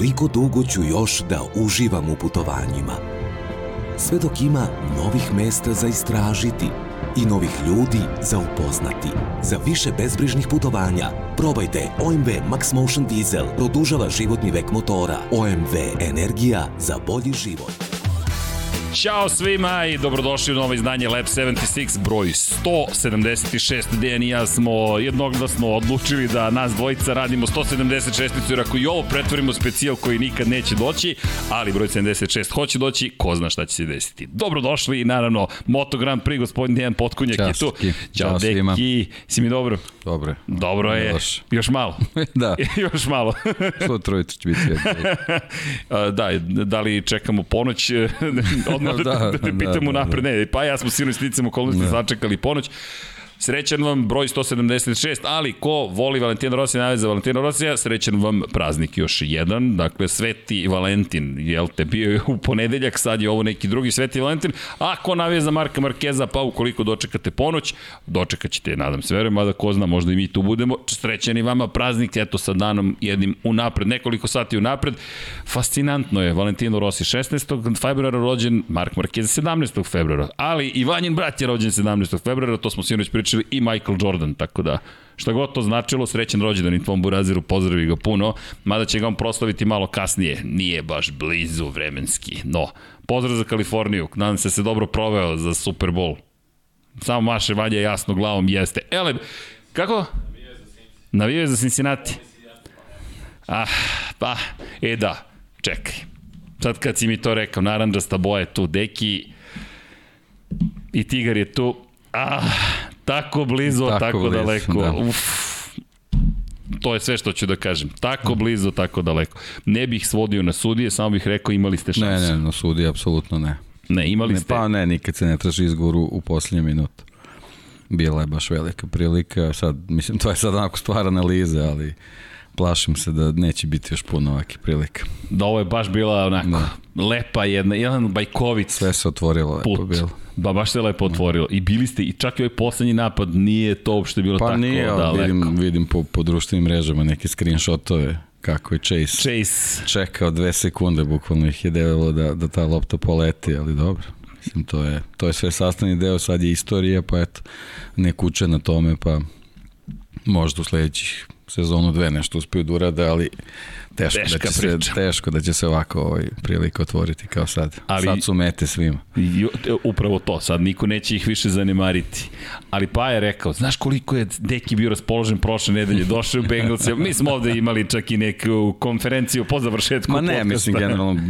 koliko dugo ću još da uživam u putovanjima. Sve dok ima novih mesta za istražiti i novih ljudi za upoznati. Za više bezbrižnih putovanja probajte OMV Max Motion Diesel. Produžava životni vek motora. OMV Energija za bolji život. Ćao svima i dobrodošli u novo izdanje Lab 76, broj 176. Dejan i ja smo jednoglasno odlučili da nas dvojica radimo 176. jer ako i ovo pretvorimo specijal koji nikad neće doći, ali broj 76 hoće doći, ko zna šta će se desiti. Dobrodošli i naravno Moto Grand Prix, gospodin Dejan Potkunjak Ćao, je tu. Ćao, Ćao svima. deki, si mi dobro? Dobro. Dobro je, Još. još malo. da, još malo. sutra ujutro će biti. Da, da li čekamo ponoć, odmah da, da, Da, da te da, pitamo da, napred, ne, pa ja smo sinoć sticam okolnosti da. sačekali ponoć. Srećan vam broj 176, ali ko voli Valentina Rossi, najave za Valentina Rosija, srećan vam praznik još jedan, dakle Sveti Valentin, jel te, bio je u ponedeljak, sad je ovo neki drugi Sveti Valentin, a ko navije za Marka Markeza, pa ukoliko dočekate ponoć, dočekat ćete, nadam se, verujem, mada ko zna, možda i mi tu budemo, srećani vama praznik, eto sa danom jednim unapred, nekoliko sati unapred, fascinantno je, Valentino Rossi 16. februara rođen, Mark Marquez 17. februara, ali i Vanjin brat je rođen 17. februara, to smo sinoć pričali i Michael Jordan, tako da šta god to značilo, srećan rođendan i tvom Buraziru, pozdravi ga puno, mada će ga on proslaviti malo kasnije, nije baš blizu vremenski, no, pozdrav za Kaliforniju, nadam se da se dobro proveo za Super Bowl. Samo maše Vanja jasno glavom, jeste. Ele, kako? Navijaju za Cincinnati. Ah, pa, e da, čekaj. Sad kad si mi to rekao, naranđasta boja je tu, deki i tigar je tu. Ah, tako blizu, tako, tako blizu, daleko. Da. Uf, to je sve što ću da kažem. Tako blizu, tako daleko. Ne bih svodio na sudije, samo bih rekao imali ste šansu. Ne, ne, na sudije apsolutno ne. Ne, imali ne, ste... Pa ne, nikad se ne traži izgovor u, u posljednju minutu. Bila je baš velika prilika, sad, mislim, to je sad onako stvar analize, ali plašim se da neće biti još puno ovakih prilika. Da ovo je baš bila onako da. lepa jedna, jedan bajkovic. Sve se otvorilo put. lepo bilo. Da, baš se lepo otvorilo. I bili ste, i čak i ovaj poslednji napad nije to uopšte bilo pa tako nije, daleko. vidim, vidim po, po društvenim mrežama neke screenshotove kako je Chase, Chase. čekao dve sekunde, bukvalno ih je devalo da, da ta lopta poleti, ali dobro. Mislim, to je, to je sve sastavni deo, sad je istorija, pa eto, ne kuće na tome, pa možda u sledećih sezonu dve nešto uspiju da urade, ali teško Teška da će priča. se teško da će se ovako ovaj prilika otvoriti kao sad. Ali- sad su mete svima. I, upravo to, sad niko neće ih više zanemariti. Ali pa je rekao, znaš koliko je Deki bio raspoložen prošle nedelje, došao u Bengals, mi smo ovde imali čak i neku konferenciju po završetku Ma ne, podcasta. mislim generalno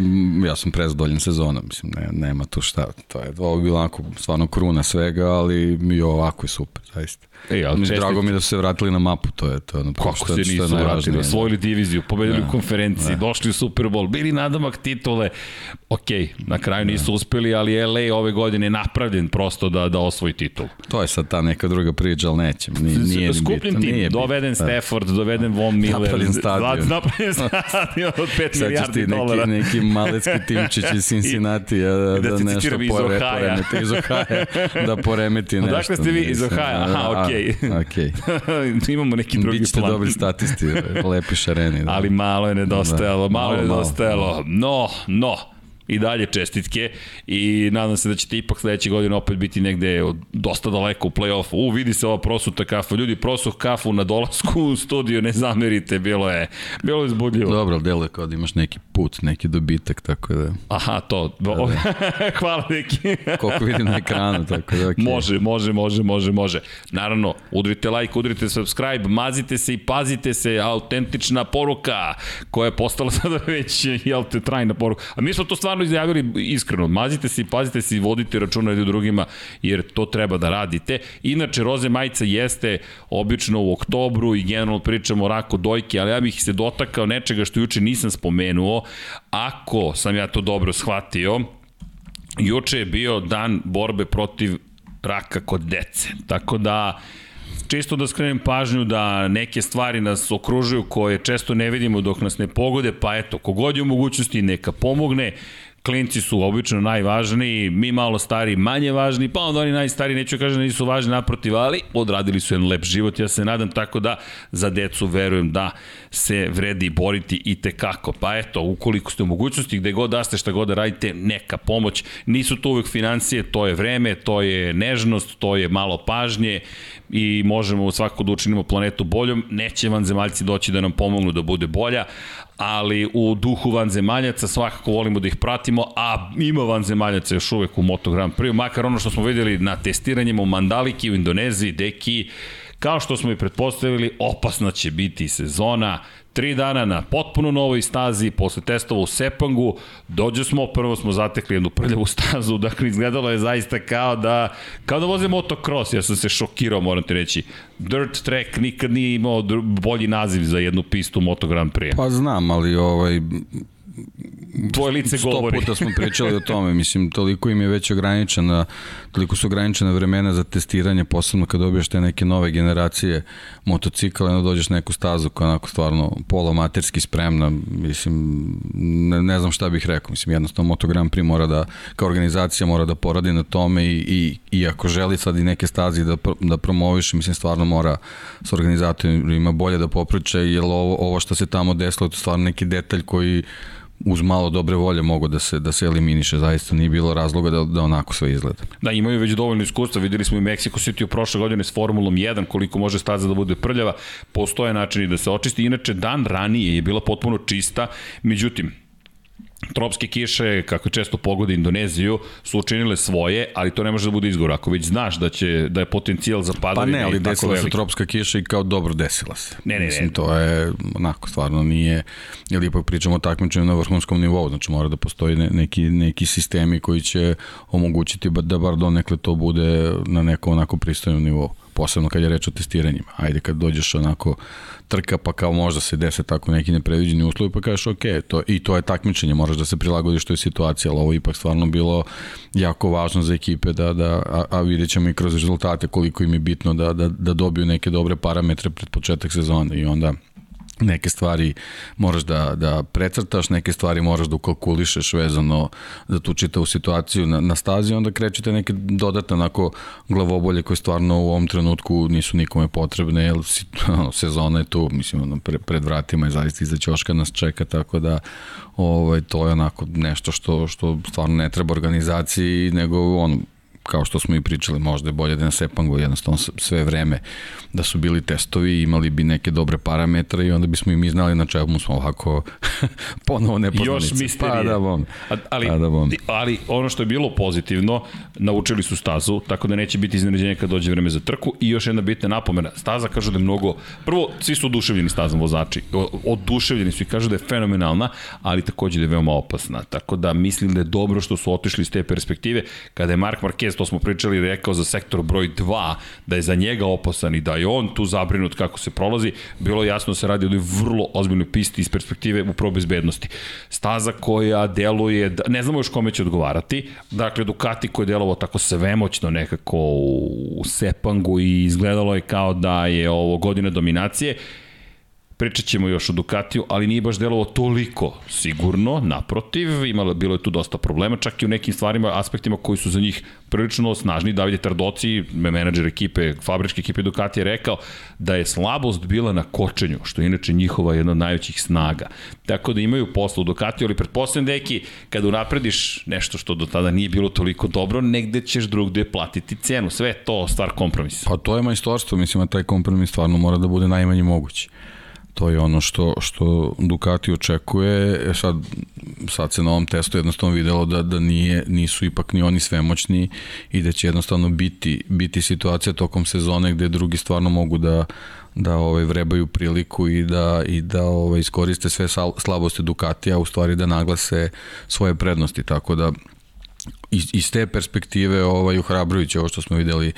ja sam prezadovoljan sezonom, mislim ne, nema tu šta. To je ovo je bilo onako stvarno kruna svega, ali mi ovako je super, zaista. E, ali Mi čestit- drago mi je da su se vratili na mapu, to je to je ono Kako što- se je nisu vratili, da. osvojili diviziju, pobedili Da, u konferenciji, došli u Super Bowl, bili nadamak titule. Ok, na kraju nisu uspeli, ali LA ove godine je napravljen prosto da, da osvoji titul. To je sad ta neka druga priča, ali neće. Nije, nije ni Skupljen tim, nije doveden Da. Stafford, doveden Von Miller. Napravljen stadion. Napravljen stadion od 5 Sad ćeš milijardi ti dolara. neki, neki malecki timčić iz Cincinnati da, I da da, ti nešto pore, poremeti iz Ohaja, da poremeti nešto. Odakle ste vi? Iz Ohaja? Aha, a, okej. okej. Imamo neki drugi Bićete plan. dobri statisti, lepi šareni. Da. Ali malo je nedostajalo, Da. malo je Malo, malo. nedostajalo. No, no, i dalje čestitke i nadam se da ćete ipak sledeće godine opet biti negde od- dosta daleko u play-offu. U, vidi se ova prosuta kafa. Ljudi, prosuh kafu na dolasku u studio, ne zamerite, bilo je, bilo je zbudljivo. Dobro, ali deluje kao da imaš neki put, neki dobitak, tako da, Aha, to. Hvala neki. koliko vidim na ekranu, tako da, okay. Može, može, može, može, može. Naravno, udrite like, udrite subscribe, mazite se i pazite se, autentična poruka koja je postala sada već, jel te, trajna poruka. A mi smo to stvarno izjavili iskreno, mazite se i pazite se i vodite računa jedni drugima, jer to treba da radite. Inače, roze majica jeste obično u oktobru i generalno pričamo o raku dojke, ali ja bih se dotakao nečega što juče nisam spomenuo. Ako sam ja to dobro shvatio, juče je bio dan borbe protiv raka kod dece. Tako da čisto da skrenem pažnju da neke stvari nas okružuju koje često ne vidimo dok nas ne pogode, pa eto, kogod je u mogućnosti neka pomogne, Klinci su obično najvažniji, mi malo stari manje važni, pa onda oni najstari neću kažem da nisu važni naprotiv, ali odradili su jedan lep život, ja se nadam tako da za decu verujem da se vredi boriti i te kako. Pa eto, ukoliko ste u mogućnosti, gde god da ste, šta god da radite, neka pomoć. Nisu to uvek financije, to je vreme, to je nežnost, to je malo pažnje i možemo svako da učinimo planetu boljom. Neće vanzemaljci doći da nam pomognu da bude bolja, ali u duhu vanzemaljaca svakako volimo da ih pratimo, a ima vanzemaljaca još uvek u Moto Grand Prix, makar ono što smo videli na testiranjima u Mandaliki, u Indoneziji, Deki, kao što smo i pretpostavili, opasna će biti sezona, tri dana na potpuno novoj stazi, posle testova u Sepangu, dođe smo, prvo smo zatekli jednu prljavu stazu, dakle izgledalo je zaista kao da, kao da voze motocross, ja sam se šokirao, moram ti reći. Dirt track nikad nije imao bolji naziv za jednu pistu Moto Grand Prix. Pa znam, ali ovaj, tvoje lice govori. Sto puta smo pričali o tome, mislim, toliko im je već ograničena, toliko su ograničena vremena za testiranje, posebno kad dobiješ te neke nove generacije motocikla, onda dođeš na neku stazu koja je onako stvarno polomaterski spremna, mislim, ne, ne znam šta bih rekao, mislim, jednostavno Moto Grand Prix mora da, kao organizacija mora da poradi na tome i, i, i ako želi sad i neke stazi da, da promoviš, mislim, stvarno mora s organizatorima bolje da popriče, jer ovo, ovo što se tamo desilo, to je stvarno neki detalj koji uz malo dobre volje mogu da se da se eliminiše, zaista nije bilo razloga da, da onako sve izgleda. Da, imaju već dovoljno iskustva, videli smo i Mexico City u prošle godine s Formulom 1, koliko može staza da bude prljava, postoje načini da se očisti, inače dan ranije je bila potpuno čista, međutim, tropske kiše, kako često pogodi Indoneziju, su učinile svoje, ali to ne može da bude izgovor. Ako već znaš da će da je potencijal za padavine Pa ne, ali desila se tropska kiša i kao dobro desila se. Ne, ne, Mislim, ne. to je, onako, stvarno nije, ili ipak pričamo o takmičenju na vrhunskom nivou, znači mora da postoji ne, neki, neki sistemi koji će omogućiti da bar donekle to bude na nekom onako pristojnom nivou posebno kad je reč o testiranjima. Ajde kad dođeš onako trka pa kao možda se dese tako neki nepredviđeni uslovi pa kažeš ok, to, i to je takmičenje, moraš da se prilagodiš toj situaciji, ali ovo ipak stvarno bilo jako važno za ekipe da, da a, a vidjet ćemo i kroz rezultate koliko im je bitno da, da, da dobiju neke dobre parametre pred početak sezone i onda neke stvari moraš da, da precrtaš, neke stvari moraš da ukalkulišeš vezano za tu čitavu situaciju na, na stazi, onda krećete neke dodatne onako glavobolje koje stvarno u ovom trenutku nisu nikome potrebne, jer sezona je tu, mislim, ono, pre, pred vratima je zaista iza ćoška nas čeka, tako da ovaj, to je onako nešto što, što stvarno ne treba organizaciji, nego on, kao što smo i pričali, možda je bolje da na Sepangu jednostavno sve vreme da su bili testovi, imali bi neke dobre parametre i onda bismo i mi znali na čemu smo ovako ponovo nepoznanice. Još misterije. Pa da bom. Ali, pa da bom. ali ono što je bilo pozitivno, naučili su stazu, tako da neće biti iznenađenja kad dođe vreme za trku i još jedna bitna napomena. Staza kažu da je mnogo, prvo, svi su oduševljeni stazom vozači, oduševljeni su i kažu da je fenomenalna, ali takođe da je veoma opasna. Tako da mislim da je dobro što su otišli iz te perspektive. Kada je Mark Marquez, to smo pričali, rekao za sektor broj 2, da je za njega opasan i da je on tu zabrinut kako se prolazi, bilo jasno da se radi o vrlo ozbiljnoj pisti iz perspektive upravo bezbednosti. Staza koja deluje, da, ne znamo još kome će odgovarati, dakle Ducati koji je delovao tako svemoćno nekako u Sepangu i izgledalo je kao da je ovo godina dominacije, pričat ćemo još o Ducatiju, ali nije baš delovo toliko sigurno, naprotiv, imalo, bilo je tu dosta problema, čak i u nekim stvarima, aspektima koji su za njih prilično snažni. Davide Tardoci, menadžer ekipe, fabričke ekipe Ducati je rekao da je slabost bila na kočenju, što je inače njihova jedna od najvećih snaga. Tako da imaju posla u Ducatiju, ali pretpostavljam deki, kada unaprediš nešto što do tada nije bilo toliko dobro, negde ćeš drugde platiti cenu. Sve to stvar kompromisa. Pa to je majstorstvo, mislim, a taj kompromis stvarno mora da bude najmanje mogući. To je ono što, što Ducati očekuje. E sad, sad se na ovom testu jednostavno videlo da, da nije, nisu ipak ni oni svemoćni i da će jednostavno biti, biti situacija tokom sezone gde drugi stvarno mogu da, da ovaj vrebaju priliku i da i da ovaj iskoriste sve slabosti Ducatija, u stvari da naglase svoje prednosti, tako da iz, iz te perspektive ovaj uhrabrujuće ovo što smo videli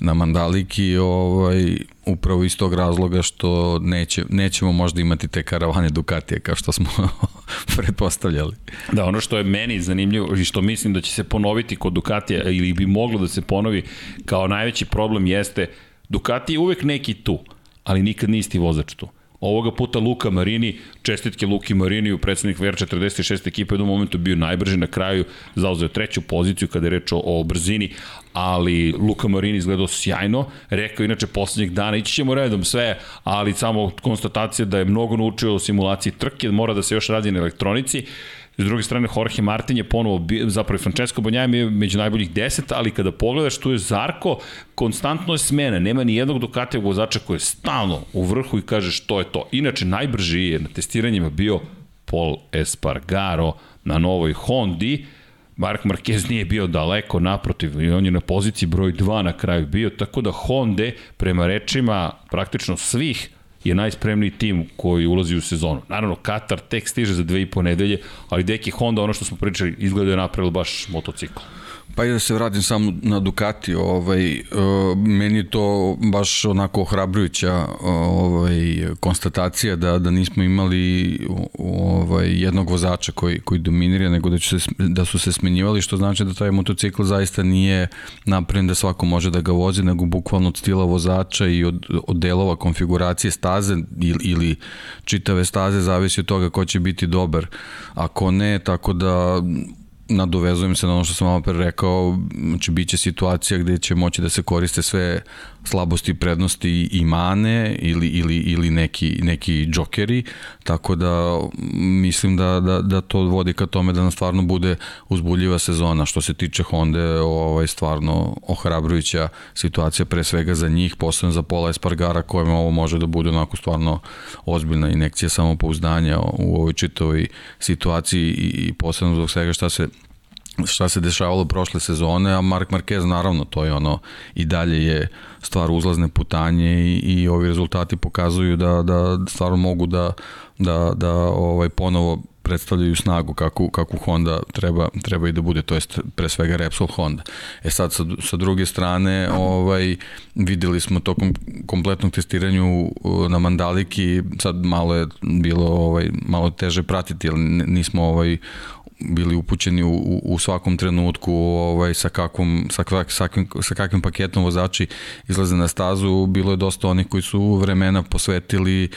na Mandaliki ovaj upravo iz tog razloga što neće, nećemo možda imati te karavane Ducatije kao što smo pretpostavljali. Da, ono što je meni zanimljivo i što mislim da će se ponoviti kod Ducatija ili bi moglo da se ponovi kao najveći problem jeste Ducati je uvek neki tu, ali nikad nije isti vozač tu Ovoga puta Luka Marini, čestitke Luki Marini u predsednik VR46 ekipe u momentu bio najbrži na kraju, zauzeo treću poziciju kada je reč o, o brzini, ali Luka Marini izgledao sjajno, rekao inače poslednjeg dana, ići ćemo redom sve, ali samo konstatacija da je mnogo naučio o simulaciji trke, mora da se još radi na elektronici, S druge strane, Jorge Martin je ponovo, zapravo Francesco Bonjajem je među najboljih deset, ali kada pogledaš, tu je Zarko, konstantno je smena, nema ni jednog Ducatija vozača koji je stalno u vrhu i kaže što je to. Inače, najbrži je na testiranjima bio Paul Espargaro na novoj Hondi, Mark Marquez nije bio daleko naprotiv i on je na poziciji broj 2 na kraju bio, tako da Honda prema rečima praktično svih je najspremniji tim koji ulazi u sezonu. Naravno, Katar tek stiže za dve i po nedelje, ali deki Honda, ono što smo pričali, izgleda je napravilo baš motocikl. Pa i da se vratim samo na Ducati, ovaj, uh, meni je to baš onako ohrabrujuća ovaj, konstatacija da, da nismo imali ovaj, jednog vozača koji, koji dominira, nego da, se, da su se smenjivali, što znači da taj motocikl zaista nije napravljen da svako može da ga vozi, nego bukvalno od stila vozača i od, od delova konfiguracije staze ili, ili čitave staze zavisi od toga ko će biti dobar. Ako ne, tako da nadovezujem se na ono što sam malo pre rekao, znači bit će situacija gde će moći da se koriste sve slabosti, prednosti i mane ili, ili, ili neki, neki džokeri, tako da mislim da, da, da to vodi ka tome da nam stvarno bude uzbuljiva sezona. Što se tiče Honda, ovaj, stvarno ohrabrujuća situacija pre svega za njih, posebno za Pola Espargara kojem ovo može da bude onako stvarno ozbiljna inekcija samopouzdanja u ovoj čitovoj situaciji i, i posebno zbog svega šta se šta se dešavalo prošle sezone, a Mark Marquez naravno, to je ono i dalje je stvar uzlazne putanje i, i ovi rezultati pokazuju da, da stvarno mogu da, da, da ovaj ponovo predstavljaju snagu kakvu, kakvu Honda treba, treba i da bude, to jest pre svega Repsol Honda. E sad, sa, sa druge strane, ovaj, videli smo tokom kompletnog testiranju na Mandaliki, sad malo je bilo ovaj, malo teže pratiti, ali nismo ovaj, bili upućeni u, u svakom trenutku ovaj, sa, kakvom, sa, sa, sa kakvim paketom vozači izlaze na stazu. Bilo je dosta onih koji su vremena posvetili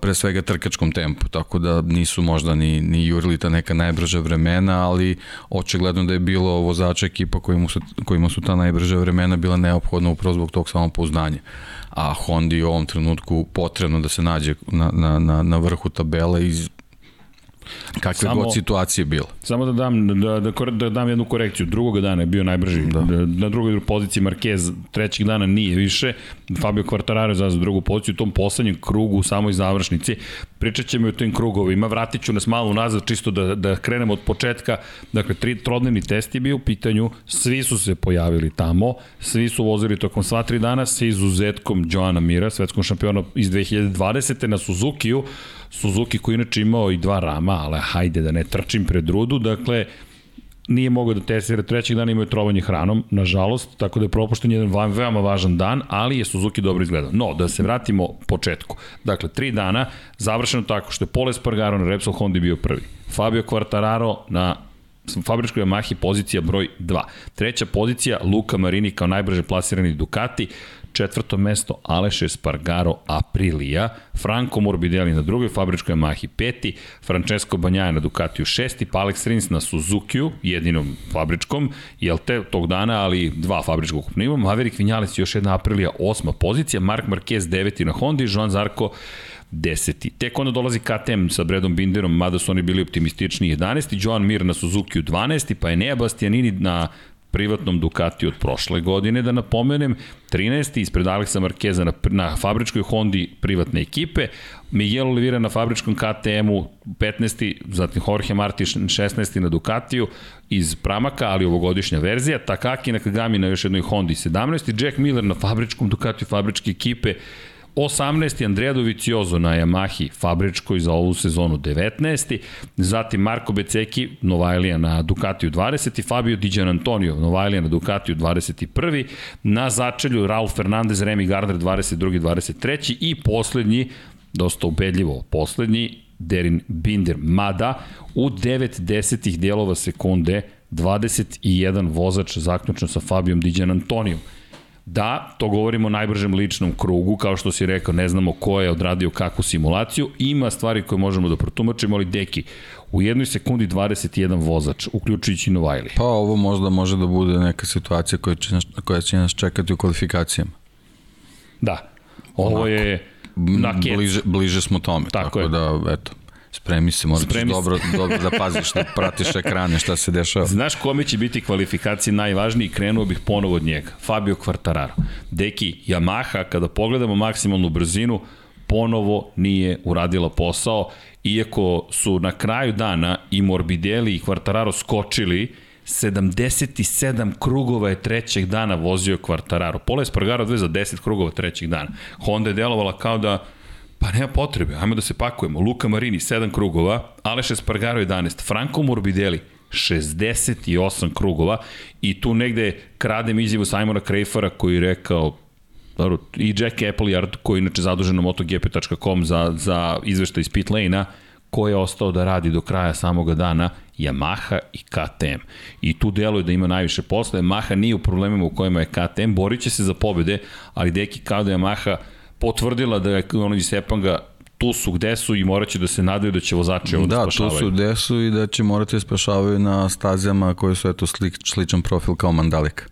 pre svega trkačkom tempu, tako da nisu možda ni, ni jurili ta neka najbrža vremena, ali očigledno da je bilo vozača ekipa kojima su, kojima su ta najbrža vremena bila neophodna upravo zbog tog samopouzdanja a Hondi u ovom trenutku potrebno da se nađe na, na, na, na vrhu tabele iz Kakve samo, god situacije bilo. Samo da dam, da, da, da dam jednu korekciju. Drugog dana je bio najbrži. Da. da na drugoj poziciji Marquez, trećeg dana nije više. Fabio Quartararo je za drugu poziciju u tom poslednjem krugu u samoj završnici. Pričat ćemo o tim krugovima. Vratit ću nas malo nazad čisto da, da krenemo od početka. Dakle, tri, trodnevni test je bio u pitanju. Svi su se pojavili tamo. Svi su vozili tokom sva tri dana sa izuzetkom Joana Mira, svetskom šampiona iz 2020. na Suzuki-u Suzuki koji inače imao i dva rama, ali hajde da ne trčim pred rudu, dakle, nije mogao da testira trećeg dana imaju trovanje hranom, nažalost, tako da je propušten jedan veoma važan dan, ali je Suzuki dobro izgledao. No, da se vratimo početku. Dakle, tri dana, završeno tako što je Pole Spargaro na Repsol Honda bio prvi. Fabio Quartararo na fabričkoj Yamahi pozicija broj 2. Treća pozicija Luka Marini kao najbrže plasirani Ducati četvrto mesto Aleš Espargaro Aprilia, Franco Morbidelli na drugoj fabričkoj Yamahi peti, Francesco Banjaja na Ducatiju šesti, pa Alex Rins na Suzukiju, jedinom fabričkom, jel te tog dana, ali dva fabričkog kupniva, Maverick Vinales još jedna Aprilia osma pozicija, Mark Marquez deveti na Honda i Joan Zarko deseti. Tek onda dolazi KTM sa Bredom Binderom, mada su oni bili optimistični 11. Joan Mir na Suzuki 12. pa Enea Bastianini na privatnom Ducati od prošle godine, da napomenem, 13. ispred Aleksa Markeza na, na fabričkoj Hondi privatne ekipe, Miguel Oliveira na fabričkom KTM-u 15. zatim Jorge Martin 16. na Ducatiju iz Pramaka, ali ovogodišnja verzija, Takaki na Kagami na još jednoj Hondi 17. Jack Miller na fabričkom Ducatiju fabričke ekipe 18. Andrea Doviciozo na Yamahi fabričkoj za ovu sezonu 19. Zatim Marko Beceki, Novajlija na Ducatiju 20. Fabio Di Antonio, Novajlija na Ducatiju 21. Na začelju Raul Fernandez, Remy Gardner 22. 23. I poslednji, dosta ubedljivo poslednji, Derin Binder. Mada u 9 desetih dijelova sekunde 21 vozač zaključno sa Fabijom Diđan Antonijom. Da, to govorimo o najbržem ličnom krugu, kao što si rekao, ne znamo ko je odradio kakvu simulaciju, ima stvari koje možemo da protumačimo, ali deki, u jednoj sekundi 21 vozač, uključujući Novajli. Pa ovo možda može da bude neka situacija koja će nas, koja će nas čekati u kvalifikacijama. Da, ovo Onako. je na kec. Bliže, bliže smo tome, tako, tako je. da, eto, Spremi se, moraš Spremi dobro, dobro da paziš, da pratiš ekrane, šta se dešava. Znaš kome će biti kvalifikacije najvažniji, krenuo bih ponovo od njega. Fabio Quartararo. Deki, Yamaha, kada pogledamo maksimalnu brzinu, ponovo nije uradila posao, iako su na kraju dana i Morbidelli i Quartararo skočili, 77 krugova je trećeg dana vozio Quartararo. Pola Espargaro dve za 10 krugova trećeg dana. Honda je delovala kao da Pa nema potrebe, ajmo da se pakujemo. Luka Marini, 7 krugova, Aleš Espargaro 11, Franco Morbidelli, 68 krugova i tu negde kradem izjavu Simona Krejfara koji je rekao i Jack Appleyard koji je inače zadužen na motogp.com za, za izveštaj iz pit lane-a ko je ostao da radi do kraja samoga dana Yamaha i KTM. I tu deluje da ima najviše posla. Yamaha nije u problemima u kojima je KTM, borit se za pobede, ali deki kao da Yamaha potvrdila da je ono iz Sepanga tu su gde su i morat će da se nadaju da će vozači ovo da, da spašavaju. Da, tu su gde su i da će morati da spašavaju na stazama koje su eto slik, sličan profil kao Mandalika.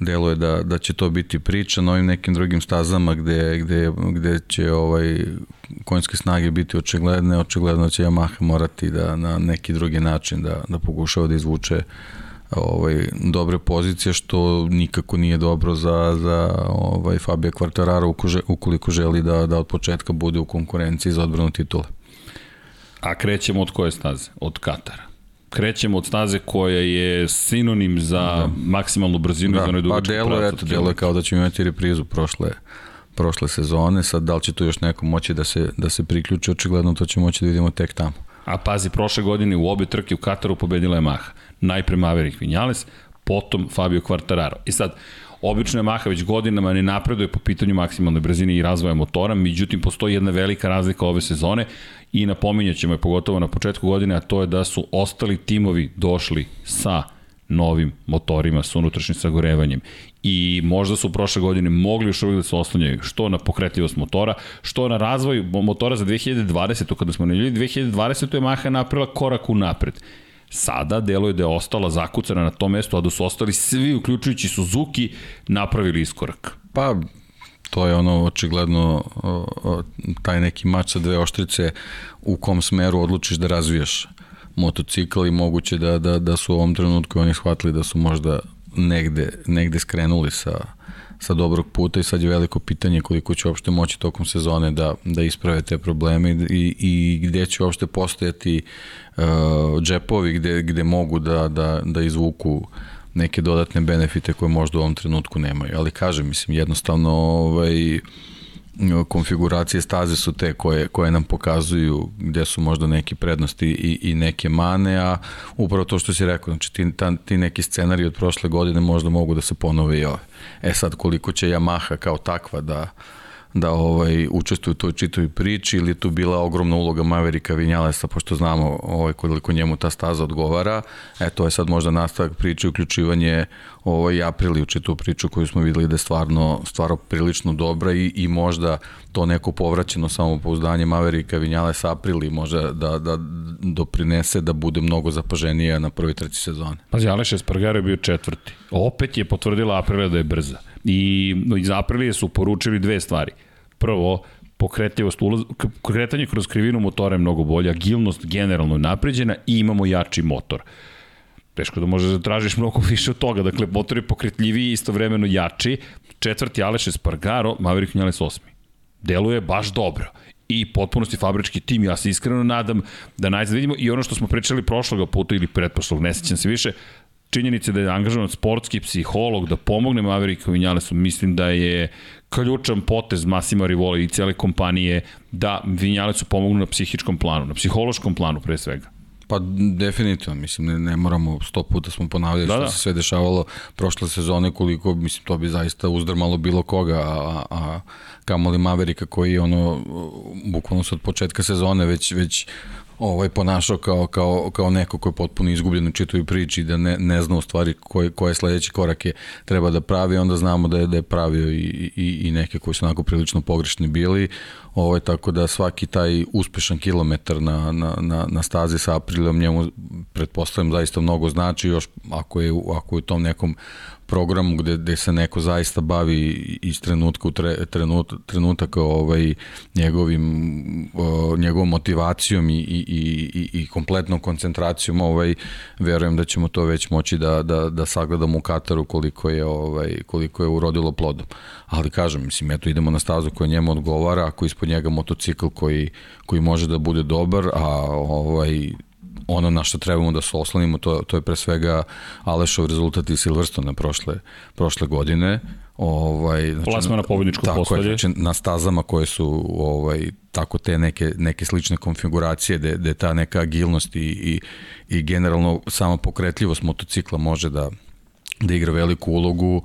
Delo je da, da će to biti priča na ovim nekim drugim stazama gde, gde, gde će ovaj konjske snage biti očigledne, očigledno će Yamaha morati da na neki drugi način da, da pokušava da izvuče uh, ovaj, dobre pozicije, što nikako nije dobro za, za ovaj, Fabio Quartararo ukoliko želi da, da od početka bude u konkurenciji za odbranu titula. A krećemo od koje staze? Od Katara. Krećemo od staze koja je sinonim za da. maksimalnu brzinu da, i za onaj dugački pa delo, eto, delo je kao da ćemo imati reprizu prošle prošle sezone, sad da li će tu još neko moći da se, da se priključi, očigledno to će moći da vidimo tek tamo. A pazi, prošle godine u obe trke u Kataru pobedila je Maha najpre Maverick Vinales, potom Fabio Quartararo. I sad, obično je Maha već godinama ne napreduje po pitanju maksimalne brzine i razvoja motora, međutim postoji jedna velika razlika ove sezone i napominjat ćemo je pogotovo na početku godine, a to je da su ostali timovi došli sa novim motorima sa unutrašnjim sagorevanjem. I možda su prošle godine mogli još uvijek da se oslanjaju što na pokretljivost motora, što na razvoj motora za 2020. Kada smo najavili 2020. je Maha napravila korak u napred. Sada deluje da je ostala zakucana na tom mestu, a da su ostali svi, uključujući Suzuki, napravili iskorak. Pa, to je ono očigledno taj neki mač sa dve oštrice u kom smeru odlučiš da razvijaš motocikl i moguće da, da, da su u ovom trenutku oni shvatili da su možda negde, negde skrenuli sa, sa dobrog puta i sad je veliko pitanje koliko će uopšte moći tokom sezone da, da isprave te probleme i, i gde će uopšte postojati uh, džepovi gde, gde mogu da, da, da izvuku neke dodatne benefite koje možda u ovom trenutku nemaju. Ali kažem, mislim, jednostavno ovaj, konfiguracije staze su te koje, koje nam pokazuju gde su možda neki prednosti i, i neke mane, a upravo to što si rekao, znači ti, ta, ti neki scenari od prošle godine možda mogu da se ponove i ove. E sad, koliko će Yamaha kao takva da, da ovaj učestvuju u toj čitoj priči ili tu bila ogromna uloga Maverika Vinjalesa pošto znamo ovaj koliko njemu ta staza odgovara. E to je sad možda nastavak priče uključivanje ovaj Aprili u čitu priču koju smo videli da je stvarno stvarno prilično dobra i, i možda to neko povraćeno samopouzdanje Maverika Vinjalesa Aprili može da, da doprinese da bude mnogo zapaženija na prvoj treći sezoni. Pazi, Aleš Espargaro je bio četvrti. Opet je potvrdila Aprila da je brza. I iz Aprilije su poručili dve stvari. Prvo, pokretljivost, ulaz, kretanje kroz krivinu motora je mnogo bolja, agilnost generalno je napređena i imamo jači motor. Teško da možeš da tražiš mnogo više od toga. Dakle, motor je pokretljiviji i istovremeno jači. Četvrti Aleš Espargaro, Maverick Vinales osmi. Deluje baš dobro i potpunosti fabrički tim. Ja se iskreno nadam da najzad vidimo i ono što smo pričali prošloga puta ili pretprošlog, ne sećam se više, činjenice da je angažovan sportski psiholog da pomogne Mavericku Vinjalesu, mislim da je ključan potez Massima Rivola i cijele kompanije da Vinjalesu pomognu na psihičkom planu, na psihološkom planu pre svega. Pa definitivno, mislim, ne, ne moramo sto puta smo ponavljali da, što da. se sve dešavalo prošle sezone, koliko, mislim, to bi zaista uzdrmalo bilo koga, a, a kamoli Maverika koji je ono, bukvalno se od početka sezone već, već ovaj, ponašao kao, kao, kao neko ko je potpuno izgubljen u čitovi priči da ne, ne zna u stvari koje, koje sledeće korake treba da pravi, onda znamo da je, da je pravio i, i, i neke koji su onako prilično pogrešni bili, ovaj, tako da svaki taj uspešan kilometar na, na, na, na stazi sa aprilom njemu pretpostavljam zaista mnogo znači, još ako je, ako je u tom nekom programu gde, gde se neko zaista bavi iz trenutka u tre, trenut, trenutaka ovaj, njegovim, o, njegovom motivacijom i, i, i, i kompletnom koncentracijom, ovaj, verujem da ćemo to već moći da, da, da sagledamo u Kataru koliko je, ovaj, koliko je urodilo plodom. Ali kažem, mislim, eto idemo na stazu koja njemu odgovara, ako ispod njega motocikl koji, koji može da bude dobar, a ovaj, ono na što trebamo da se oslonimo, to, to je pre svega Alešov rezultat iz Silverstone prošle, prošle godine. Ovaj, znači, Plasma na pobedničko postolje. Znači, na stazama koje su ovaj, tako te neke, neke slične konfiguracije gde, gde ta neka agilnost i, i, i generalno sama pokretljivost motocikla može da, da igra veliku ulogu. Uh,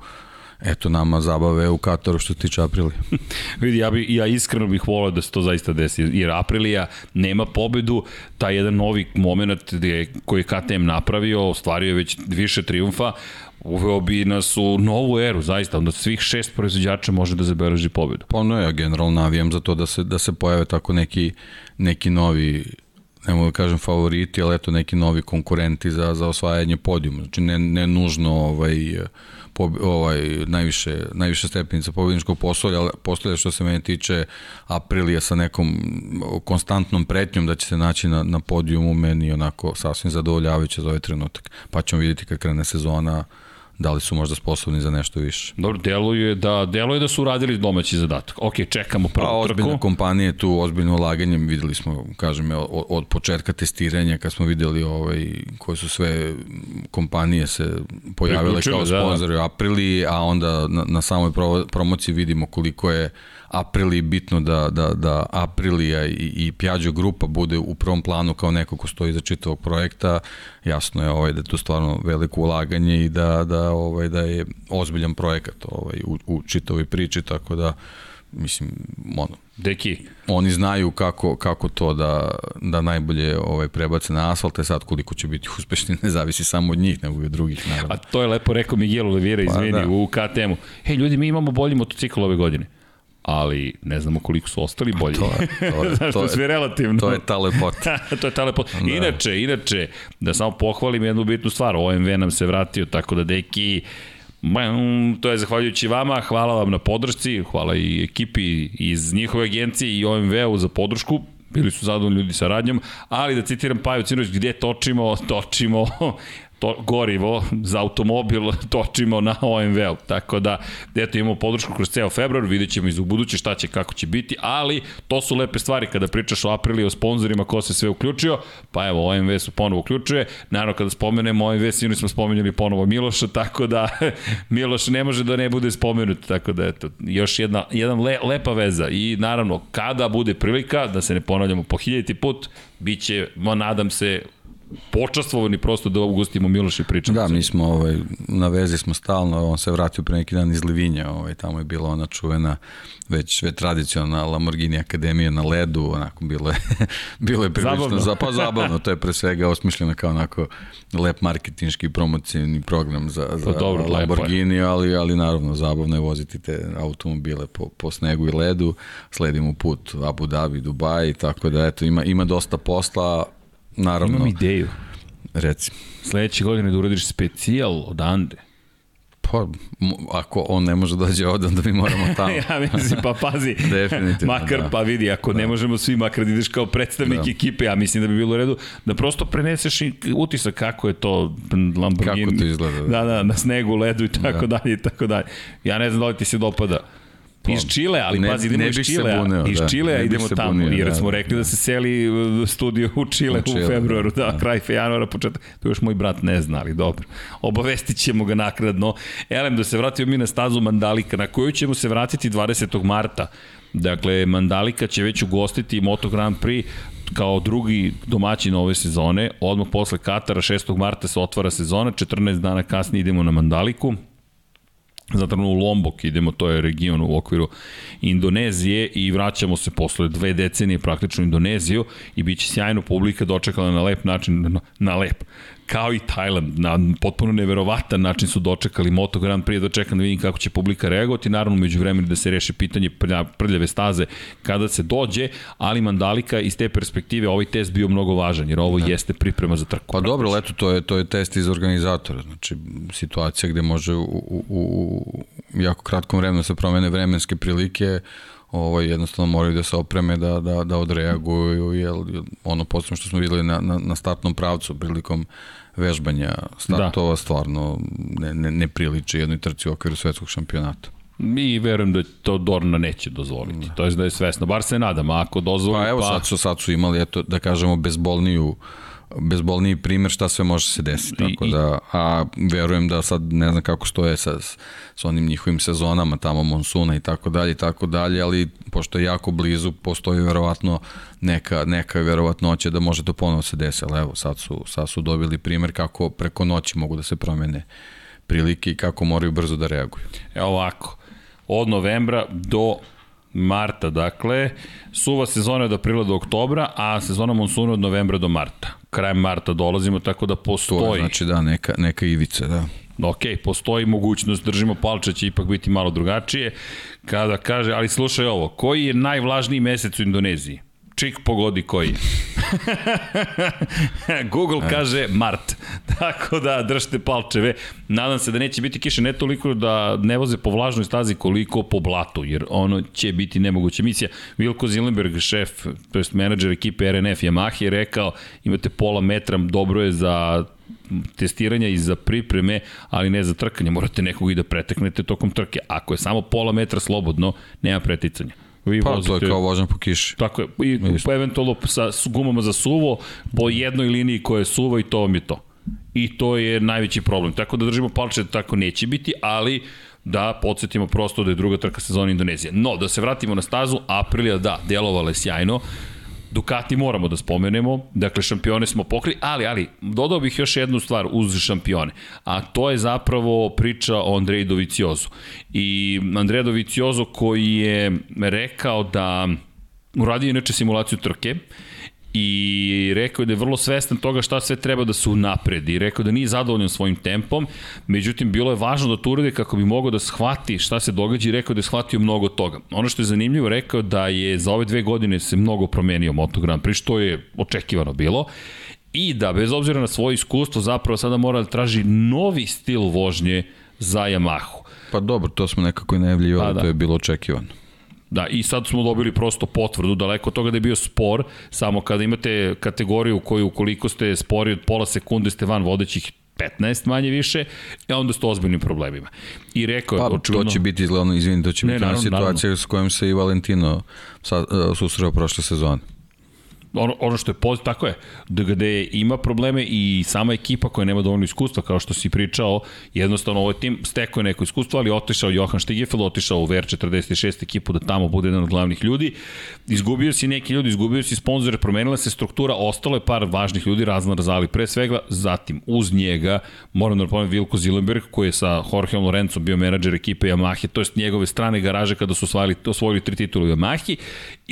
eto nama zabave u Kataru što se tiče Aprilija. Vidi, ja, bi, ja iskreno bih volao da se to zaista desi, jer Aprilija nema pobedu, taj jedan novi moment gde, koji je KTM napravio, ostvario je već više triumfa, uveo bi nas u novu eru, zaista, onda svih šest proizvođača može da zabeleži pobedu. Pa no, ja generalno navijam za to da se, da se pojave tako neki, neki novi ne mogu da kažem favoriti, ali eto neki novi konkurenti za, za osvajanje podijuma. Znači ne, ne nužno ovaj, po, ovaj, najviše, najviše stepenica pobedničkog postolja, postolja što se mene tiče Aprilija sa nekom konstantnom pretnjom da će se naći na, na podijumu meni onako sasvim zadovoljavajuće za ovaj trenutak. Pa ćemo vidjeti kad krene sezona da li su možda sposobni za nešto više. Dobro, deluje da, deluje da su uradili domaći zadatak. Ok, čekamo prvu pa, trku. Ozbiljna kompanija tu, ozbiljno ulaganje, videli smo, kažem, od, od početka testiranja, kad smo videli ovaj, koje su sve kompanije se pojavile kao da, da. sponzori da. Aprili, a onda na, na samoj promociji vidimo koliko je Aprili bitno da, da, da Aprilija i, i Piaggio grupa bude u prvom planu kao neko ko stoji za čitavog projekta, jasno je ovaj, da je to stvarno veliko ulaganje i da, da, ovaj, da je ozbiljan projekat ovaj, u, u čitavoj priči, tako da mislim, ono, Deki. Oni znaju kako, kako to da, da najbolje ovaj, prebace na asfalt, e sad koliko će biti uspešni ne zavisi samo od njih, nego i od drugih. Naravno. A to je lepo rekao Miguel Oliveira, pa, izmeni, da. u KTM-u. Hej, ljudi, mi imamo bolji motocikl ove godine ali ne znamo koliko su ostali bolji. To je, to je, Znaš, to je, sve relativno. To je ta lepota. to je ta lepota. Da. Inače, inače, da samo pohvalim jednu bitnu stvar, OMV nam se vratio, tako da deki, to je zahvaljujući vama, hvala vam na podršci, hvala i ekipi iz njihove agencije i OMV-u za podršku, bili su zadovoljni ljudi sa radnjom, ali da citiram Paju Cinović, gde točimo, točimo to, gorivo za automobil točimo na OMV-u. Tako da, eto, imamo podršku kroz ceo februar, vidjet ćemo iz u buduće šta će, kako će biti, ali to su lepe stvari kada pričaš o aprili, o sponsorima, ko se sve uključio, pa evo, OMV su ponovo uključuje. Naravno, kada spomenemo OMV, sinu smo spomenuli ponovo Miloša, tako da Miloš ne može da ne bude spomenut, tako da, eto, još jedna, jedan le, lepa veza i naravno, kada bude prilika, da se ne ponavljamo po hiljati put, bit će, nadam se, počastvovani prosto da ugostimo Miloš i pričamo. Da, mi smo ovaj, na vezi smo stalno, on se vratio pre neki dan iz Livinja, ovaj, tamo je bila ona čuvena već već tradicionalna Lamborghini Akademija na ledu, onako bilo je, bilo je prilično zabavno. Za, pa zabavno, to je pre svega osmišljeno kao onako lep marketinški promocijni program za, za pa dobro, Lamborghini, ali, ali naravno zabavno je voziti te automobile po, po snegu i ledu, sledimo put Abu Dhabi, Dubai, tako da eto, ima, ima dosta posla, Naravno. Imam ideju. Reci. Sledeće godine da uradiš specijal od Ande. Pa, ako on ne može dođe ovde, onda mi moramo tamo. ja mislim, pa pazi. Definitivno, Makar, da. pa vidi, ako da. ne možemo svi, makar da ideš kao predstavnik da. ekipe, ja mislim da bi bilo u redu, da prosto preneseš utisak kako je to Lamborghini. Kako to izgleda. Da, da, da na snegu, ledu i tako da. dalje i tako dalje. Ja ne znam da li ti se dopada. Pa, iz Čile, ali ne, pazi, idemo iz Čile, buneo, iz da, Čile idemo tamo, bunio, jer da, smo rekli da, da se seli uh, studio u Čile u, Čile, u februaru, da, da, kraj januara, početak, to još moj brat ne zna, ali dobro, obavestit ćemo ga nakradno. Elem, da se vratimo mi na stazu Mandalika, na koju ćemo se vratiti 20. marta. Dakle, Mandalika će već ugostiti Moto Grand Prix kao drugi domaćin ove sezone, odmah posle Katara 6. marta se otvara sezona, 14 dana kasnije idemo na Mandaliku, zatrano u Lombok, idemo, to je region u okviru Indonezije i vraćamo se posle dve decenije praktično u Indoneziju i bit će sjajno publika dočekala na lep način, na, lep, kao i Tajland, na potpuno neverovatan način su dočekali Moto Grand Prix, dočekam da vidim kako će publika reagovati, naravno među vremenu da se reši pitanje prljave staze kada se dođe, ali Mandalika iz te perspektive ovaj test bio mnogo važan, jer ovo da. jeste priprema za trku. Pa dobro, leto, to je, to je test iz organizatora, znači situacija gde može u, u, u jako kratkom vremenu da se promene vremenske prilike, ovo jednostavno moraju da se opreme da, da, da odreaguju, jer ono posebno što smo videli na, na, na startnom pravcu prilikom vežbanja startova da. stvarno ne, ne, ne priliči jednoj trci u okviru svetskog šampionata. Mi verujem da to Dorna neće dozvoliti. Da. To je da je svesno. Bar se nadam, ako dozvoli... Pa evo pa... sad su, sad su imali, eto, da kažemo, bezbolniju uh, bezbolniji primer šta sve može se desiti. Tako da, a verujem da sad ne znam kako stoje sa, sa onim njihovim sezonama, tamo monsuna i tako dalje i tako dalje, ali pošto je jako blizu, postoji verovatno neka, neka verovatnoća da može to ponovo se desi, ali evo sad su, sad su dobili primer kako preko noći mogu da se promene prilike i kako moraju brzo da reaguju. Evo ovako, od novembra do marta, dakle, suva sezona od aprila do oktobra, a sezona monsuna od novembra do marta. Krajem marta dolazimo, tako da postoji... To je, znači da, neka, neka ivica, da. Ok, postoji mogućnost, držimo palče, će ipak biti malo drugačije. Kada kaže, ali slušaj ovo, koji je najvlažniji mesec u Indoneziji? Čik pogodi koji. Google kaže Mart. Tako da držite palčeve. Nadam se da neće biti kiše ne toliko da ne voze po vlažnoj stazi koliko po blatu, jer ono će biti nemoguća misija. Vilko Zilenberg, šef, to jest menadžer ekipe RNF Yamaha je rekao imate pola metra, dobro je za testiranja i za pripreme, ali ne za trkanje. Morate nekog i da preteknete tokom trke. Ako je samo pola metra slobodno, nema preticanja. Vi pa, vozite, to je kao vožen po kiši. Tako je, i po eventualno sa gumama za suvo, po jednoj liniji koja je suva i to vam je to. I to je najveći problem. Tako da držimo palče da tako neće biti, ali da podsjetimo prosto da je druga trka sezona Indonezije. No, da se vratimo na stazu, Aprilija da, delovala je sjajno, Ducati moramo da spomenemo, dakle šampione smo pokri, ali, ali, dodao bih još jednu stvar uz šampione, a to je zapravo priča o Andreju Doviciozu. I Andreja Doviciozo koji je rekao da uradio inače simulaciju trke i rekao je da je vrlo svestan toga šta sve treba da se unapredi. Rekao da nije zadovoljan svojim tempom, međutim bilo je važno da to urede kako bi mogao da shvati šta se događa i rekao da je shvatio mnogo toga. Ono što je zanimljivo, rekao da je za ove dve godine se mnogo promenio Moto Grand Prix, što je očekivano bilo i da bez obzira na svoje iskustvo zapravo sada mora da traži novi stil vožnje za Yamahu. Pa dobro, to smo nekako i najavljivali, pa, da. to je bilo očekivano. Da, i sad smo dobili prosto potvrdu, daleko od toga da je bio spor, samo kada imate kategoriju koju ukoliko ste spori od pola sekunde ste van vodećih 15 manje više, e onda ste ozbiljnim problemima. I rekao pa, očigledno... to će biti izgledno, izvini, to će ne, biti naravno, situacija naravno. s kojom se i Valentino uh, susreo prošle sezone ono, ono što je pozitivno, tako je, da gde ima probleme i sama ekipa koja nema dovoljno iskustva, kao što si pričao, jednostavno ovaj tim stekao je neko iskustvo, ali otišao Johan Stigefel, otišao u VR46 ekipu da tamo bude jedan od glavnih ljudi. Izgubio si neki ljudi, izgubio si sponzore, promenila se struktura, ostalo je par važnih ljudi, razno razali, pre svega, zatim uz njega, moram da napomenem Vilko Zilenberg, koji je sa Jorgeom Lorenzo bio menadžer ekipe Yamahe, to jest njegove strane garaže kada su osvojili, osvojili tri titula u Yamahi,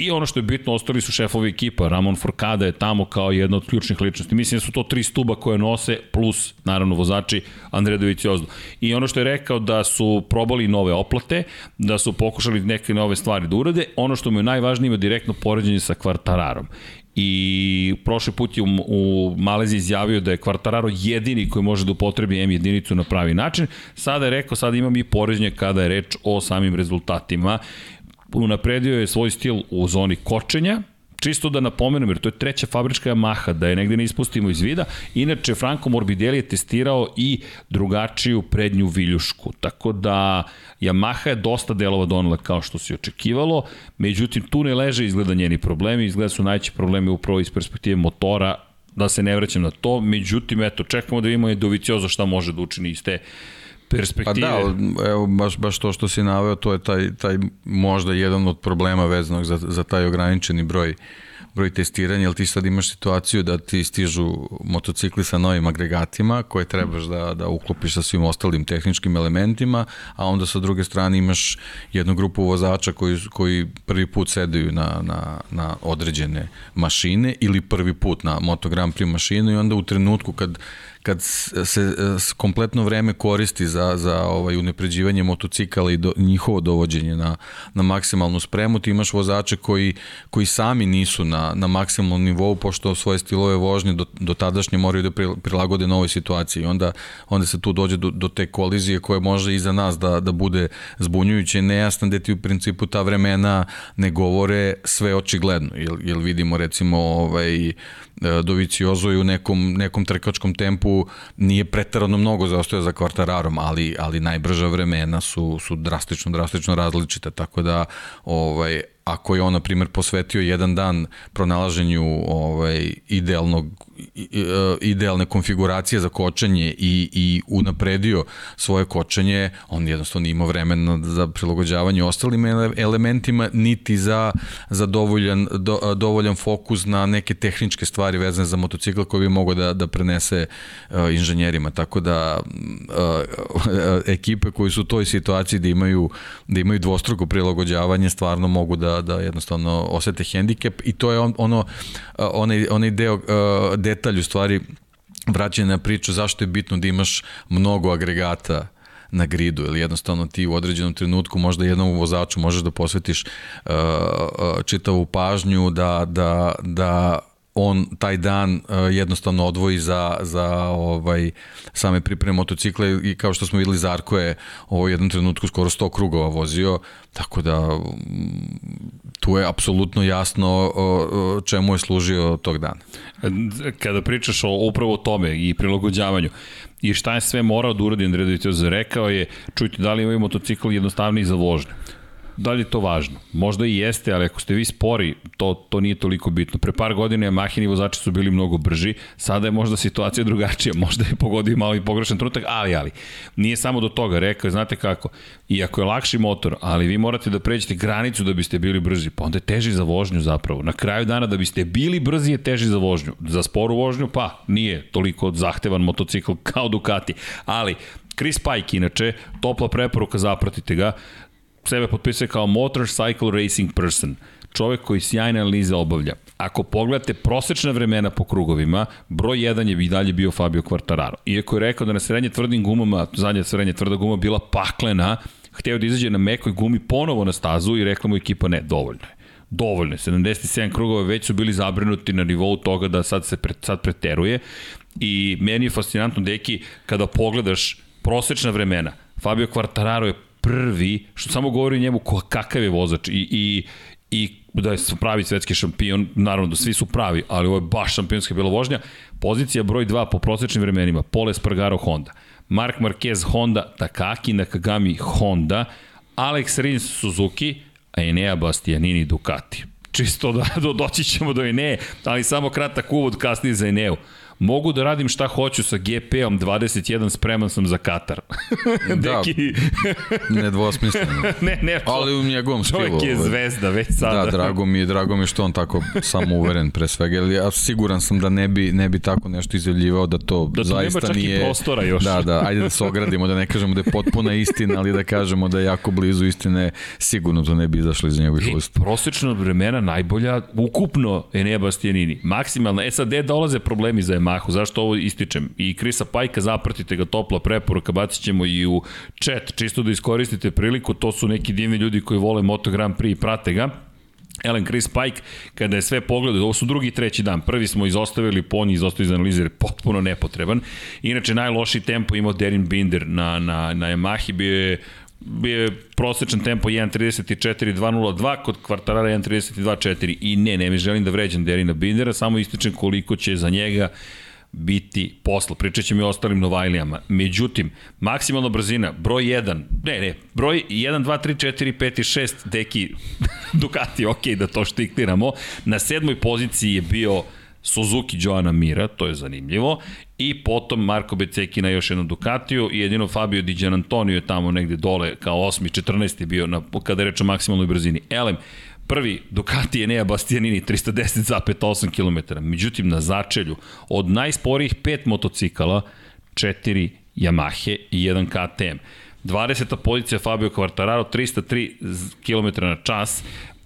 i ono što je bitno, ostali su šefovi ekipa, Ramon Forkada je tamo kao jedna od ključnih ličnosti. Mislim da su to tri stuba koje nose, plus, naravno, vozači Andreja Doviciozo. I ono što je rekao da su probali nove oplate, da su pokušali neke nove stvari da urade, ono što mu je najvažnije ima direktno poređenje sa Kvartararom i prošli put je u, u Maleziji izjavio da je Quartararo jedini koji može da upotrebi M jedinicu na pravi način. Sada je rekao, sada imam i poređenje kada je reč o samim rezultatima. Unapredio je svoj stil u zoni kočenja, čisto da napomenem, jer to je treća fabrička Yamaha, da je negde ne ispustimo iz vida. Inače, Franco Morbidelli je testirao i drugačiju prednju viljušku, tako da Yamaha je dosta delova donela kao što se očekivalo, međutim, tu ne leže izgleda njeni problemi, izgleda su najći problemi upravo iz perspektive motora, da se ne vraćam na to, međutim, eto, čekamo da vidimo je Doviciozo šta može da učini iz te perspektive. Pa da, evo, baš, baš to što si naveo, to je taj, taj možda jedan od problema vezanog za, za taj ograničeni broj broj testiranja, jer ti sad imaš situaciju da ti stižu motocikli sa novim agregatima koje trebaš da, da uklopiš sa svim ostalim tehničkim elementima, a onda sa druge strane imaš jednu grupu vozača koji, koji prvi put sedaju na, na, na određene mašine ili prvi put na Moto Grand Prix mašinu i onda u trenutku kad kad se e, kompletno vreme koristi za, za ovaj unepređivanje motocikala i do, njihovo dovođenje na, na maksimalnu spremu, ti imaš vozače koji, koji sami nisu na, na maksimalnom nivou, pošto svoje stilove vožnje do, do tadašnje moraju da prilagode novoj situaciji. Onda, onda se tu dođe do, do te kolizije koje može i za nas da, da bude zbunjujuće i nejasno da ti u principu ta vremena ne sve očigledno. Jel, jel vidimo recimo ovaj, Doviciozo je u nekom, nekom trkačkom tempu nije pretarano mnogo zaostaje za kvartararom, ali, ali najbrža vremena su, su drastično, drastično različite, tako da ovaj, ako je on, na primjer, posvetio jedan dan pronalaženju ovaj, idealnog, e, idealne konfiguracije za kočenje i, i unapredio svoje kočenje, on jednostavno ima vremena za prilagođavanje ostalim elementima, niti za, za dovoljan, do, dovoljan fokus na neke tehničke stvari vezane za motocikl koji bi mogao da, da prenese uh, inženjerima. Tako da uh, ekipe koji su u toj situaciji da imaju, da imaju dvostruko prilagođavanje stvarno mogu da da, jednostavno osete hendikep i to je on, ono, onaj, onaj deo, detalj u stvari vraćanje na priču zašto je bitno da imaš mnogo agregata na gridu ili jednostavno ti u određenom trenutku možda jednom vozaču možeš da posvetiš uh, čitavu pažnju da, da, da on taj dan uh, jednostavno odvoji za, za ovaj, same pripreme motocikle i kao što smo videli Zarko je u jednom trenutku skoro 100 krugova vozio, tako da mm, tu je apsolutno jasno uh, čemu je služio tog dana. Kada pričaš o upravo tome i prilagođavanju, i šta je sve morao da uradi Andrej Dovicioza, rekao je, čujte, da li imaju motocikl jednostavniji za vožnju? Da li je to važno? Možda i jeste, ali ako ste vi spori, to, to nije toliko bitno. Pre par godina Mahini vozači su bili mnogo brži, sada je možda situacija drugačija, možda je pogodio malo i pogrešan trutak, ali, ali, nije samo do toga, rekao je, znate kako, iako je lakši motor, ali vi morate da pređete granicu da biste bili brži, pa onda je teži za vožnju zapravo. Na kraju dana da biste bili brzi je teži za vožnju. Za sporu vožnju, pa, nije toliko zahtevan motocikl kao Ducati, ali Chris Pike, inače, topla preporuka, zapratite ga, sebe potpisuje kao motorcycle racing person čovek koji sjajne analize obavlja. Ako pogledate prosečna vremena po krugovima, broj 1 je i dalje bio Fabio Quartararo. Iako je rekao da na srednje tvrdim gumama, zadnja srednje tvrda guma bila paklena, hteo da izađe na mekoj gumi ponovo na stazu i rekla mu ekipa ne, dovoljno je. Dovoljno je. 77 krugova već su bili zabrinuti na nivou toga da sad se pre, sad preteruje i meni je fascinantno, deki, kada pogledaš prosečna vremena, Fabio Quartararo je prvi, što samo govori njemu kakav je vozač i, i, i da je pravi svetski šampion, naravno da svi su pravi, ali ovo je baš šampionska bila vožnja. Pozicija broj 2 po prosečnim vremenima, Pole Spargaro Honda, Mark Marquez Honda, Takaki Nakagami Honda, Alex Rins Suzuki, a Enea Bastianini Ducati. Čisto da do, doći ćemo do Enea, ali samo kratak uvod kasnije za Eneu mogu da radim šta hoću sa GP-om 21, spreman sam za Katar. da, nedvosmisleno. ne, ne, ali u njegovom stilu. Čovjek je ovaj. zvezda već sada. Da, drago mi je, drago mi je što on tako samouveren pre svega, ali ja siguran sam da ne bi, ne bi tako nešto izjavljivao da to da zaista nema čak nije... i prostora još. Da, da, ajde da se ogradimo, da ne kažemo da je potpuna istina, ali da kažemo da je jako blizu istine, sigurno to ne bi izašlo iz njegovih usta. Prosečna vremena najbolja, ukupno Enea Bastianini, maksimalna. E sad, gde dolaze problemi za Ema Yamahu. Zašto ovo ističem? I Krisa Pajka, zapratite ga topla preporuka, bacit ćemo i u chat, čisto da iskoristite priliku, to su neki divni ljudi koji vole Moto Grand Prix i prate ga. Ellen Chris Pike, kada je sve pogledao, ovo su drugi i treći dan, prvi smo izostavili, po njih izostavili iz analize, potpuno nepotreban. Inače, najloši tempo imao Derin Binder na, na, na Yamahi, bio je bio je prosečan tempo 1.34.202, kod kvartarara 1.32.4 i ne, ne mi želim da vređam Derina Bindera, samo ističem koliko će za njega biti posla. Pričat ćemo i o ostalim Novajlijama. Međutim, maksimalna brzina, broj 1, ne, ne, broj 1, 2, 3, 4, 5 i 6, deki Ducati, ok, da to štikliramo. Na sedmoj poziciji je bio Suzuki Joana Mira, to je zanimljivo, i potom Marko Beceki na još jednu Ducatiju i jedino Fabio Di Antonio je tamo negde dole kao 8. 14. bio na, kada je reč o maksimalnoj brzini. Elem, Prvi, Ducati Enea Bastianini, 310,8 km. Međutim, na začelju, od najsporijih pet motocikala, četiri Yamahe i jedan KTM. 20. pozicija Fabio Quartararo, 303 km na čas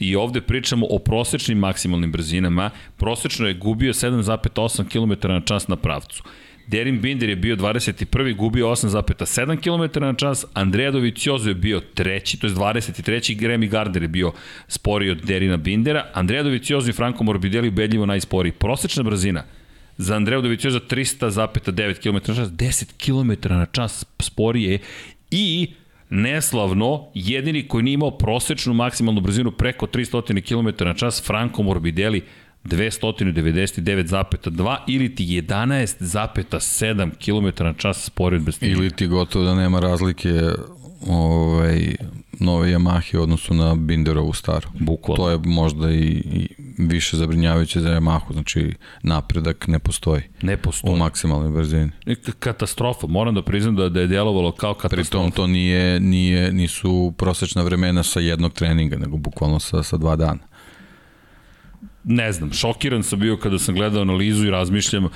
i ovde pričamo o prosečnim maksimalnim brzinama. Prosečno je gubio 7,8 km na čas na pravcu. Derin Binder je bio 21. gubio 8,7 km na čas, Andrea Doviciozo je bio treći, to je 23. Gremi Gardner je bio sporiji od Derina Bindera, Andrea Doviciozo i Franco Morbidelli ubedljivo najsporiji. Prosečna brzina za Andrea Doviciozo 300,9 km na čas, 10 km na čas sporije i neslavno, jedini koji nije imao prosečnu maksimalnu brzinu preko 300 km na čas, Franco Morbidelli 299,2 ili ti 11,7 km na čas spored bez Ili ti gotovo da nema razlike ovaj, nove Yamahe u odnosu na Binderovu staru. Bukvalno. To je možda i, i više zabrinjavajuće za Yamahu, znači napredak ne postoji. Ne postoji. U maksimalnoj brzini. Katastrofa, moram da priznam da, da je djelovalo kao katastrofa. Pritom to nije, nije, nisu prosečna vremena sa jednog treninga, nego bukvalno sa, sa dva dana ne znam, šokiran sam bio kada sam gledao analizu i razmišljam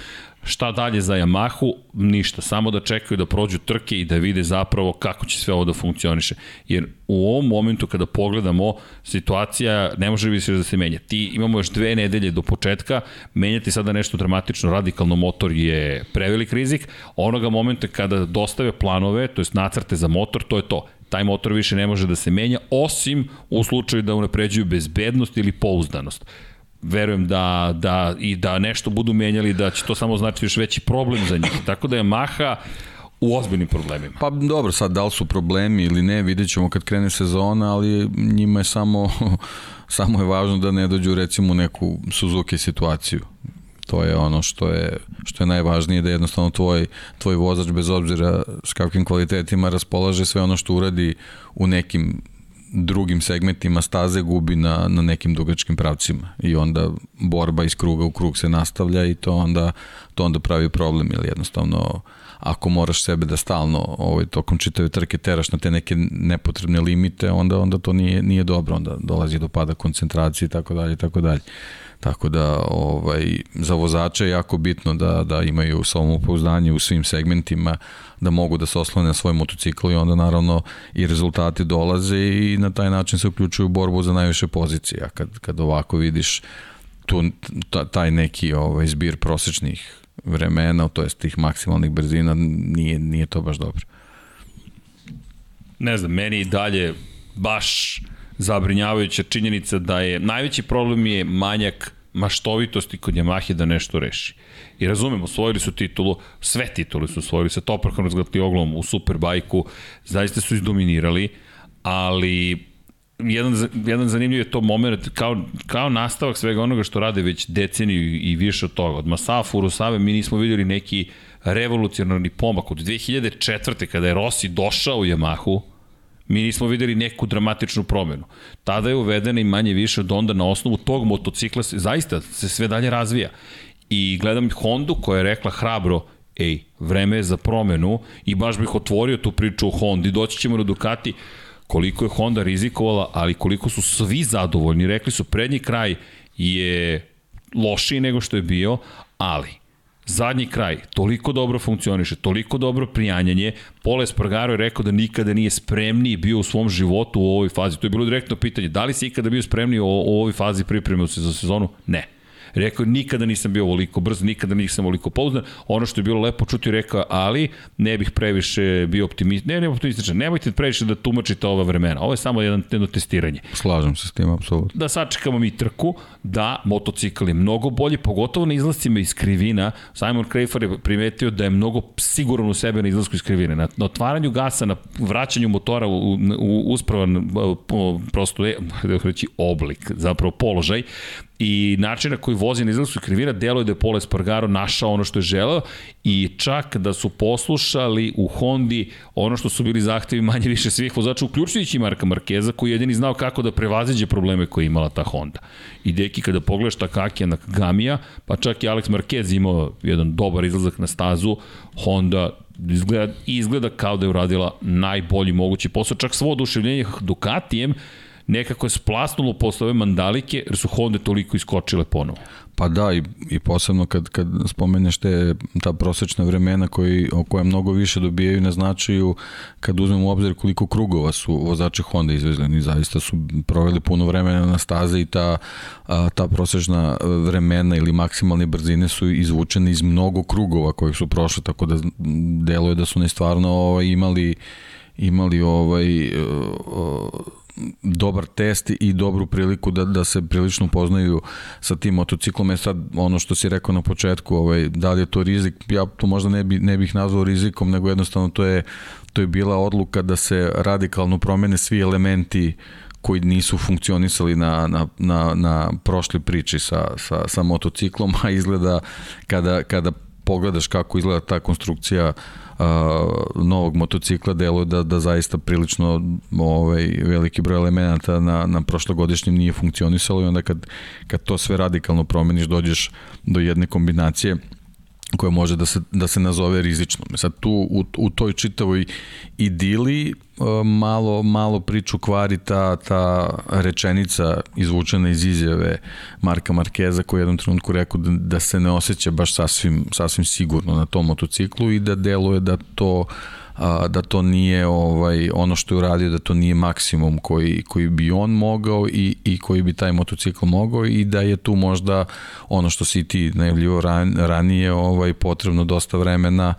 šta dalje za Yamahu, ništa, samo da čekaju da prođu trke i da vide zapravo kako će sve ovo da funkcioniše. Jer u ovom momentu kada pogledamo, situacija ne može više da se menja. Ti imamo još dve nedelje do početka, menjati sada nešto dramatično, radikalno motor je prevelik rizik. Onoga momenta kada dostave planove, to jest nacrte za motor, to je to taj motor više ne može da se menja, osim u slučaju da unapređuju bezbednost ili pouzdanost verujem da, da i da nešto budu menjali, da će to samo znači još veći problem za njih. Tako da je Maha u ozbiljnim problemima. Pa dobro, sad da li su problemi ili ne, vidjet ćemo kad krene sezona, ali njima je samo, samo je važno da ne dođu recimo u neku Suzuki situaciju. To je ono što je, što je najvažnije, da jednostavno tvoj, tvoj vozač bez obzira s kakvim kvalitetima raspolaže sve ono što uradi u nekim drugim segmentima staze gubi na, na nekim dugačkim pravcima i onda borba iz kruga u krug se nastavlja i to onda, to onda pravi problem ili jednostavno ako moraš sebe da stalno ovaj, tokom čitave trke teraš na te neke nepotrebne limite, onda onda to nije, nije dobro, onda dolazi do pada koncentracije i tako dalje i tako dalje. Tako da ovaj, za vozače je jako bitno da, da imaju samopouzdanje u svim segmentima, da mogu da se oslone na svoj motocikl i onda naravno i rezultati dolaze i na taj način se uključuju u borbu za najviše pozicije. A kad, kad ovako vidiš tu, taj neki ovaj, zbir prosečnih vremena, to jest tih maksimalnih brzina, nije, nije to baš dobro. Ne znam, meni dalje baš zabrinjavajuća činjenica da je najveći problem je manjak maštovitosti kod Yamahe da nešto reši. I razumemo, osvojili su titulu, sve titule su osvojili sa Toprakom razgledali oglom u Superbajku, zaista su izdominirali, ali jedan, jedan zanimljiv je to moment kao, kao nastavak svega onoga što rade već deceniju i više od toga. Od Masafa Furusave mi nismo videli neki revolucionarni pomak. Od 2004. kada je Rossi došao u Yamahu, mi nismo videli neku dramatičnu promenu. Tada je uvedena i manje više od onda na osnovu tog motocikla zaista se sve dalje razvija. I gledam Hondu koja je rekla hrabro, ej, vreme je za promenu i baš bih otvorio tu priču o Hondi, doći ćemo na Ducati, koliko je Honda rizikovala, ali koliko su svi zadovoljni. Rekli su, prednji kraj je lošiji nego što je bio, ali zadnji kraj toliko dobro funkcioniše, toliko dobro prijanjanje. Pole Spargaro je rekao da nikada nije spremniji bio u svom životu u ovoj fazi. To je bilo direktno pitanje. Da li si ikada bio spremniji u, u ovoj fazi pripreme za sezonu? Ne. Rekao nikada nisam bio ovoliko brz, nikada nisam ovoliko pouzdan. Ono što je bilo lepo čuti, rekao, ali ne bih previše bio optimist, ne, ne optimističan, nemojte previše da tumačite ova vremena. Ovo je samo jedan, jedno testiranje. Slažem se s tim, apsolutno. Da sačekamo mi trku, da motocikl je mnogo bolji, pogotovo na izlascima iz krivina. Simon Krejfar je primetio da je mnogo siguran u sebe na izlasku iz krivine. Na, na otvaranju gasa, na vraćanju motora u, u uspravan prosto je, da reći, oblik, zapravo položaj, i način na koji vozi na izlasku krivina deluje da je Pole Spargaro našao ono što je želeo i čak da su poslušali u Hondi ono što su bili zahtevi manje više svih vozača, uključujući Marka Markeza koji jedini znao kako da prevaziđe probleme koje imala ta Honda. I deki kada pogledaš Takakija na Gamija, pa čak i Alex Marquez imao jedan dobar izlazak na stazu, Honda izgleda, izgleda kao da je uradila najbolji mogući posao, čak svo oduševljenje Ducatijem nekako je splasnulo posle ove mandalike, jer su Honda toliko iskočile ponovo. Pa da, i, i posebno kad, kad spomeneš te, ta prosečna vremena koji, o koje mnogo više dobijaju na značaju kad uzmemo u obzir koliko krugova su vozači Honda izvezli. Oni zaista su proveli puno vremena na staze i ta, a, ta prosečna vremena ili maksimalne brzine su izvučene iz mnogo krugova koji su prošli, tako da deluje da su ne stvarno ovaj, imali imali ovaj dobar test i dobru priliku da, da se prilično upoznaju sa tim motociklom. E sad, ono što si rekao na početku, ovaj, da li je to rizik, ja to možda ne, bi, ne bih nazvao rizikom, nego jednostavno to je, to je bila odluka da se radikalno promene svi elementi koji nisu funkcionisali na, na, na, na prošli priči sa, sa, sa motociklom, a izgleda kada, kada pogledaš kako izgleda ta konstrukcija uh, novog motocikla, deluje da, da zaista prilično ovaj, veliki broj elemenata na, na prošlogodišnjem nije funkcionisalo i onda kad, kad to sve radikalno promeniš, dođeš do jedne kombinacije koja može da se, da se nazove rizično. Sad tu u, u toj čitavoj idili e, malo, malo priču kvari ta, ta rečenica izvučena iz izjave Marka Markeza koji je jednom trenutku rekao da, da se ne osjeća baš sasvim, sasvim sigurno na tom motociklu i da deluje da to uh, a, da to nije ovaj ono što je uradio da to nije maksimum koji koji bi on mogao i i koji bi taj motocikl mogao i da je tu možda ono što si ti najavljivo ran, ranije ovaj potrebno dosta vremena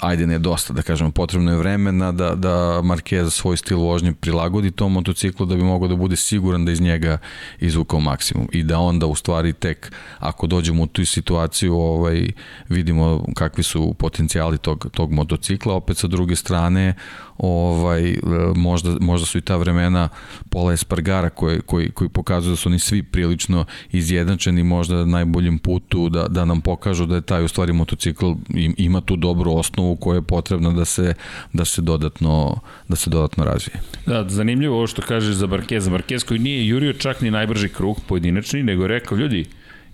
ajde ne dosta, da kažemo, potrebno je vremena da, da Marquez svoj stil vožnje prilagodi tom motociklu da bi mogao da bude siguran da iz njega izvukao maksimum i da onda u stvari tek ako dođemo u tu situaciju ovaj, vidimo kakvi su potencijali tog, tog motocikla, opet sa druge strane ovaj, možda, možda su i ta vremena Pola Espargara koji, koji, koji pokazuju da su oni svi prilično izjednačeni možda na najboljem putu da, da nam pokažu da je taj u stvari motocikl ima tu dobru osnovu koja je potrebna da se, da se dodatno da se dodatno razvije. Da, zanimljivo ovo što kažeš za Marquez. Marquez koji nije jurio čak ni najbrži krug pojedinačni, nego je rekao, ljudi,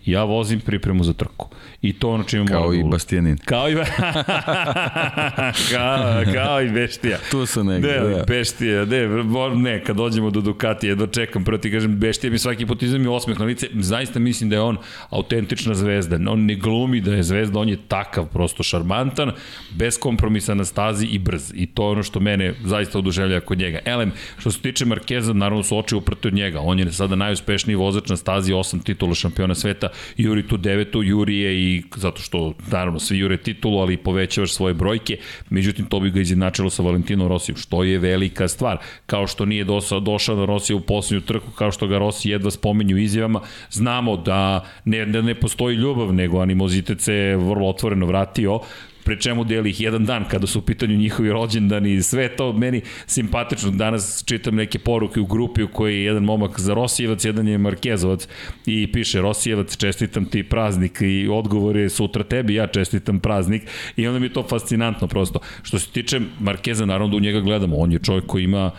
ja vozim pripremu za trku. I to ono čime Kao i Bastianin. Kao i kao, kao i Beštija. tu su negde, ne, da. Beštija, ne, ne, kad dođemo do Ducati, jedno čekam, prvo ti kažem, Beštija mi svaki put izvemi osmeh na lice, zaista mislim da je on autentična zvezda, on ne glumi da je zvezda, on je takav, prosto šarmantan, bez kompromisa na stazi i brz. I to je ono što mene zaista oduželja kod njega. Elem, što se tiče Markeza, naravno su oči uprte od njega, on je sada najuspešniji vozač na stazi, osam titula šampiona sveta, juri tu devetu, juri je i zato što, naravno, svi jure titulu, ali povećavaš svoje brojke, međutim, to bi ga izjednačilo sa Valentino Rosijom, što je velika stvar. Kao što nije došao, došao na Rosija u poslednju trku, kao što ga Rossi jedva spomenju izjavama, znamo da ne, da ne postoji ljubav, nego animozitet se vrlo otvoreno vratio, pre čemu deli ih jedan dan kada su u pitanju njihovi rođendani i sve to meni simpatično. Danas čitam neke poruke u grupi u kojoj je jedan momak za Rosijevac, jedan je Markezovac i piše Rosijevac čestitam ti praznik i odgovor je sutra tebi, ja čestitam praznik i onda mi je to fascinantno prosto. Što se tiče Markeza, naravno da u njega gledamo, on je čovjek koji ima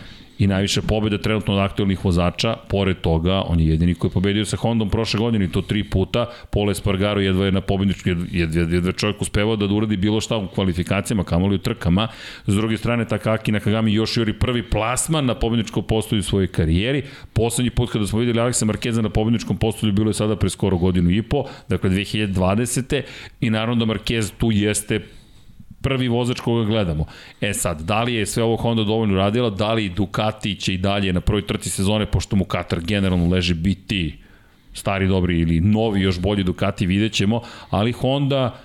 i najviše pobjeda trenutno od aktualnih vozača. Pored toga, on je jedini koji je pobedio sa Hondom prošle godine i to tri puta. Pole Espargaro jedva je na pobedničku, jedva, jedva čovjek uspevao da uradi bilo šta u kvalifikacijama, kamoli u trkama. S druge strane, Takaki Nakagami još juri prvi plasman na pobedničkom postolju u svojoj karijeri. Poslednji put kada smo videli Aleksa Markeza na pobedničkom postolju bilo je sada pre skoro godinu i po, dakle 2020. I naravno da Markez tu jeste prvi vozač koga gledamo. E sad, da li je sve ovo Honda dovoljno radila, da li Ducati će i dalje na prvoj trci sezone, pošto mu Katar generalno leži biti stari dobri ili novi još bolji Ducati, vidjet ćemo, ali Honda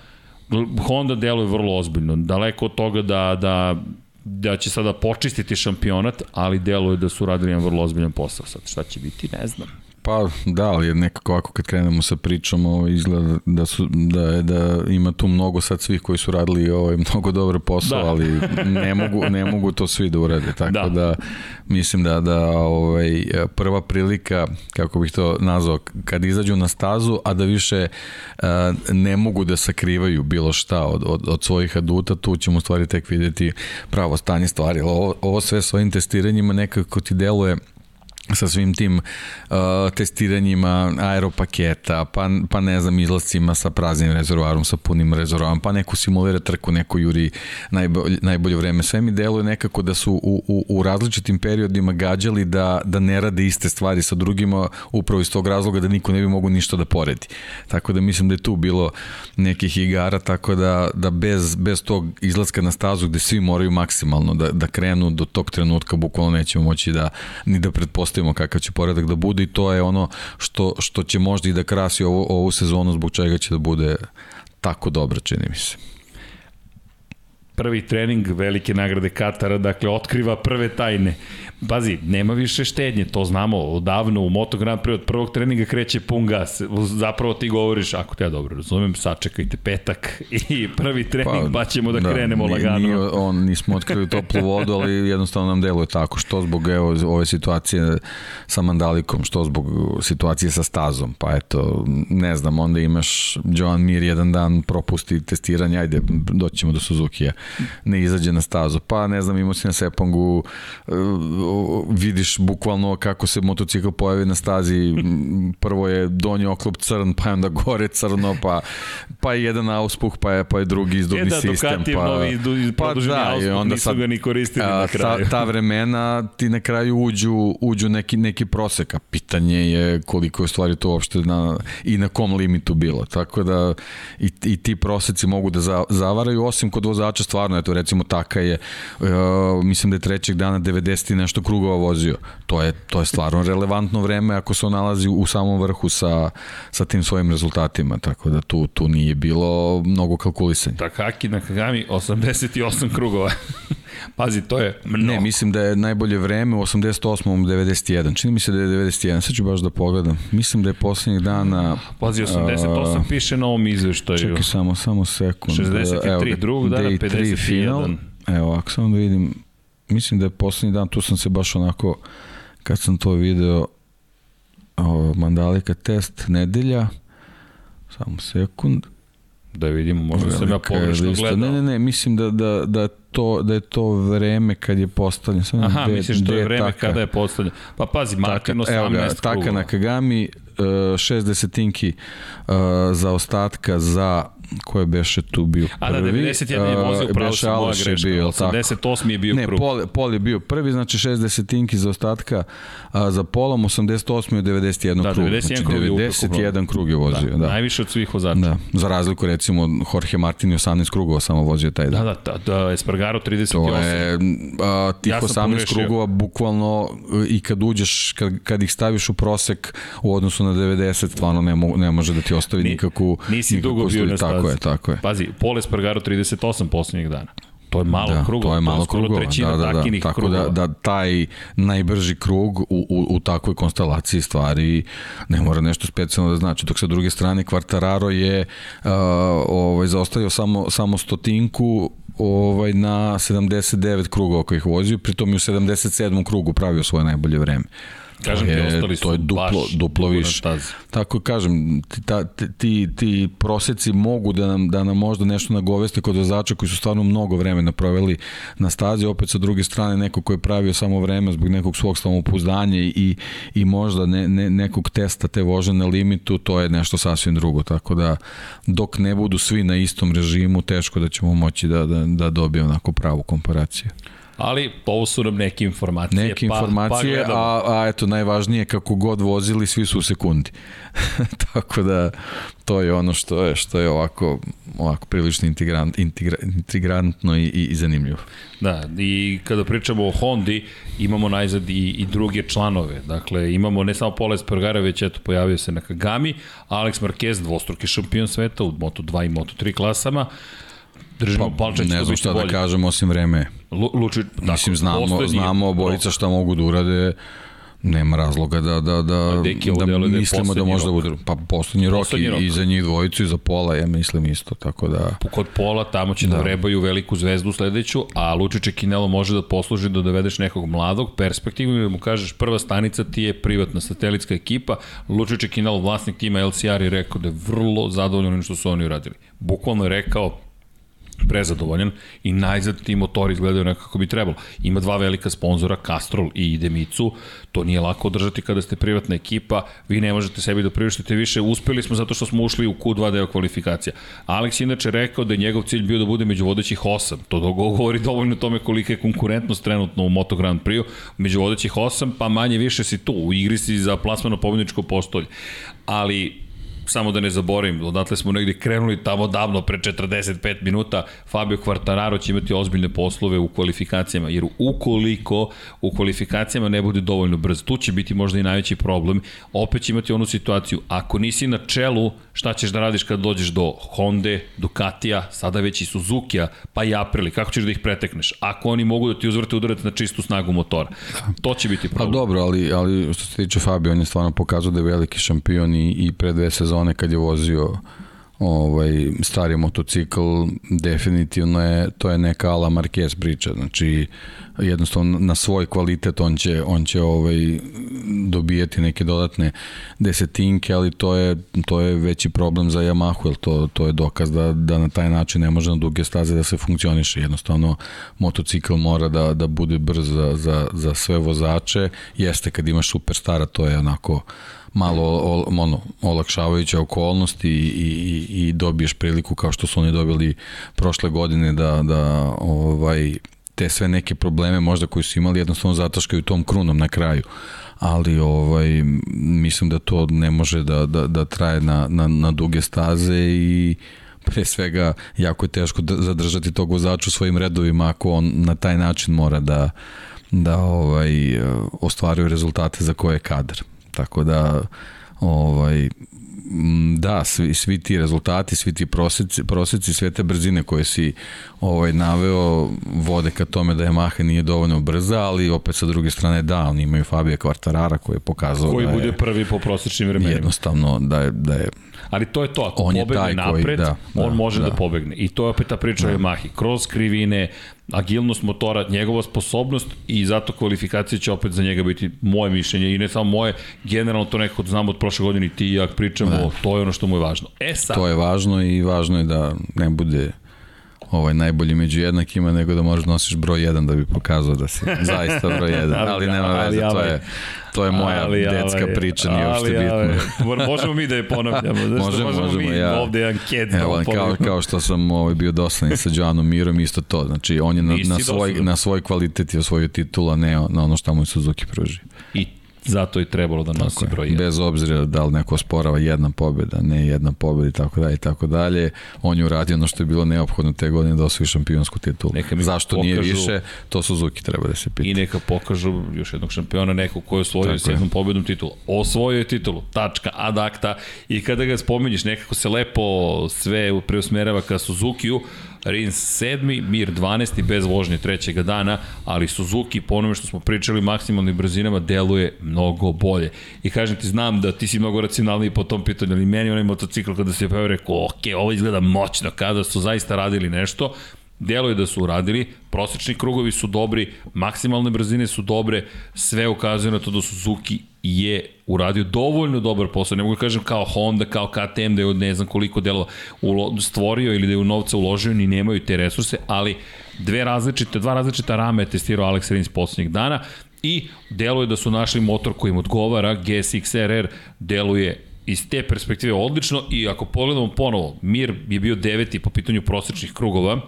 Honda deluje vrlo ozbiljno. Daleko od toga da, da da će sada počistiti šampionat, ali deluje da su radili jedan vrlo ozbiljan posao. Sad šta će biti, ne znam. Pa da, ali nekako ovako kad krenemo sa pričom ovo izgleda da, su, da, je, da ima tu mnogo sad svih koji su radili ovaj, mnogo dobar posao, da. ali ne mogu, ne mogu to svi da urade. Tako da, da mislim da, da ovaj, prva prilika, kako bih to nazvao, kad izađu na stazu, a da više a, ne mogu da sakrivaju bilo šta od, od, od svojih aduta, tu ćemo u stvari tek videti pravo stanje stvari. Ovo, ovo sve svojim testiranjima nekako ti deluje sa svim tim uh, testiranjima aeropaketa, pa, pa ne znam, izlascima sa praznim rezervoarom, sa punim rezervoarom, pa neko simulira trku, neko juri najbolje, najbolje vreme. Sve mi deluje nekako da su u, u, u različitim periodima gađali da, da ne rade iste stvari sa drugima, upravo iz tog razloga da niko ne bi mogu ništa da poredi. Tako da mislim da je tu bilo nekih igara, tako da, da bez, bez tog izlaska na stazu gde svi moraju maksimalno da, da krenu do tog trenutka, bukvalno nećemo moći da ni da pretpostavimo pretpostavimo kakav će poredak da bude i to je ono što, što će možda i da krasi ovu, ovu sezonu zbog čega će da bude tako dobro, čini mi se prvi trening velike nagrade Katara, dakle otkriva prve tajne. Pazi, nema više štednje, to znamo odavno u Moto Grand Prix od prvog treninga kreće pun gas. Zapravo ti govoriš, ako te ja dobro razumem, sačekajte petak i prvi trening pa, pa ćemo da, da krenemo nije, lagano. Nije, on, nismo otkrili toplu vodu, ali jednostavno nam deluje tako. Što zbog evo, ove situacije sa Mandalikom, što zbog situacije sa stazom. Pa eto, ne znam, onda imaš Joan Mir jedan dan propusti testiranje, ajde, doćemo do Suzuki-a, ne izađe na stazu. Pa ne znam, imao si na Sepangu vidiš bukvalno kako se motocikl pojavi na stazi, prvo je donji oklop crn, pa onda gore crno, pa, pa je jedan auspuh, pa je, pa je drugi izdobni e da, sistem. Pa, novi pa da, auspuh, onda nisu sad, ga ni koristili a, na kraju. Ta, ta vremena ti na kraju uđu, uđu neki, neki prosek, a pitanje je koliko je stvari to uopšte na, i na kom limitu bilo. Tako da i, i ti proseci mogu da za, zavaraju, osim kod vozača stvarno, eto recimo Taka je, uh, mislim da je trećeg dana 90 i nešto krugova vozio. To je, to je stvarno relevantno vreme ako se on nalazi u samom vrhu sa, sa tim svojim rezultatima, tako da tu, tu nije bilo mnogo kalkulisanja. Takaki na Kagami 88 krugova. Pazi, to je mnogo. Ne, mislim da je najbolje vreme u 88. 91. Čini mi se da je 91. Sad ću baš da pogledam. Mislim da je poslednjih dana... Pazi, 88 uh, piše na ovom izveštaju. Čekaj samo, samo sekund. 63, Evo, drugog dana 51. Final. Evo, ako samo da vidim, mislim da je poslednji dan, tu sam se baš onako, kad sam to video, o, Mandalika test, nedelja, samo sekund. Da vidimo, možda sam ja pogrešno gledao. Ne, ne, ne, mislim da, da, da, to, da je to vreme kad je postavljen. Sam Aha, de, misliš da je vreme taka. kada je postavljen. Pa pazi, Martin 18 evo ga, Taka na Kagami, uh, 6 desetinki uh, za ostatka za ko je beše tu bio prvi. A da, 91 je vozio pravo sa moja greška. Bio, 88 je bio ne, prvi. Pol, Pol je bio prvi, znači 6 desetinki za ostatka a, za polom, 88 je 91 da, krug. 91 znači, krug 91 krug je vozio. Da, da. Najviše od svih vozača. Da, za razliku recimo Jorge Martin je 18 krugova samo vozio taj dan. Da, da, da, da Espargaro 38. To je a, tih ja 18 pogrešio. krugova bukvalno i kad uđeš, kad, kad ih staviš u prosek u odnosu na 90, stvarno ne, mo, ne može da ti ostavi Ni, nikakvu Nisi nikakvu dugo bio na Tako je, tako je. Pazi, Pole Spargaro 38 poslednjih dana. To je malo da, krugova, to je malo to je krugova, trećina da, da, da. Tako da, da taj najbrži krug u, u, u takvoj konstelaciji stvari ne mora nešto specijalno da znači. Dok sa druge strane Quartararo je uh, ovaj, zaostavio samo, samo stotinku ovaj, na 79 krugova kojih vozio, pritom je u 77. krugu pravio svoje najbolje vreme. Kažem to je, ti, ostali su to je duplo, duplo više. Tako kažem, ti, ta, ti, ti proseci mogu da nam, da nam možda nešto nagoveste kod vozača koji su stvarno mnogo vremena proveli na stazi, opet sa druge strane neko ko je pravio samo vreme zbog nekog svog samopouzdanja i, i možda ne, ne, nekog testa te vože na limitu, to je nešto sasvim drugo. Tako da dok ne budu svi na istom režimu, teško da ćemo moći da, da, da dobijemo onako pravu komparaciju. Ali ovo su nam neke informacije. Neke pa, informacije, pa a, a eto najvažnije kako god vozili, svi su u sekundi. Tako da to je ono što je što je ovako ovako prilično integrant, integra, integrantno i, i, i zanimljivo. Da, i kada pričamo o Hondi, imamo najzad i, i druge članove. Dakle, imamo ne samo Poles Espargara, već eto pojavio se na Kagami, Alex Marquez, dvostruki šampion sveta u Moto2 i Moto3 klasama, držimo pa, palčeć. Ne znam šta da kažem osim vreme. Luči, tako, Mislim, znamo, znamo obojica šta mogu da urade nema razloga da da da da, da mislimo da možda bude pa poslednji rok i, rok. i za njih dvojicu i za Pola ja mislim isto tako da kod Pola tamo će da, da vrebaju veliku zvezdu sledeću a Lučiće Kinelo može da posluži da dovedeš nekog mladog perspektivno i da mu kažeš prva stanica ti je privatna satelitska ekipa Lučiće Kinelo vlasnik tima LCR je rekao da je vrlo zadovoljan što su oni uradili bukvalno je rekao prezadovoljan i najzad ti motori izgledaju nekako bi trebalo. Ima dva velika sponzora, Castrol i Idemicu, to nije lako održati kada ste privatna ekipa, vi ne možete sebi da priuštite više, uspeli smo zato što smo ušli u Q2 deo kvalifikacija. Alex inače rekao da je njegov cilj bio da bude među vodećih osam, to govori dovoljno o tome kolika je konkurentnost trenutno u Moto Grand Prix, među vodećih osam, pa manje više si tu, u igri si za plasmano pobjedničko postolje. Ali samo da ne zaboravim, odatle smo negde krenuli tamo davno, pre 45 minuta, Fabio Quartararo će imati ozbiljne poslove u kvalifikacijama, jer ukoliko u kvalifikacijama ne bude dovoljno brz, tu će biti možda i najveći problem, opet će imati onu situaciju, ako nisi na čelu, šta ćeš da radiš kad dođeš do Honda, Ducatija, sada već i Suzuki-a, pa i Aprili, kako ćeš da ih pretekneš? Ako oni mogu da ti uzvrte udarati na čistu snagu motora, to će biti problem. Pa dobro, ali, ali što se tiče Fabio, on je stvarno pokazao da je veliki šampion i, i pre dve sezone sezone kad je vozio ovaj stari motocikl definitivno je to je neka ala Marquez priča. Znači jednostavno na svoj kvalitet on će on će ovaj dobijati neke dodatne desetinke ali to je to je veći problem za Yamahu jer to to je dokaz da da na taj način ne može na duge staze da se funkcioniše. Jednostavno motocikl mora da da bude brz za za za sve vozače. Jeste kad imaš superstara to je onako malo ono, olakšavajuća okolnost i, i, i dobiješ priliku kao što su oni dobili prošle godine da, da ovaj, te sve neke probleme možda koji su imali jednostavno zataškaju tom krunom na kraju ali ovaj mislim da to ne može da, da, da traje na, na, na duge staze i pre svega jako je teško da zadržati tog vozača u svojim redovima ako on na taj način mora da da ovaj ostvaruje rezultate za koje je kadar. Tako da ovaj da, svi, svi ti rezultati, svi ti proseci, proseci, sve te brzine koje si ovaj, naveo vode ka tome da Yamaha nije dovoljno brza, ali opet sa druge strane da, oni imaju Fabio Quartarara koji je pokazao koji da bude prvi po prosečnim vremenima. Jednostavno da je, da je Ali to je to, ako on pobegne taj napred, koji, da, on da, može da. da pobegne. I to je opet ta priča da. o Yamahi. Kroz krivine, agilnost motora, njegova sposobnost i zato kvalifikacija će opet za njega biti moje mišljenje i ne samo moje, generalno to nekako znamo od prošle godine i ti i ja pričamo, da. to je ono što mu je važno. E sad. To je važno i važno je da ne bude ovaj najbolji među jednakima nego da možeš da nosiš broj 1 da bi pokazao da si zaista broj 1, ali, nema veze, to je to je moja ali, detska ali, priča, nije uopšte bitno. možemo mi da je ponavljamo, znači možemo, možemo, možemo mi ja. ovde jedan kec da Evo, kao, kao što sam ovaj, bio dosadan sa Joanom Mirom, isto to, znači on je na, na, svoj, na svoj kvalitet i osvojio titula, ne na ono što mu je Suzuki pruži. I Zato je trebalo da nosi tako broj 1. Bez obzira da li neko sporava jedna pobjeda, ne jedna pobjeda i tako dalje i tako dalje. On je uradio ono što je bilo neophodno te godine da osvoji šampionsku titulu. Zašto pokažu, nije više, to Suzuki treba da se pita. I neka pokažu još jednog šampiona, nekog koji je osvojio s jednom pobjedom titulu. Osvojio je titulu, tačka, ad akta. I kada ga spominješ, nekako se lepo sve preusmerava ka Suzukiju, Rins 7. Mir 12. bez vožnje trećega dana, ali Suzuki, po onome što smo pričali, maksimalnim brzinama deluje mnogo bolje. I kažem ti, znam da ti si mnogo racionalniji po tom pitanju, ali meni onaj motocikl kada se pojavio rekao, ok, ovo izgleda moćno, kada su zaista radili nešto, Delo je da su uradili, prosečni krugovi su dobri, maksimalne brzine su dobre, sve ukazuje na to da Suzuki je uradio dovoljno dobar posao, ne mogu da kažem kao Honda, kao KTM da je od ne znam koliko dela stvorio ili da je u novca uložio, ni nemaju te resurse, ali dve različite, dva različita rame je testirao Alex Rins poslednjih dana i deluje da su našli motor koji im odgovara, GSX RR deluje iz te perspektive odlično i ako pogledamo ponovo, Mir je bio deveti po pitanju prosečnih krugova,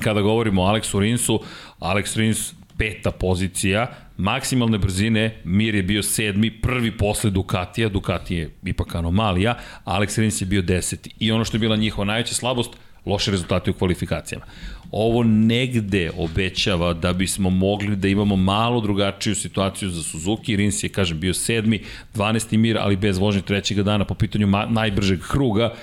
kada govorimo o Aleksu Rinsu, Alex Rins peta pozicija, maksimalne brzine, Mir je bio sedmi, prvi posle Ducatija, Ducati je ipak anomalija, Alex Rins je bio deseti. I ono što je bila njihova najveća slabost, loše rezultate u kvalifikacijama. Ovo negde obećava da bismo mogli da imamo malo drugačiju situaciju za Suzuki. Rins je, kažem, bio sedmi, 12. mir, ali bez vožnje trećeg dana po pitanju najbržeg kruga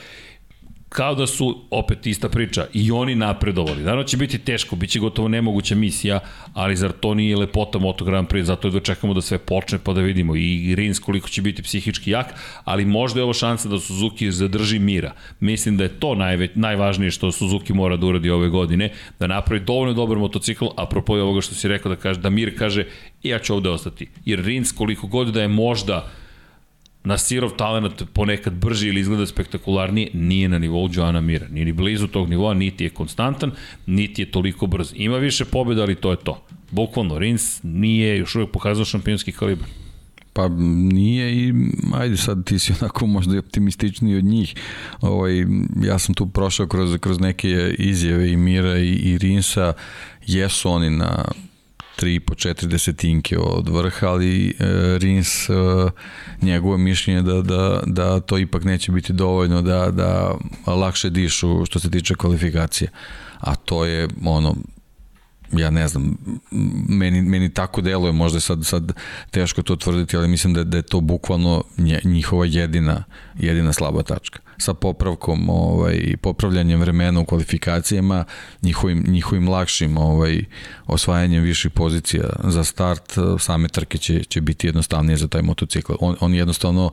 kao da su opet ista priča i oni napredovali. Naravno će biti teško, bit će gotovo nemoguća misija, ali zar to nije lepota Moto Grand Prix, zato je dočekamo da sve počne pa da vidimo i Rins koliko će biti psihički jak, ali možda je ovo šansa da Suzuki zadrži mira. Mislim da je to najveć, najvažnije što Suzuki mora da uradi ove godine, da napravi dovoljno dobar motocikl, apropo ovoga što si rekao da kaže da Mir kaže ja ću ovde ostati. Jer Rins koliko god da je možda na sirov talent ponekad brži ili izgleda spektakularnije, nije na nivou Joana Mira. Nije ni blizu tog nivoa, niti je konstantan, niti je toliko brz. Ima više pobjeda, ali to je to. Bukvalno, Rins nije još uvijek pokazao šampionski kalibar. Pa nije i ajde sad ti si onako možda i optimističniji od njih. Ovaj, ja sam tu prošao kroz, kroz neke izjave i Mira i, i Rinsa. Jesu oni na 3 po 4 desetinke od vrha, ali e, Rins e, njegovo mišljenje da, da, da to ipak neće biti dovoljno da, da lakše dišu što se tiče kvalifikacije. A to je ono ja ne znam, meni, meni tako deluje, možda je sad, sad teško to tvrditi, ali mislim da, da je to bukvalno njihova jedina, jedina slaba tačka. Sa popravkom ovaj, popravljanjem vremena u kvalifikacijama, njihovim, njihovim lakšim ovaj, osvajanjem viših pozicija za start, same trke će, će biti jednostavnije za taj motocikl. On, on jednostavno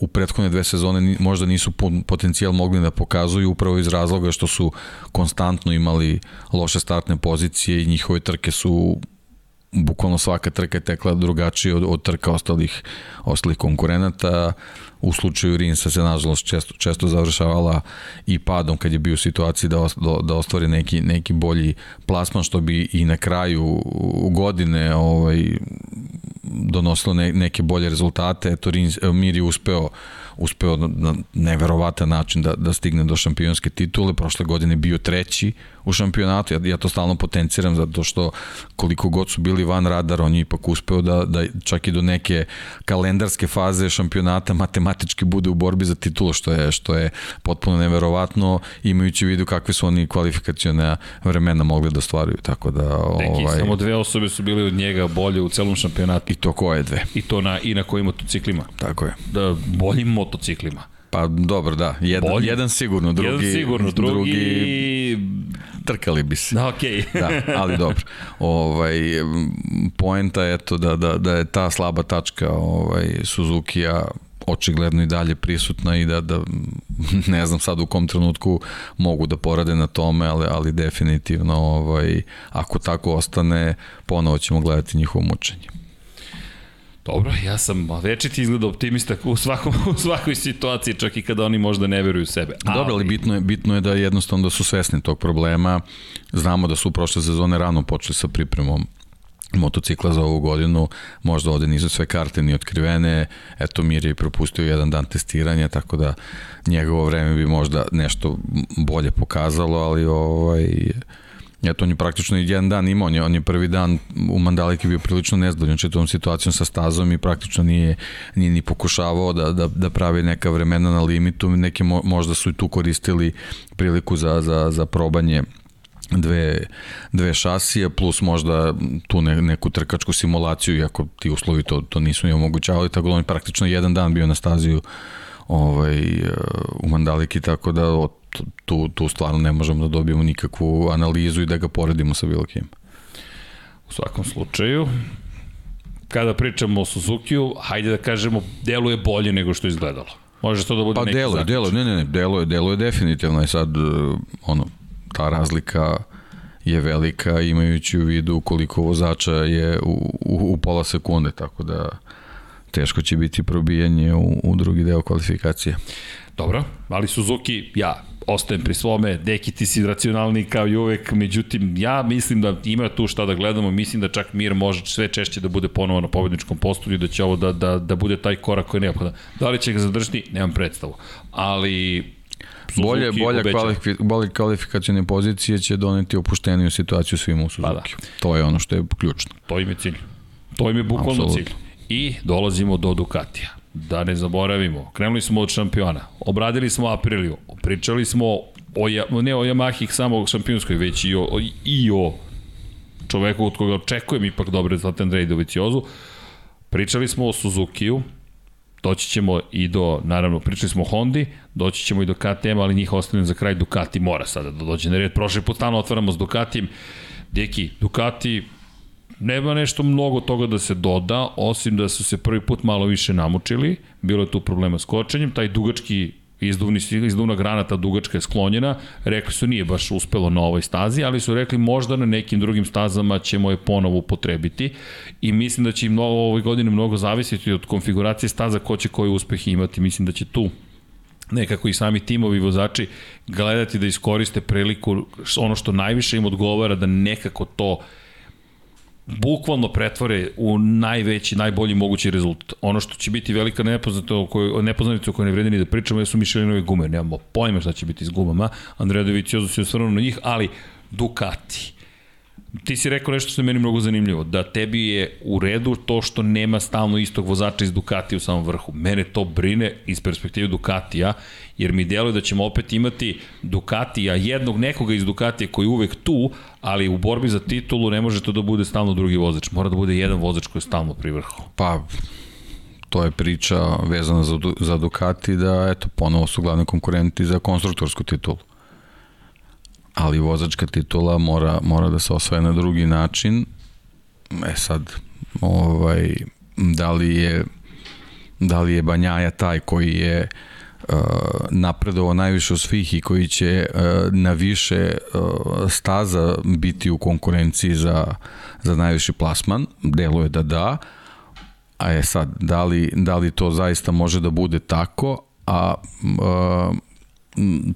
u prethodne dve sezone možda nisu potencijal mogli da pokazuju upravo iz razloga što su konstantno imali loše startne pozicije i njihove trke su bukvalno svaka trka je tekla drugačije od, od trka ostalih, ostalih konkurenata. U slučaju Rinsa se nažalost često, često završavala i padom kad je bio u situaciji da, da ostvari neki, neki bolji plasman što bi i na kraju godine ovaj, donosilo ne, neke bolje rezultate. Eto, Rins, Mir je uspeo uspeo na neverovatan način da, da stigne do šampionske titule. Prošle godine bio treći u šampionatu. Ja, ja to stalno potenciram zato što koliko god su bili van radara, on je ipak uspeo da, da čak i do neke kalendarske faze šampionata matematički bude u borbi za titulu, što je, što je potpuno neverovatno imajući u vidu kakve su oni kvalifikacione vremena mogli da stvaraju. Tako da, Neki, ovaj... samo dve osobe su bili od njega bolje u celom šampionatu. I to koje dve? I to na, i na kojim motociklima. Tako je. Da, boljim motociklima. Pa dobro, da. Jedan, Bolji. jedan sigurno, drugi... Jedan sigurno, drugi... drugi trkali bi se. Da, okej. Okay. da, ali dobro. Ovaj, poenta je to da, da, da je ta slaba tačka ovaj, Suzuki-a očigledno i dalje prisutna i da, da ne znam sad u kom trenutku mogu da porade na tome, ali, ali definitivno ovaj, ako tako ostane, ponovo ćemo gledati njihovo mučenje. Dobro, ja sam večiti izgleda optimista u, svakom, u svakoj situaciji, čak i kada oni možda ne veruju u sebe. Ali... Dobro, ali bitno je, bitno je da jednostavno da su svesni tog problema. Znamo da su u prošle sezone rano počeli sa pripremom motocikla za ovu godinu, možda ovde nisu sve karte ni otkrivene, eto Mir je propustio jedan dan testiranja, tako da njegovo vreme bi možda nešto bolje pokazalo, ali ovaj, Eto, on je praktično jedan dan imao, on je, on je prvi dan u Mandaliki bio prilično nezdovoljan čitavom situacijom sa stazom i praktično nije, nije ni pokušavao da, da, da pravi neka vremena na limitu, neke mo, možda su i tu koristili priliku za, za, za probanje dve, dve šasije plus možda tu ne, neku trkačku simulaciju iako ti uslovi to, to nisu ni omogućavali tako da on je praktično jedan dan bio na staziju ovaj, u Mandaliki tako da od tu, tu stvarno ne možemo da dobijemo nikakvu analizu i da ga poredimo sa bilo kim. U svakom slučaju, kada pričamo o Suzuki-u, hajde da kažemo, deluje bolje nego što je izgledalo. Može to da bude pa neki deluje, deluje, ne, ne, ne, deluje, deluje definitivno i sad, e, ono, ta razlika je velika imajući u vidu koliko vozača je u, u, u pola sekunde, tako da teško će biti probijanje u, u drugi deo kvalifikacije. Dobro, ali Suzuki, ja ostajem pri svome, deki ti si racionalni kao i uvek, međutim ja mislim da ima tu šta da gledamo, mislim da čak Mir može sve češće da bude ponovo na pobedničkom postoju i da će ovo da, da, da bude taj korak koji je neophodan. Da li će ga zadržati, nemam predstavu, ali Suzuki bolje, bolje, kvalifi, bolje kvalifikacijne pozicije će doneti opušteniju situaciju svima u Suzuki. Pa da. To je ono što je ključno. To im je cilj. To im je bukvalno Absolut. cilj. I dolazimo do Ducatija da ne zaboravimo, krenuli smo od šampiona, obradili smo Apriliju, pričali smo o, ne o Yamahi samo šampionskoj, već i o, i o čoveku od koga očekujem ipak dobre za Andrej Doviciozu. Pričali smo o Suzuki-u, doći ćemo i do, naravno, pričali smo o Hondi, doći ćemo i do KTM, ali njih ostavljam za kraj, Ducati mora sada da dođe na red. Prošli put stalno otvaramo s Ducatijem. Deki, Ducati nema nešto mnogo toga da se doda, osim da su se prvi put malo više namučili, bilo je tu problema s kočenjem, taj dugački Izduvni, izduvna granata dugačka je sklonjena, rekli su nije baš uspelo na ovoj stazi, ali su rekli možda na nekim drugim stazama ćemo je ponovo upotrebiti. I mislim da će im mnogo, ovoj godine mnogo zavisiti od konfiguracije staza ko će koji uspeh imati. Mislim da će tu nekako i sami timovi vozači gledati da iskoriste priliku ono što najviše im odgovara da nekako to bukvalno pretvore u najveći, najbolji mogući rezultat. Ono što će biti velika nepoznanica o kojoj, nepoznanica o kojoj ne vredi ni da pričamo jesu Michelinove gume. Nemamo pojma šta će biti s gumama. Andrea Doviciozo se osvrnuo na njih, ali Ducati Ti si rekao nešto što je meni mnogo zanimljivo, da tebi je u redu to što nema stalno istog vozača iz Ducatija u samom vrhu. Mene to brine iz perspektive Ducatija, jer mi deluje da ćemo opet imati Ducatija, jednog nekoga iz Ducatija koji je uvek tu, ali u borbi za titulu ne može to da bude stalno drugi vozač. Mora da bude jedan vozač koji je stalno pri vrhu. Pa, to je priča vezana za, za Ducati da, eto, ponovo su glavni konkurenti za konstruktorsku titulu ali vozačka titula mora, mora da se osvaja na drugi način. E sad, ovaj, da li je da li je Banjaja taj koji je uh, napredovao najviše od svih i koji će uh, na više uh, staza biti u konkurenciji za, za najviši plasman, deluje da da, a je sad, da li, da li to zaista može da bude tako, a uh,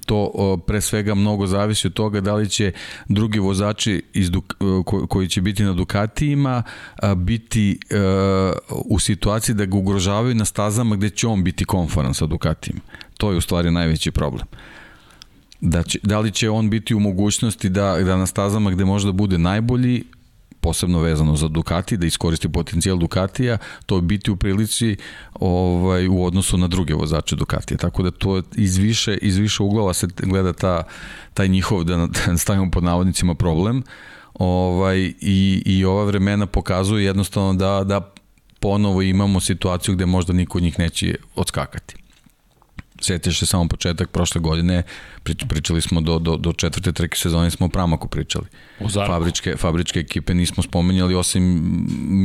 to pre svega mnogo zavisi od toga da li će drugi vozači iz Duk, koji će biti na Ducatijima biti u situaciji da ga ugrožavaju na stazama gde će on biti konforan sa Ducatijima. To je u stvari najveći problem. Da, će, da li će on biti u mogućnosti da, da na stazama gde može da bude najbolji posebno vezano za Ducati, da iskoristi potencijal Ducatija, to biti u prilici ovaj, u odnosu na druge vozače Ducatija. Tako da to iz više, iz više uglova se gleda ta, taj njihov, da, da stavimo pod navodnicima, problem. Ovaj, i, I ova vremena pokazuju jednostavno da, da ponovo imamo situaciju gde možda niko od njih neće odskakati. Sjetiš se samo početak prošle godine, prič, pričali smo do, do, do četvrte treke sezone smo o Pramaku pričali. O Zarku. Fabričke, fabričke ekipe nismo spomenjali osim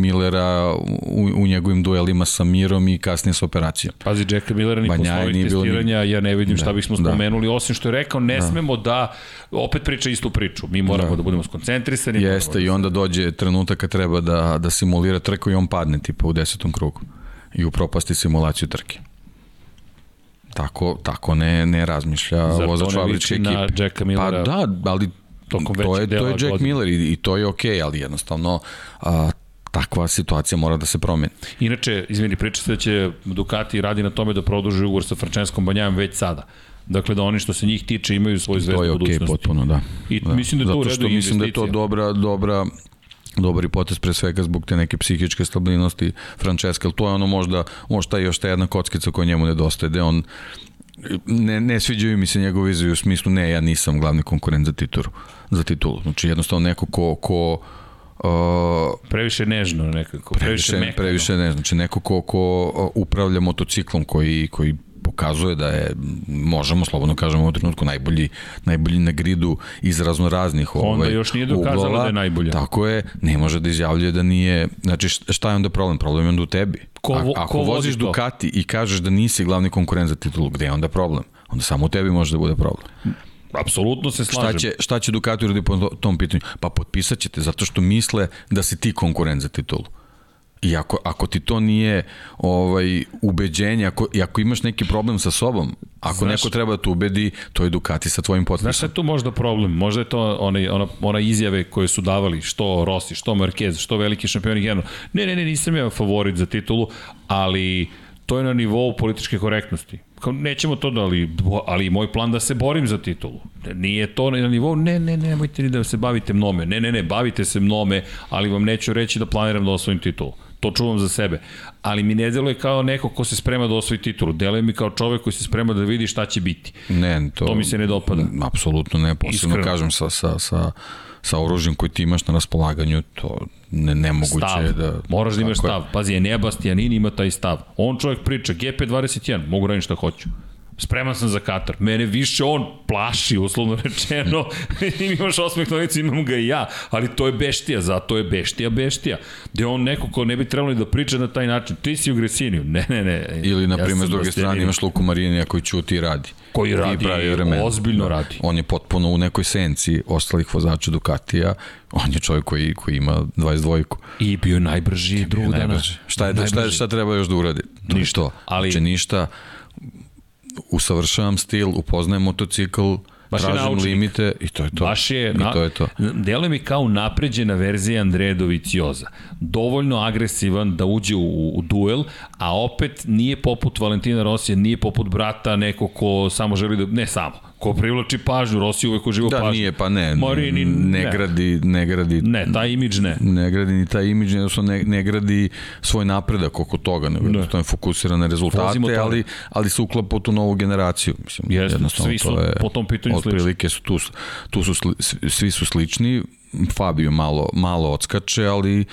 Millera u, u njegovim duelima sa Mirom i kasnije sa operacijom. Pazi, Jacka Millera ni posle ovih testiranja, ni... ja ne vidim šta da, bismo da. spomenuli, da. osim što je rekao, ne da. smemo da opet priča istu priču. Mi moramo da, da budemo skoncentrisani. Jeste, da i onda dođe trenutak kad treba da, da simulira trku i on padne tipa u desetom krugu i upropasti simulaciju trke. Tako, tako ne, ne razmišlja vozač fabričke ekipe. na Jacka Millera? Pa da, ali to je, to je Jack godine. Miller i, i to je okej, okay, ali jednostavno a, takva situacija mora da se promeni. Inače, izvini, priča se da će Ducati radi na tome da produži ugovor sa Franceskom Banjajem već sada. Dakle, da oni što se njih tiče imaju svoju zvezdu budućnosti. To je okej, okay, potpuno, da. I da. mislim da to Zato što mislim da je to dobra, dobra dobar i potez pre svega zbog te neke psihičke stabilnosti Francesca, ali to je ono možda, možda još ta jedna kockica koja njemu nedostaje, gde on ne, ne sviđaju mi se njegov izvij u smislu ne, ja nisam glavni konkurent za titulu. Za titulu. Znači jednostavno neko ko, ko Uh, previše nežno nekako, previše, previše mekano. Previše nežno, znači neko ko, ko upravlja motociklom koji, koji pokazuje da je, možemo slobodno kažemo u trenutku, najbolji, najbolji na gridu iz razno raznih Honda ovaj, još nije dokazala uglova, da je najbolja. Tako je, ne može da izjavljuje da nije, znači šta je onda problem? Problem je onda u tebi. Ko, A, ako ko voziš to? Ducati i kažeš da nisi glavni konkurent za titulu, gde je onda problem? Onda samo u tebi može da bude problem. Apsolutno se slažem. Šta će, šta će Ducati uraditi po tom pitanju? Pa potpisat ćete zato što misle da si ti konkurent za titulu. I ako, ako ti to nije ovaj ubeđenje, ako, i ako imaš neki problem sa sobom, ako Znaš, neko treba da te ubedi, to je Ducati sa tvojim potpisom. Znaš šta je tu možda problem? Možda je to onaj, ona, ona izjave koje su davali, što Rossi, što Marquez, što veliki šampioni generalno. Ne, ne, ne, nisam ja favorit za titulu, ali to je na nivou političke korektnosti. Kao, nećemo to da, ali, ali moj plan da se borim za titulu. Nije to na nivou, ne, ne, ne, nemojte ni da se bavite mnome. Ne, ne, ne, bavite se mnome, ali vam neću reći da planiram da osvojim titulu to čuvam za sebe. Ali mi ne deluje kao neko ko se sprema da osvoji titulu. Deluje mi kao čovek koji se sprema da vidi šta će biti. Ne, to, to mi se ne dopada. Apsolutno ne, posebno Iskreno. kažem sa, sa, sa, sa oružjem koji ti imaš na raspolaganju, to ne, nemoguće stav. je da... Moraš da imaš stav. Pazi, Enea Bastianini ima taj stav. On čovjek priča, GP21, mogu raditi šta hoću. Spreman sam za Katar. Mene više on plaši, uslovno rečeno. imaš osmeh novicu, imam ga i ja. Ali to je beštija, zato je beštija beštija. Gde on neko ko ne bi trebalo da priča na taj način. Ti si u Gresiniju. Ne, ne, ne. Ili, na primjer, ja s druge strane imaš Luku Marinija koji ćuti i radi. Koji radi, pravi vremena. ozbiljno da. radi. On je potpuno u nekoj senci ostalih vozača Ducatija. On je čovjek koji, koji ima 22-ku. I bio je najbrži drugog dana. Šta, je, najbrži. šta, šta treba još da uradi? To ništa. Ali... Znači ništa usavršavam stil, upoznajem motocikl, Baš tražim je limite i to je to. Baš je, I na, to je to. Deluje mi kao napređena verzija Andreja Dovicioza. Dovoljno agresivan da uđe u, u duel, a opet nije poput Valentina Rosija, nije poput brata neko ko samo želi da, ne samo, ko privlači pažnju, Rossi uvek uživa da, pažnju. Da, nije, pa ne, Marini, ne, ne, gradi, ne gradi... Ne, taj imidž ne. Ne gradi ni taj imidž, ne, ne gradi svoj napredak oko toga, nego da. to je fokusiran na rezultate, ali, ali se uklapa u tu novu generaciju. Mislim, Jeste, jednostavno, svi su to je, po tom pitanju slični. Otprilike su tu, tu su, sli, svi su slični, Fabio malo, malo odskače, ali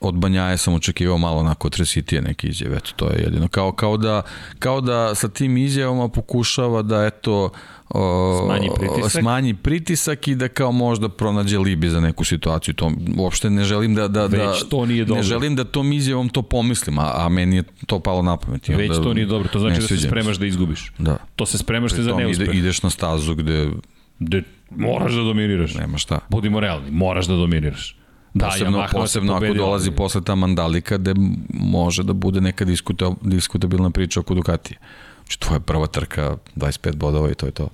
od Banjaje sam očekivao malo onako tresitije neke izjave, eto, to je jedino. Kao, kao, da, kao da sa tim izjavama pokušava da, eto, o, smanji pritisak. smanji pritisak i da kao možda pronađe libi za neku situaciju. To uopšte ne želim da da da to nije dobro. Ne želim da tom izjavom to pomislim, a, a meni je to palo na pamet. Već da, to nije dobro, to znači da se spremaš da izgubiš. Da. To se spremaš za neuspeh. Ide, ideš na stazu gde gde moraš da dominiraš. Nema šta. Budimo realni, moraš da dominiraš. Da, posebno, Yamaha posebno ako dolazi posle ta mandalika gde može da bude neka diskuta, diskutabilna priča oko Ducatija. Znači, tvoja prva trka, 25 bodova i to je to.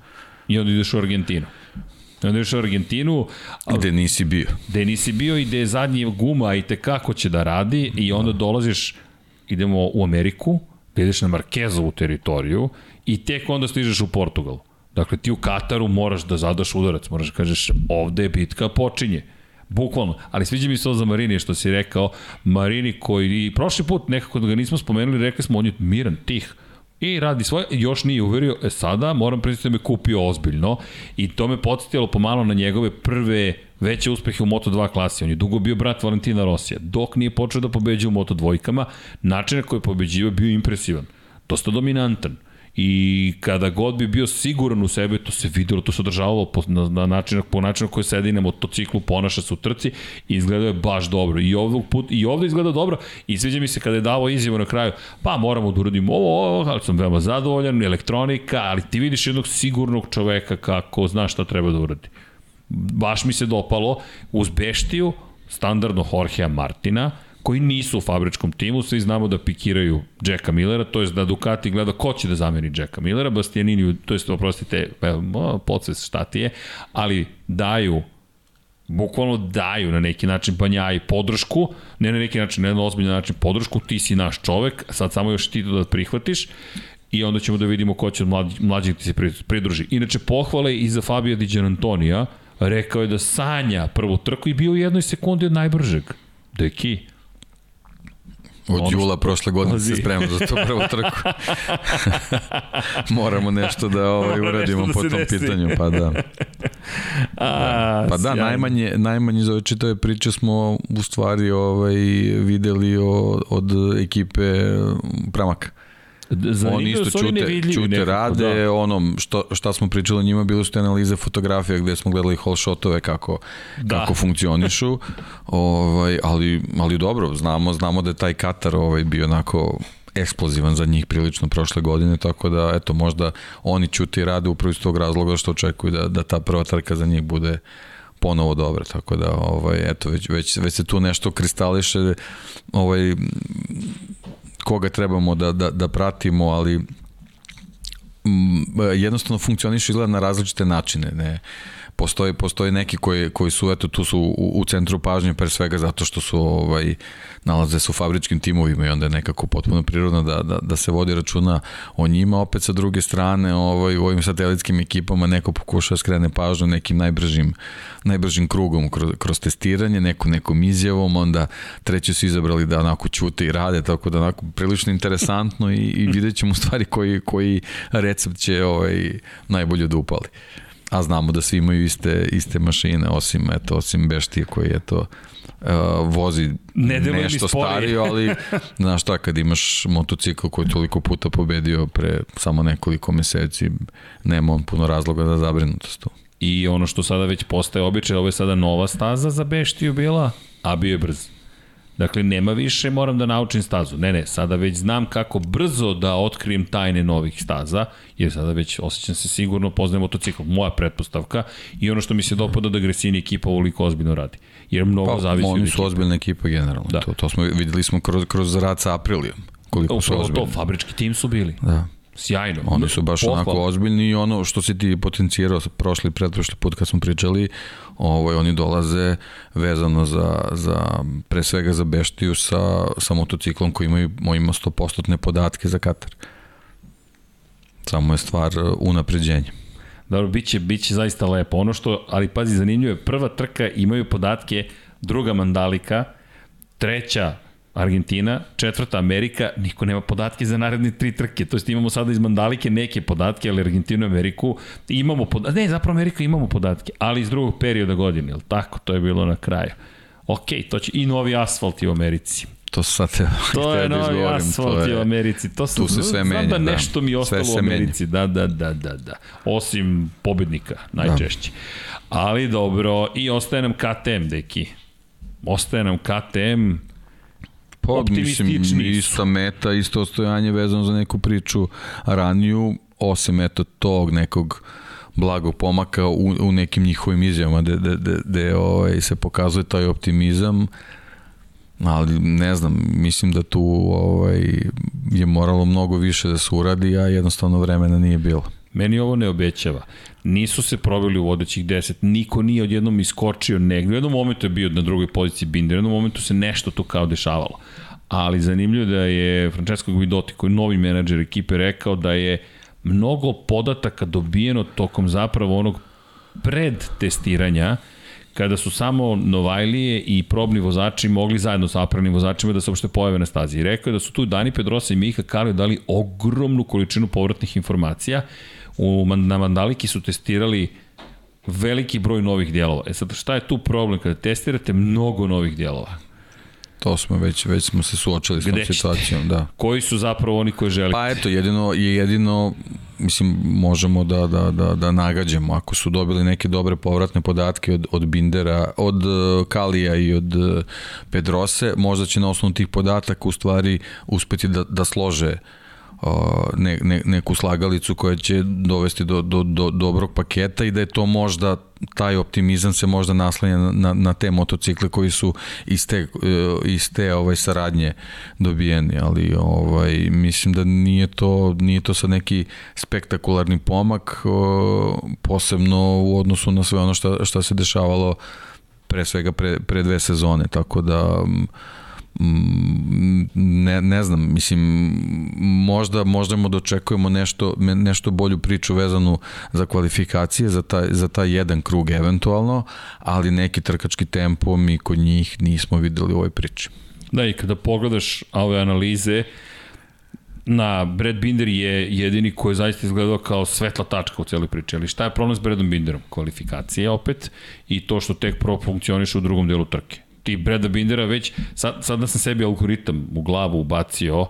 I onda ideš u Argentinu. I onda ideš u Argentinu. Gde nisi bio. Gde nisi bio i gde je zadnji guma i te kako će da radi i onda dolaziš, idemo u Ameriku, gde ideš na Markezovu teritoriju i tek onda stižeš u Portugal. Dakle, ti u Kataru moraš da zadaš udarac, moraš da kažeš ovde je bitka počinje. Bukvalno, ali sviđa mi se ovo za Marini što si rekao, Marini koji i prošli put nekako da ga nismo spomenuli, rekli smo on je miran, tih, i radi svoje, još nije uverio, e sada moram priznati da me kupio ozbiljno i to me podsjetilo pomalo na njegove prve veće uspehe u Moto2 klasi. On je dugo bio brat Valentina Rosija. Dok nije počeo da pobeđa u Moto2-kama, način na koji je pobeđiva bio impresivan. Dosta dominantan i kada god bi bio siguran u sebe, to se videlo, to se održavalo po, na, na način, po načinu koji sedi na motociklu, ponaša se u trci i izgledao je baš dobro. I ovdje, put, i ovde izgleda dobro i sviđa mi se kada je davo izjavu na kraju, pa moramo da uradimo ovo, ovo, ali sam veoma zadovoljan, elektronika, ali ti vidiš jednog sigurnog čoveka kako zna šta treba da uradi. Baš mi se dopalo, uz Beštiju, standardno Jorgea Martina, koji nisu u fabričkom timu, svi znamo da pikiraju Jacka Millera, to je da Ducati gleda ko će da zameni Jacka Millera, Bastianini, to je, oprostite, podsvest šta ti je, ali daju bukvalno daju na neki način Banjaji podršku, ne na neki način, ne na ozbiljan način podršku, ti si naš čovek, sad samo još ti to da prihvatiš i onda ćemo da vidimo ko će od mlađih ti se pridruži. Inače, pohvale i za Fabio Di Antonija, rekao je da sanja prvu trku i bio u jednoj sekundi od najbržeg. Deki, Od ono jula prošle godine se spremamo za to prvu trku. Moramo nešto da ovaj, uradimo da po tom desi. pitanju, pa da. A, pa da, najmanje, najmanje za ove čitave priče smo u stvari ovaj, videli od, od ekipe Pramaka. Zanimljivo oni isto čute, čute nekako, rade, da. ono, što, šta smo pričali njima, bilo su te analize fotografija gde smo gledali whole shotove kako, da. kako funkcionišu, ovaj, ali, ali dobro, znamo, znamo da je taj Katar ovaj, bio onako eksplozivan za njih prilično prošle godine, tako da, eto, možda oni čute i rade upravo iz tog razloga što očekuju da, da ta prva trka za njih bude ponovo dobra, tako da ovaj eto već već već se tu nešto kristališe ovaj koga trebamo da, da, da pratimo, ali mm, jednostavno funkcioniš izgleda na različite načine. Ne? Postoje, postoje neki koji, koji su, eto, tu su u, u centru pažnje pre svega zato što su ovaj, nalaze se u fabričkim timovima i onda je nekako potpuno prirodno da, da, da se vodi računa o njima. Opet sa druge strane ovaj, u ovim satelitskim ekipama neko pokuša da skrene pažnju nekim najbržim, najbržim krugom kroz, kroz testiranje, neko nekom izjavom, onda treći su izabrali da onako ćute i rade, tako da onako prilično interesantno i, i vidjet ćemo stvari koji, koji recept će ovaj, najbolje da upali. A znamo da svi imaju iste, iste mašine, osim, eto, osim Beštije koji je to uh, vozi ne nešto starije, ali znaš šta, kad imaš motocikl koji je toliko puta pobedio pre samo nekoliko meseci, nema on puno razloga da zabrinutost tu. I ono što sada već postaje običaj, ovo je sada nova staza za Beštiju bila, a bio je brz. Dakle, nema više, moram da naučim stazu. Ne, ne, sada već znam kako brzo da otkrijem tajne novih staza, jer sada već osjećam se sigurno, poznajem motocikl, moja pretpostavka i ono što mi se dopada da Gresini ekipa ovoliko ozbiljno radi. Jer mnogo pa, zavisi od ekipa. Oni su ozbiljna ekipa generalno, da. to, to smo videli smo kroz, kroz rad sa Aprilijom koliko su ozbiljni. To, fabrički tim su bili. Da. Sjajno. Oni su baš Pohvala. onako ozbiljni i ono što si ti potencijirao prošli, pretprošli put kad smo pričali, ovaj, oni dolaze vezano za, za pre svega za Beštiju sa, sa motociklom koji imaju, ima 100% podatke za Katar. Samo je stvar unapređenja. Dobro, bit će, bit će zaista lepo. Ono što, ali pazi, zanimljivo je, prva trka imaju podatke, druga Mandalika, treća Argentina, četvrta Amerika, niko nema podatke za naredne tri trke. To jest imamo sada iz Mandalike neke podatke, ali Argentinu i Ameriku imamo podatke. Ne, zapravo Amerika imamo podatke, ali iz drugog perioda godine, jel tako? To je bilo na kraju. Ok, to će i novi asfalt u Americi. To sad te, to je da novi asfalt je, u Americi. To su, tu se sve menja. Znam da nešto da, mi ostalo u Americi. Menja. Da, da, da, da, da. Osim pobednika, najčešće. Da. Ali dobro, i ostaje nam KTM, deki. Ostaje nam KTM, Pa, mislim, ista meta, isto ostojanje vezano za neku priču raniju, osim eto tog nekog blagog pomaka u, u nekim njihovim izjavama gde, gde, gde, gde ovaj, se pokazuje taj optimizam ali ne znam, mislim da tu ovaj, je moralo mnogo više da se uradi, a jednostavno vremena nije bilo. Meni ovo ne obećava. Nisu se probili u vodećih 10, niko nije odjednom iskočio negdje. U jednom momentu je bio na drugoj poziciji Binder, u jednom momentu se nešto tu kao dešavalo. Ali zanimljivo da je Francesco Guidotti, koji je novi menadžer ekipe, rekao da je mnogo podataka dobijeno tokom zapravo onog pred testiranja, kada su samo Novajlije i probni vozači mogli zajedno sa apravnim vozačima da se uopšte pojave na stazi. I rekao je da su tu Dani Pedrosa i Mika Kalio dali ogromnu količinu povratnih informacija U, na Mandaliki su testirali veliki broj novih dijelova. E sad, šta je tu problem kada testirate mnogo novih dijelova? To smo već, već smo se suočili s tom situacijom, da. Koji su zapravo oni koji želite? Pa eto, jedino je jedino, mislim, možemo da, da, da, da nagađamo. Ako su dobili neke dobre povratne podatke od, od Bindera, od uh, Kalija i od uh, Pedrose, možda će na osnovu tih podataka u stvari uspeti da, da slože uh, ne, ne, neku slagalicu koja će dovesti do, do, do dobrog paketa i da je to možda taj optimizam se možda naslanja na, na te motocikle koji su iz te, e, iz te ovaj, saradnje dobijeni, ali ovaj, mislim da nije to, nije to sad neki spektakularni pomak, posebno u odnosu na sve ono šta, šta se dešavalo pre svega pre, pre dve sezone, tako da ne, ne znam, mislim, možda možemo da očekujemo nešto, nešto bolju priču vezanu za kvalifikacije, za taj, za taj jedan krug eventualno, ali neki trkački tempo mi kod njih nismo videli u ovoj priči. Da, i kada pogledaš ove analize, na Brad Binder je jedini koji je zaista izgledao kao svetla tačka u cijeloj priči. Ali šta je problem s Bradom Binderom? Kvalifikacije opet i to što tek pro funkcioniše u drugom delu trke ti Breda Bindera već, sad, sad da sam sebi algoritam u glavu ubacio,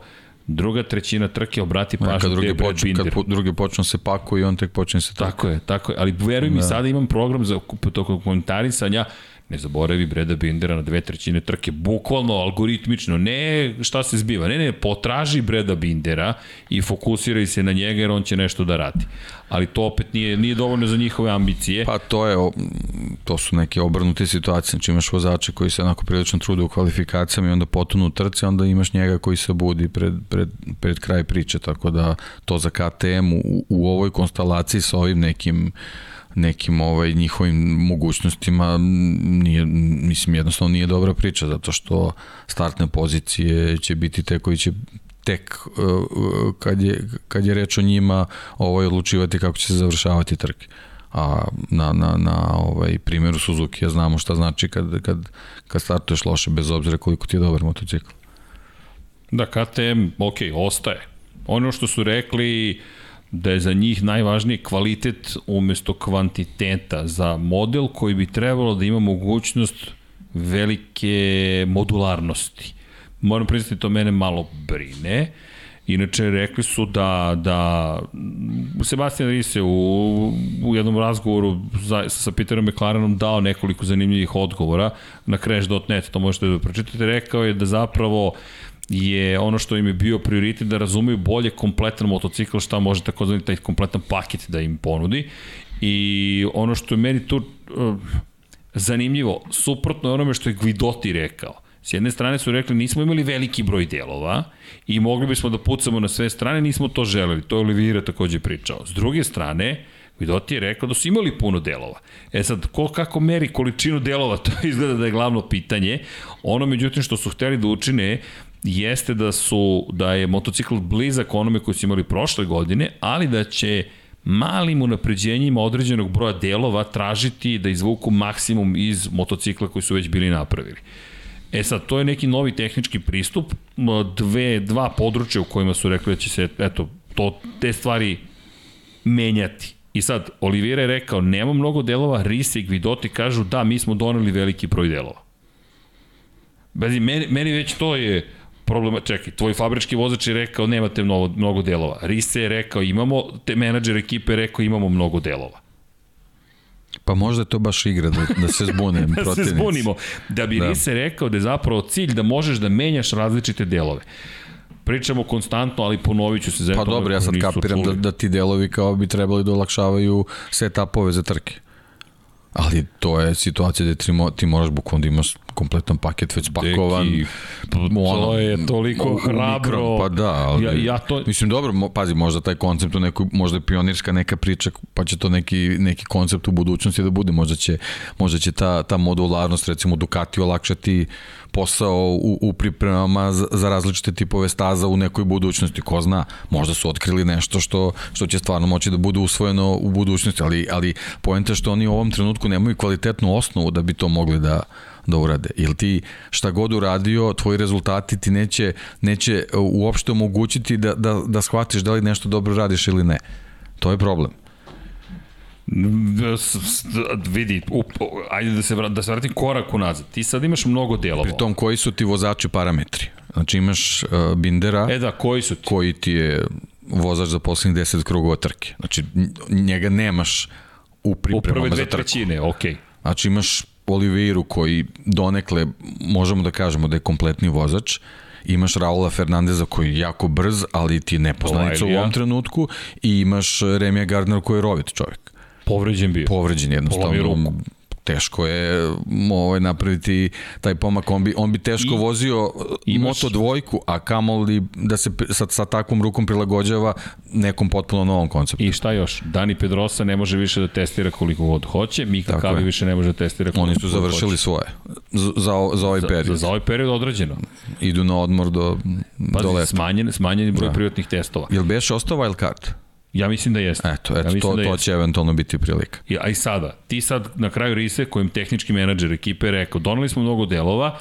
druga trećina trke obrati pažnju kad drugi počne. Kad drugi počne se pakuje i on tek počne se tako. Tako je, tako je, ali veruj mi, da. sada imam program za to komentarisanja, ne zaboravi Breda Bindera na dve trećine trke, bukvalno algoritmično, ne šta se zbiva, ne, ne, potraži Breda Bindera i fokusiraj se na njega jer on će nešto da radi. Ali to opet nije, nije dovoljno za njihove ambicije. Pa to je, to su neke obrnute situacije, znači imaš vozače koji se onako prilično trude u kvalifikacijama i onda potonu u trci, onda imaš njega koji se budi pred, pred, pred kraj priče, tako da to za KTM u, u ovoj konstelaciji sa ovim nekim nekim ovaj njihovim mogućnostima nije mislim jednostavno nije dobra priča zato što startne pozicije će biti te koji će tek uh, kad je, kad je reč o njima ovaj, odlučivati kako će se završavati trke a na, na, na ovaj primjeru Suzuki ja znamo šta znači kad, kad, kad startuješ loše bez obzira koliko ti je dobar motocikl. Da, KTM, ok, ostaje. Ono što su rekli, da je za njih najvažniji kvalitet umesto kvantiteta za model koji bi trebalo da ima mogućnost velike modularnosti. Moram priznati, to mene malo brine. Inače, rekli su da, da Sebastian Rise u, u jednom razgovoru za, sa Peterom McLarenom dao nekoliko zanimljivih odgovora na Crash.net, to možete da pročitate, rekao je da zapravo je ono što im je bio prioritet da razumeju bolje kompletan motocikl, šta može takozvani taj kompletan paket da im ponudi. I ono što je meni tu uh, zanimljivo, suprotno onome što je Gvidoti rekao. S jedne strane su rekli nismo imali veliki broj delova i mogli bismo da pucamo na sve strane, nismo to želeli. To je Olivira takođe pričao. S druge strane, Vidoti je rekao da su imali puno delova. E sad, ko kako meri količinu delova, to izgleda da je glavno pitanje. Ono, međutim, što su hteli da učine jeste da su da je motocikl blizak onome koji su imali prošle godine, ali da će malim unapređenjima određenog broja delova tražiti da izvuku maksimum iz motocikla koji su već bili napravili. E sad, to je neki novi tehnički pristup, dve, dva područja u kojima su rekli da će se, eto, to, te stvari menjati. I sad, Olivira je rekao, nema mnogo delova, Risi i Gvidoti kažu, da, mi smo doneli veliki broj delova. Bezi, meni, meni već to je, problema, čekaj, tvoj fabrički vozač je rekao nemate mnogo, mnogo delova. Rise je rekao imamo, te menadžer ekipe je rekao imamo mnogo delova. Pa možda je to baš igra da, da se zbune da protivnici. se zbunimo. Da bi da. Rise rekao da je zapravo cilj da možeš da menjaš različite delove. Pričamo konstantno, ali ponovit ću se za Pa dobro, ja sad kapiram da, da ti delovi kao bi trebali da olakšavaju setupove za trke. Ali to je situacija gde ti moraš bukvalno da imaš kompletan paket već pakovan. Deki, ono, to je toliko u, hrabro. Mikron, pa da, ali, ja, ja to... mislim dobro, pazi, možda taj koncept u nekoj, možda je pionirska neka priča, pa će to neki, neki koncept u budućnosti da bude, možda će, možda će ta, ta modularnost, recimo Ducati olakšati posao u, u pripremama za, za različite tipove staza u nekoj budućnosti, ko zna, možda su otkrili nešto što, što će stvarno moći da bude usvojeno u budućnosti, ali, ali poenta što oni u ovom trenutku nemaju kvalitetnu osnovu da bi to mogli da, da urade. Ili ti šta god uradio, tvoji rezultati ti neće, neće uopšte omogućiti da, da, da shvatiš da li nešto dobro radiš ili ne. To je problem vidi, up, ajde da se, da se vratim korak unazad. Ti sad imaš mnogo delova. Pri tom, koji su ti vozači parametri? Znači imaš uh, Bindera, e da, koji, su ti? koji ti je vozač za poslednjih 10 krugova trke. Znači njega nemaš u pripremama za trku. U prve dve trećine, okej. Okay. Znači imaš Oliveiru koji donekle možemo da kažemo da je kompletni vozač, imaš Raula Fernandeza koji je jako brz, ali ti je nepoznanica u ovom trenutku i imaš Remija Gardner koji je rovit čovjek. Povređen bio. Povređen jednostavno teško je ovaj, napraviti taj pomak. On bi, on bi teško I, vozio imaš... Moto dvojku, a kamoli da se sa, sa takvom rukom prilagođava nekom potpuno novom konceptu. I šta još? Dani Pedrosa ne može više da testira koliko god hoće, Mika Kavi više ne može da testira koliko Oni su završili hoće. svoje za, za, za ovaj period. Za, za ovaj period određeno. Idu na odmor do, Pazi, do leta. Smanjen, smanjen broj da. privatnih testova. Jel beš ostao wild card? Ja mislim da jeste. Eto, eto ja to, da to će eventualno biti prilika. I, a i sada, ti sad na kraju rise kojim tehnički menadžer ekipe rekao, donali smo mnogo delova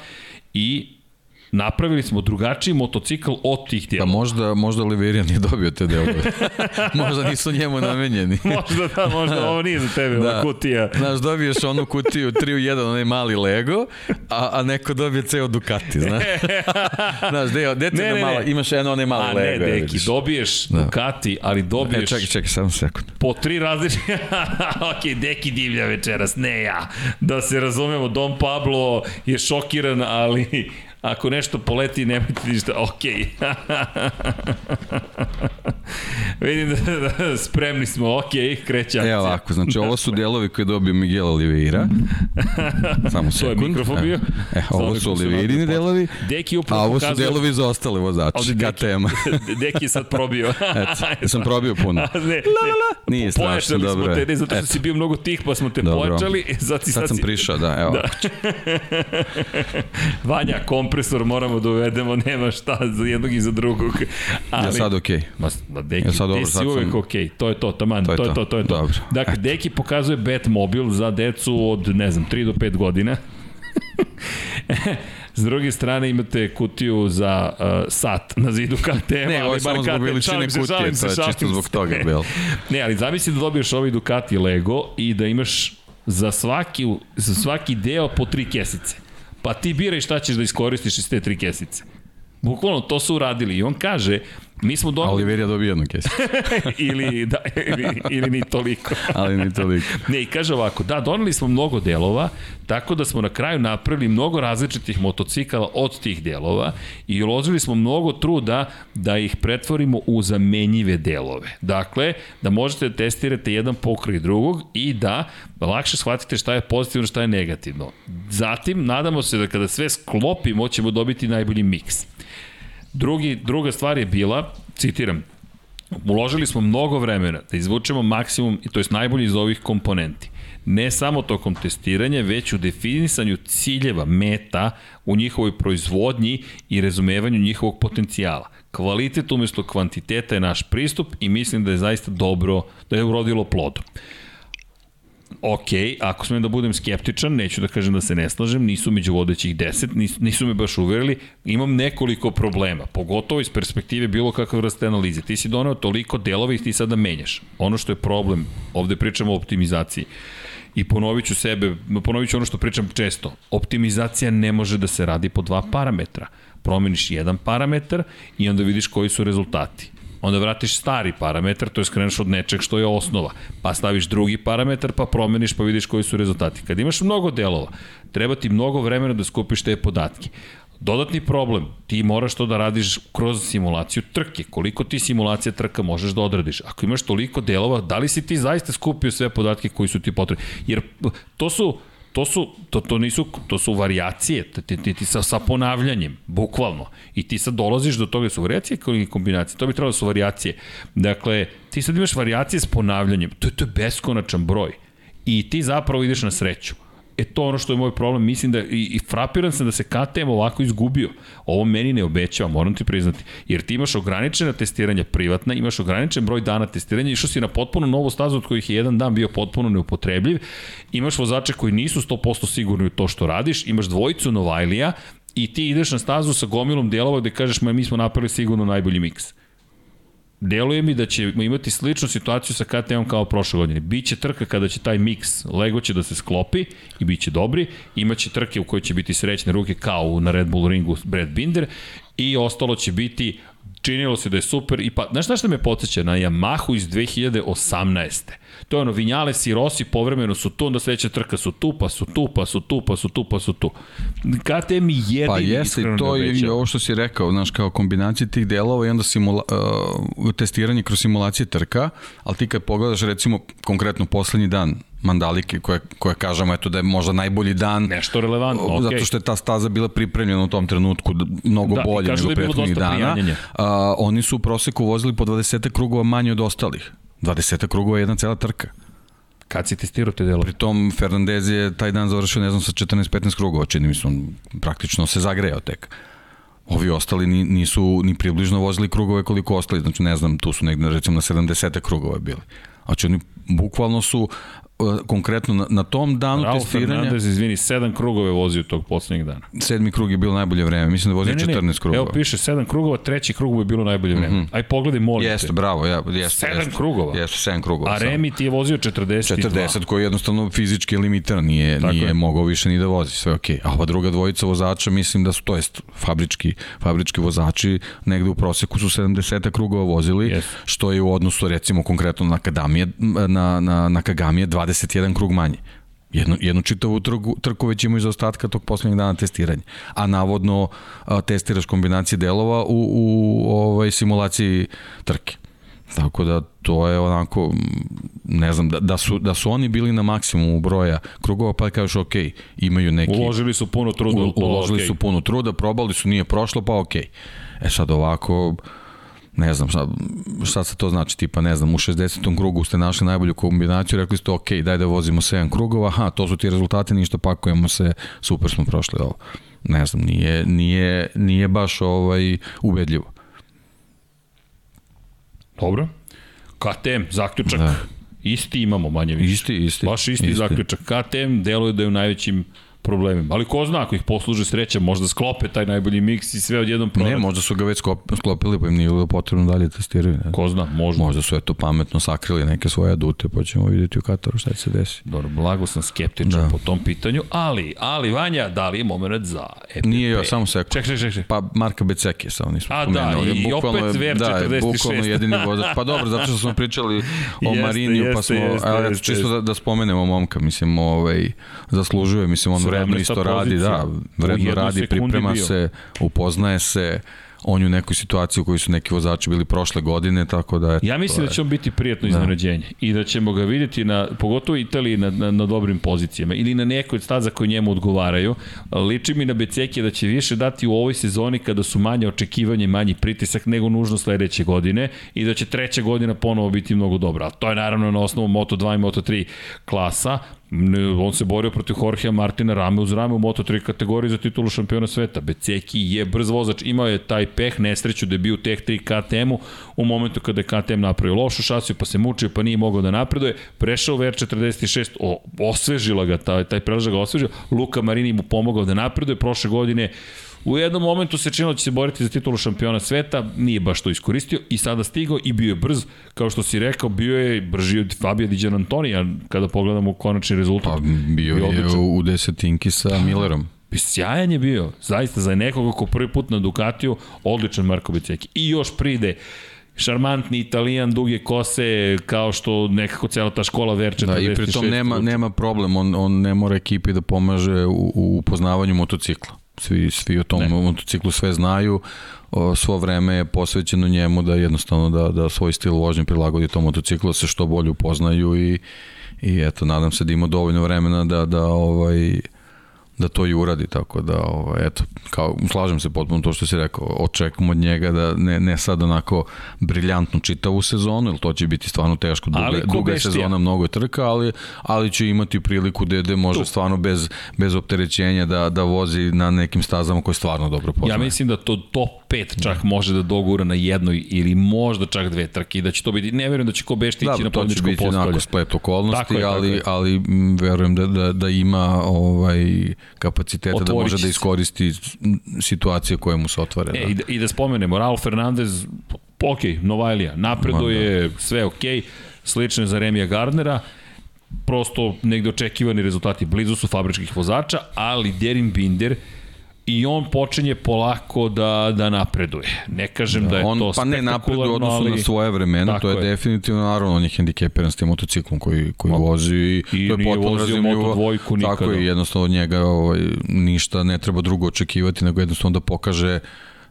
i napravili smo drugačiji motocikl od tih delova. Pa možda, možda Oliveira nije dobio te delove. možda nisu njemu namenjeni. možda da, možda ovo nije za tebe, da. ova kutija. Znaš, dobiješ onu kutiju 3 u 1, onaj mali Lego, a, a neko dobije ceo Ducati, znaš. znaš, deo, dete ne, ne, mala, imaš jedno onaj mali a, Lego. A ne, deki, dobiješ da. Ducati, ali dobiješ... E, čekaj, čekaj, samo sekund. Po tri različite... ok, deki divlja večeras, ne ja. Da se razumemo, Dom Pablo je šokiran, ali Ako nešto poleti, nemojte ništa, okej. Vidim da, da, spremni smo, okej, kreće akcija. Evo ovako, znači ovo su delovi koje dobio Miguel Oliveira. Samo sekund. To je mikrofon bio. E, ovo su Oliveirini delovi, Deki a ovo su delovi za ostale vozače, KTM. Deki je sad probio. Eto, sam probio puno. ne, ne, Nije strašno, dobro smo te, ne, zato što si bio mnogo tih, pa smo te dobro. pojačali. Sad, sad, sad sam prišao, da, evo. Da. Vanja, kompresor moramo da uvedemo, nema šta za jednog i za drugog. Ali, ja sad okej. Okay. Ma, ma Deki, ja sad dobro, sad uvek sam... okej. Okay. To je to, taman, to to, to, je to, to je to. Dobro. Dakle, Eto. Deki pokazuje Batmobil za decu od, ne znam, 3 do 5 godina. S druge strane imate kutiju za uh, sat na zidu KTM, Ne, je samo zbog veličine kutije, to je čisto zbog toga bilo. Ne, ali zamisli da dobiješ ovaj Ducati Lego i da imaš za svaki, za svaki deo po tri kesice. Pa ti biraj šta ćeš da iskoristiš iz te tri kesice. Bukvalno to su uradili i on kaže Mi smo donali... Oliverija dobije jednu kesu. ili, da, ili, ili ni toliko. Ali ni toliko. Ne, i kaže ovako, da, doneli smo mnogo delova, tako da smo na kraju napravili mnogo različitih motocikala od tih delova i uložili smo mnogo truda da ih pretvorimo u zamenjive delove. Dakle, da možete da testirate jedan pokroj drugog i da lakše shvatite šta je pozitivno, šta je negativno. Zatim, nadamo se da kada sve sklopimo, ćemo dobiti najbolji miks. Drugi, druga stvar je bila, citiram, uložili smo mnogo vremena da izvučemo maksimum, to je najbolji iz ovih komponenti. Ne samo tokom testiranja, već u definisanju ciljeva, meta u njihovoj proizvodnji i razumevanju njihovog potencijala. Kvalitet umesto kvantiteta je naš pristup i mislim da je zaista dobro, da je urodilo plodom ok, ako smem da budem skeptičan, neću da kažem da se ne slažem, nisu među vodećih 10, nisu, nisu me baš uverili, imam nekoliko problema, pogotovo iz perspektive bilo kakve vrste analize. Ti si donao toliko delova i ti sada menjaš. Ono što je problem, ovde pričamo o optimizaciji, i ponovit ću sebe, ponovit ću ono što pričam često, optimizacija ne može da se radi po dva parametra. Promeniš jedan parametar i onda vidiš koji su rezultati onda vratiš stari parametar, to je skreneš od nečeg što je osnova, pa staviš drugi parametar, pa promeniš, pa vidiš koji su rezultati. Kad imaš mnogo delova, treba ti mnogo vremena da skupiš te podatke. Dodatni problem, ti moraš to da radiš kroz simulaciju trke. Koliko ti simulacija trka možeš da odradiš? Ako imaš toliko delova, da li si ti zaista skupio sve podatke koji su ti potrebni? Jer to su to su, to, to nisu, to su varijacije, ti, ti, ti sa, sa ponavljanjem, bukvalno. I ti sad dolaziš do toga, su varijacije ili kombinacije, to bi trebalo da su varijacije. Dakle, ti sad imaš varijacije s ponavljanjem, to je, to je beskonačan broj. I ti zapravo ideš na sreću. E to ono što je moj problem, mislim da i, i frapiran sam da se KTM ovako izgubio. Ovo meni ne obećava, moram ti priznati. Jer ti imaš ograničena testiranja privatna, imaš ograničen broj dana testiranja, išao si na potpuno novu stazu od kojih je jedan dan bio potpuno neupotrebljiv, imaš vozače koji nisu 100% sigurni u to što radiš, imaš dvojicu Novajlija i ti ideš na stazu sa gomilom delova gde kažeš, ma mi smo napravili sigurno najbolji miks deluje mi da ćemo imati sličnu situaciju sa KTM kao prošle godine. Biće trka kada će taj miks, Lego će da se sklopi i bit će dobri, imaće trke u kojoj će biti srećne ruke kao na Red Bull ringu Brad Binder i ostalo će biti činilo se da je super i pa, znaš šta me podsjeća? Na Yamahu iz 2018. To je ono, Vinjales i Rossi povremeno su tu, onda sledeća trka su tu, pa su tu, pa su tu, pa su tu, pa su tu. KTM jedini pa jeste, to je i ovo što si rekao, znaš, kao kombinacija tih delova i onda simula, uh, testiranje kroz simulacije trka, ali ti kad pogledaš recimo konkretno poslednji dan Mandalike koje, koje kažemo eto da je možda najbolji dan nešto relevantno, okay. zato što je ta staza bila pripremljena u tom trenutku mnogo da, bolje nego da prethodnih dana. A, oni su u proseku vozili po 20 krugova manje od ostalih. 20 krugova je jedna cela trka. Kad si testirao te delove? Pritom Fernandez je taj dan završio, ne znam, sa 14-15 krugova, čini mi se, on praktično se zagrejao tek. Ovi ostali nisu ni približno vozili krugove koliko ostali, znači ne znam, tu su negde recimo na 70 krugova bili. Znači oni bukvalno su konkretno na, na tom danu Raul testiranja... Raul Fernandez, izvini, sedam krugove vozio tog poslednjeg dana. Sedmi krug je bilo najbolje vreme, mislim da vozio ne, ne, 14 krugova. Evo piše sedam krugova, treći krug je bilo najbolje vreme. Mm -hmm. Aj pogledaj, molim jeste, te. bravo, ja, jeste. Sedam jeste, krugova. Jeste, sedam krugova. A Remi ti je vozio 42. 40 koji je jednostavno fizički limitiran, nije, Tako nije je. mogao više ni da vozi, sve okej. Okay. A ova druga dvojica vozača, mislim da su, to jest fabrički, fabrički vozači, negde u proseku su 70 krugova vozili, yes. što je u odnosu recimo konkretno na Kagamije, na, na, na Kagamije 21 krug manje. Jednu, jednu čitavu trku, trku već imaju za ostatka tog poslednjeg dana testiranja. A navodno a, testiraš kombinacije delova u, u ovaj, simulaciji trke. Tako da to je onako, ne znam, da, da, su, da su oni bili na maksimumu broja krugova, pa kažeš ok, imaju neki... Uložili su puno truda. U, uložili okay. su puno truda, probali su, nije prošlo, pa ok. E sad ovako, ne znam šta, šta se to znači, tipa ne znam, u 60. krugu ste našli najbolju kombinaciju, rekli ste ok, daj da vozimo 7 krugova, aha, to su ti rezultati, ništa pakujemo se, super smo prošli ovo. Ne znam, nije, nije, nije baš ovaj ubedljivo. Dobro. KTM, zaključak. Da. Isti imamo manje više. Isti, isti. Baš isti, isti. zaključak. KTM deluje da je u najvećim problemima. Ali ko zna, ako ih posluže sreća, možda sklope taj najbolji miks i sve odjednom prodat. Ne, možda su ga već sklopili, pa im nije bilo potrebno dalje testiraju. Ne? Ko zna, možda. Možda su eto pametno sakrili neke svoje adute, pa ćemo vidjeti u Kataru šta će se desi. Dobro, blago sam skeptičan da. po tom pitanju, ali, ali Vanja, da li je moment za EPP? Nije jo, samo sekund. Ček, ček, ček, ček. Pa Marka Beceki samo nismo A da, i opet VR46. Da, bukvalno jedini vozač. Pa dobro, zato što smo pričali o jeste, Mariniju, pa smo, jeste, jeste, čisto da, da spomenemo momka, mislim, ovaj, zaslužuje, mislim, on vredno isto radi, da, vredno radi, priprema bio. se, upoznaje se, on je u nekoj situaciji u kojoj su neki vozači bili prošle godine, tako da... Eto, ja mislim da će on biti prijatno da. iznenađenje da. i da ćemo ga vidjeti, na, pogotovo u Italiji, na, na, na dobrim pozicijama ili na nekoj staza koji njemu odgovaraju. Liči mi na Becekije da će više dati u ovoj sezoni kada su manje očekivanje, manji pritisak nego nužno sledeće godine i da će treća godina ponovo biti mnogo dobra. A to je naravno na osnovu Moto2 i Moto3 klasa, on se borio protiv Jorgea Martina rame uz rame u Moto3 kategoriji za titulu šampiona sveta. Beceki je brz vozač, imao je taj peh, nesreću da je bio u Tech 3 KTM-u u momentu kada je KTM napravio lošu šasiju, pa se mučio, pa nije mogao da napreduje, prešao u VR46, o, osvežila ga, taj, taj preleža ga osvežila, Luka Marini mu pomogao da napreduje, prošle godine U jednom momentu se činilo da će se boriti za titulu šampiona sveta, nije baš to iskoristio i sada stigao i bio je brz, kao što si rekao, bio je brži od Fabio Diđan Antonija, kada pogledamo konačni rezultat. Pa bio, bio je u desetinki sa Millerom. Sjajan je bio, zaista za nekoga ko prvi put na Ducatiju, odličan Marko Beceki. I još pride šarmantni italijan, duge kose, kao što nekako cela ta škola VR46. Da, i pritom nema, nema problem, on, on ne mora ekipi da pomaže u, u upoznavanju motocikla svi, svi o tom ne. motociklu sve znaju, o, svo vreme je posvećeno njemu da jednostavno da, da svoj stil vožnje prilagodi tom motociklu, da se što bolje upoznaju i, i eto, nadam se da ima dovoljno vremena da, da ovaj, da to i uradi, tako da, ovaj, eto, kao, slažem se potpuno to što si rekao, očekujem od njega da ne, ne sad onako briljantnu čitavu sezonu, jer to će biti stvarno teško, duga, duga je sezona, mnogo je trka, ali, ali će imati priliku da, da može tu. stvarno bez, bez opterećenja da, da vozi na nekim stazama koje stvarno dobro poznaje. Ja mislim da to top 5 čak da. može da dogura na jednoj ili možda čak dve trke i da će to biti, ne verujem da će ko bešti da, ići na pobjedičko postolje. Da, to će biti onako splet okolnosti, ali, ali verujem da, da, da ima ovaj kapaciteta da može da iskoristi situacije koje mu se otvore. E, da. i, da, I da spomenemo, Raul Fernandez, ok, Novajlija, napreduje, da. sve ok, slično je za Remija Gardnera, prosto negde očekivani rezultati blizu su fabričkih vozača, ali Derin Binder i on počinje polako da, da napreduje. Ne kažem da, da je on, to Pa ne napreduje odnosu ali... na svoje vremena, to je, je definitivno, naravno, on je hendikepiran s tim motociklom koji, koji Ma, vozi i, i to je potpuno razumljivo. Moto nikada. Tako je, jednostavno od njega ovaj, ništa ne treba drugo očekivati, nego jednostavno da pokaže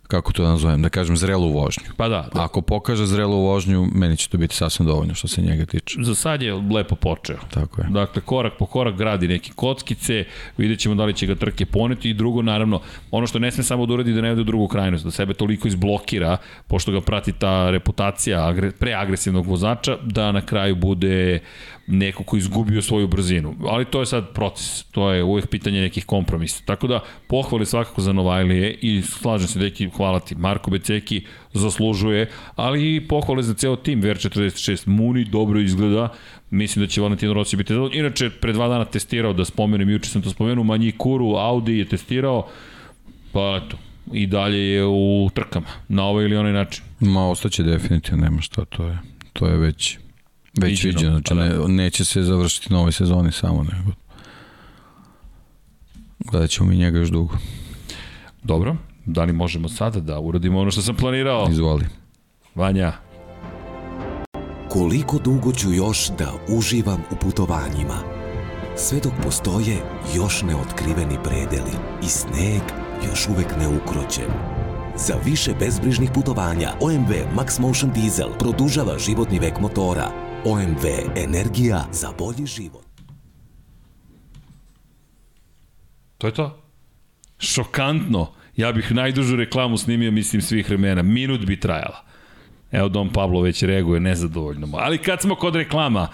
kako to da nazovem, da kažem zrelu vožnju. Pa da, da. Ako pokaže zrelu vožnju, meni će to biti sasvim dovoljno što se njega tiče. Za sad je lepo počeo. Tako je. Dakle, korak po korak gradi neke kockice, vidjet ćemo da li će ga trke poneti i drugo, naravno, ono što ne sme samo da uradi da ne ode u drugu krajnost, da sebe toliko izblokira, pošto ga prati ta reputacija agre, preagresivnog vozača, da na kraju bude neko ko izgubio svoju brzinu. Ali to je sad proces, to je uvek pitanje nekih kompromisa. Tako da, pohvali svakako za Novajlije i slažem se, deki, hvala ti. Marko Beceki zaslužuje, ali i pohvale za ceo tim VR46. Muni dobro izgleda, mislim da će Valentino Rossi biti zadovoljno. Inače, pre dva dana testirao, da spomenem, juče sam to spomenuo, Manji Kuru, Audi je testirao, pa eto, i dalje je u trkama, na ovaj ili onaj način. Ma, ostaće definitivno, nema šta, to je, to je već Već viđeno, znači pa da. ne, neće se završiti na ovoj sezoni samo, nego gledat ćemo mi njega još dugo. Dobro, da li možemo sada da uradimo ono što sam planirao? Izvoli. Vanja. Koliko dugo ću još da uživam u putovanjima? Sve dok postoje još neotkriveni predeli i sneg još uvek ne ukroćen. Za više bezbrižnih putovanja OMV Max Motion Diesel produžava životni vek motora OMV Energija za bolji život. To je to. Šokantno. Ja bih najdužu reklamu snimio, mislim, svih vremena. Minut bi trajala. Evo, Dom Pablo već reaguje nezadovoljno. Ali kad smo kod reklama,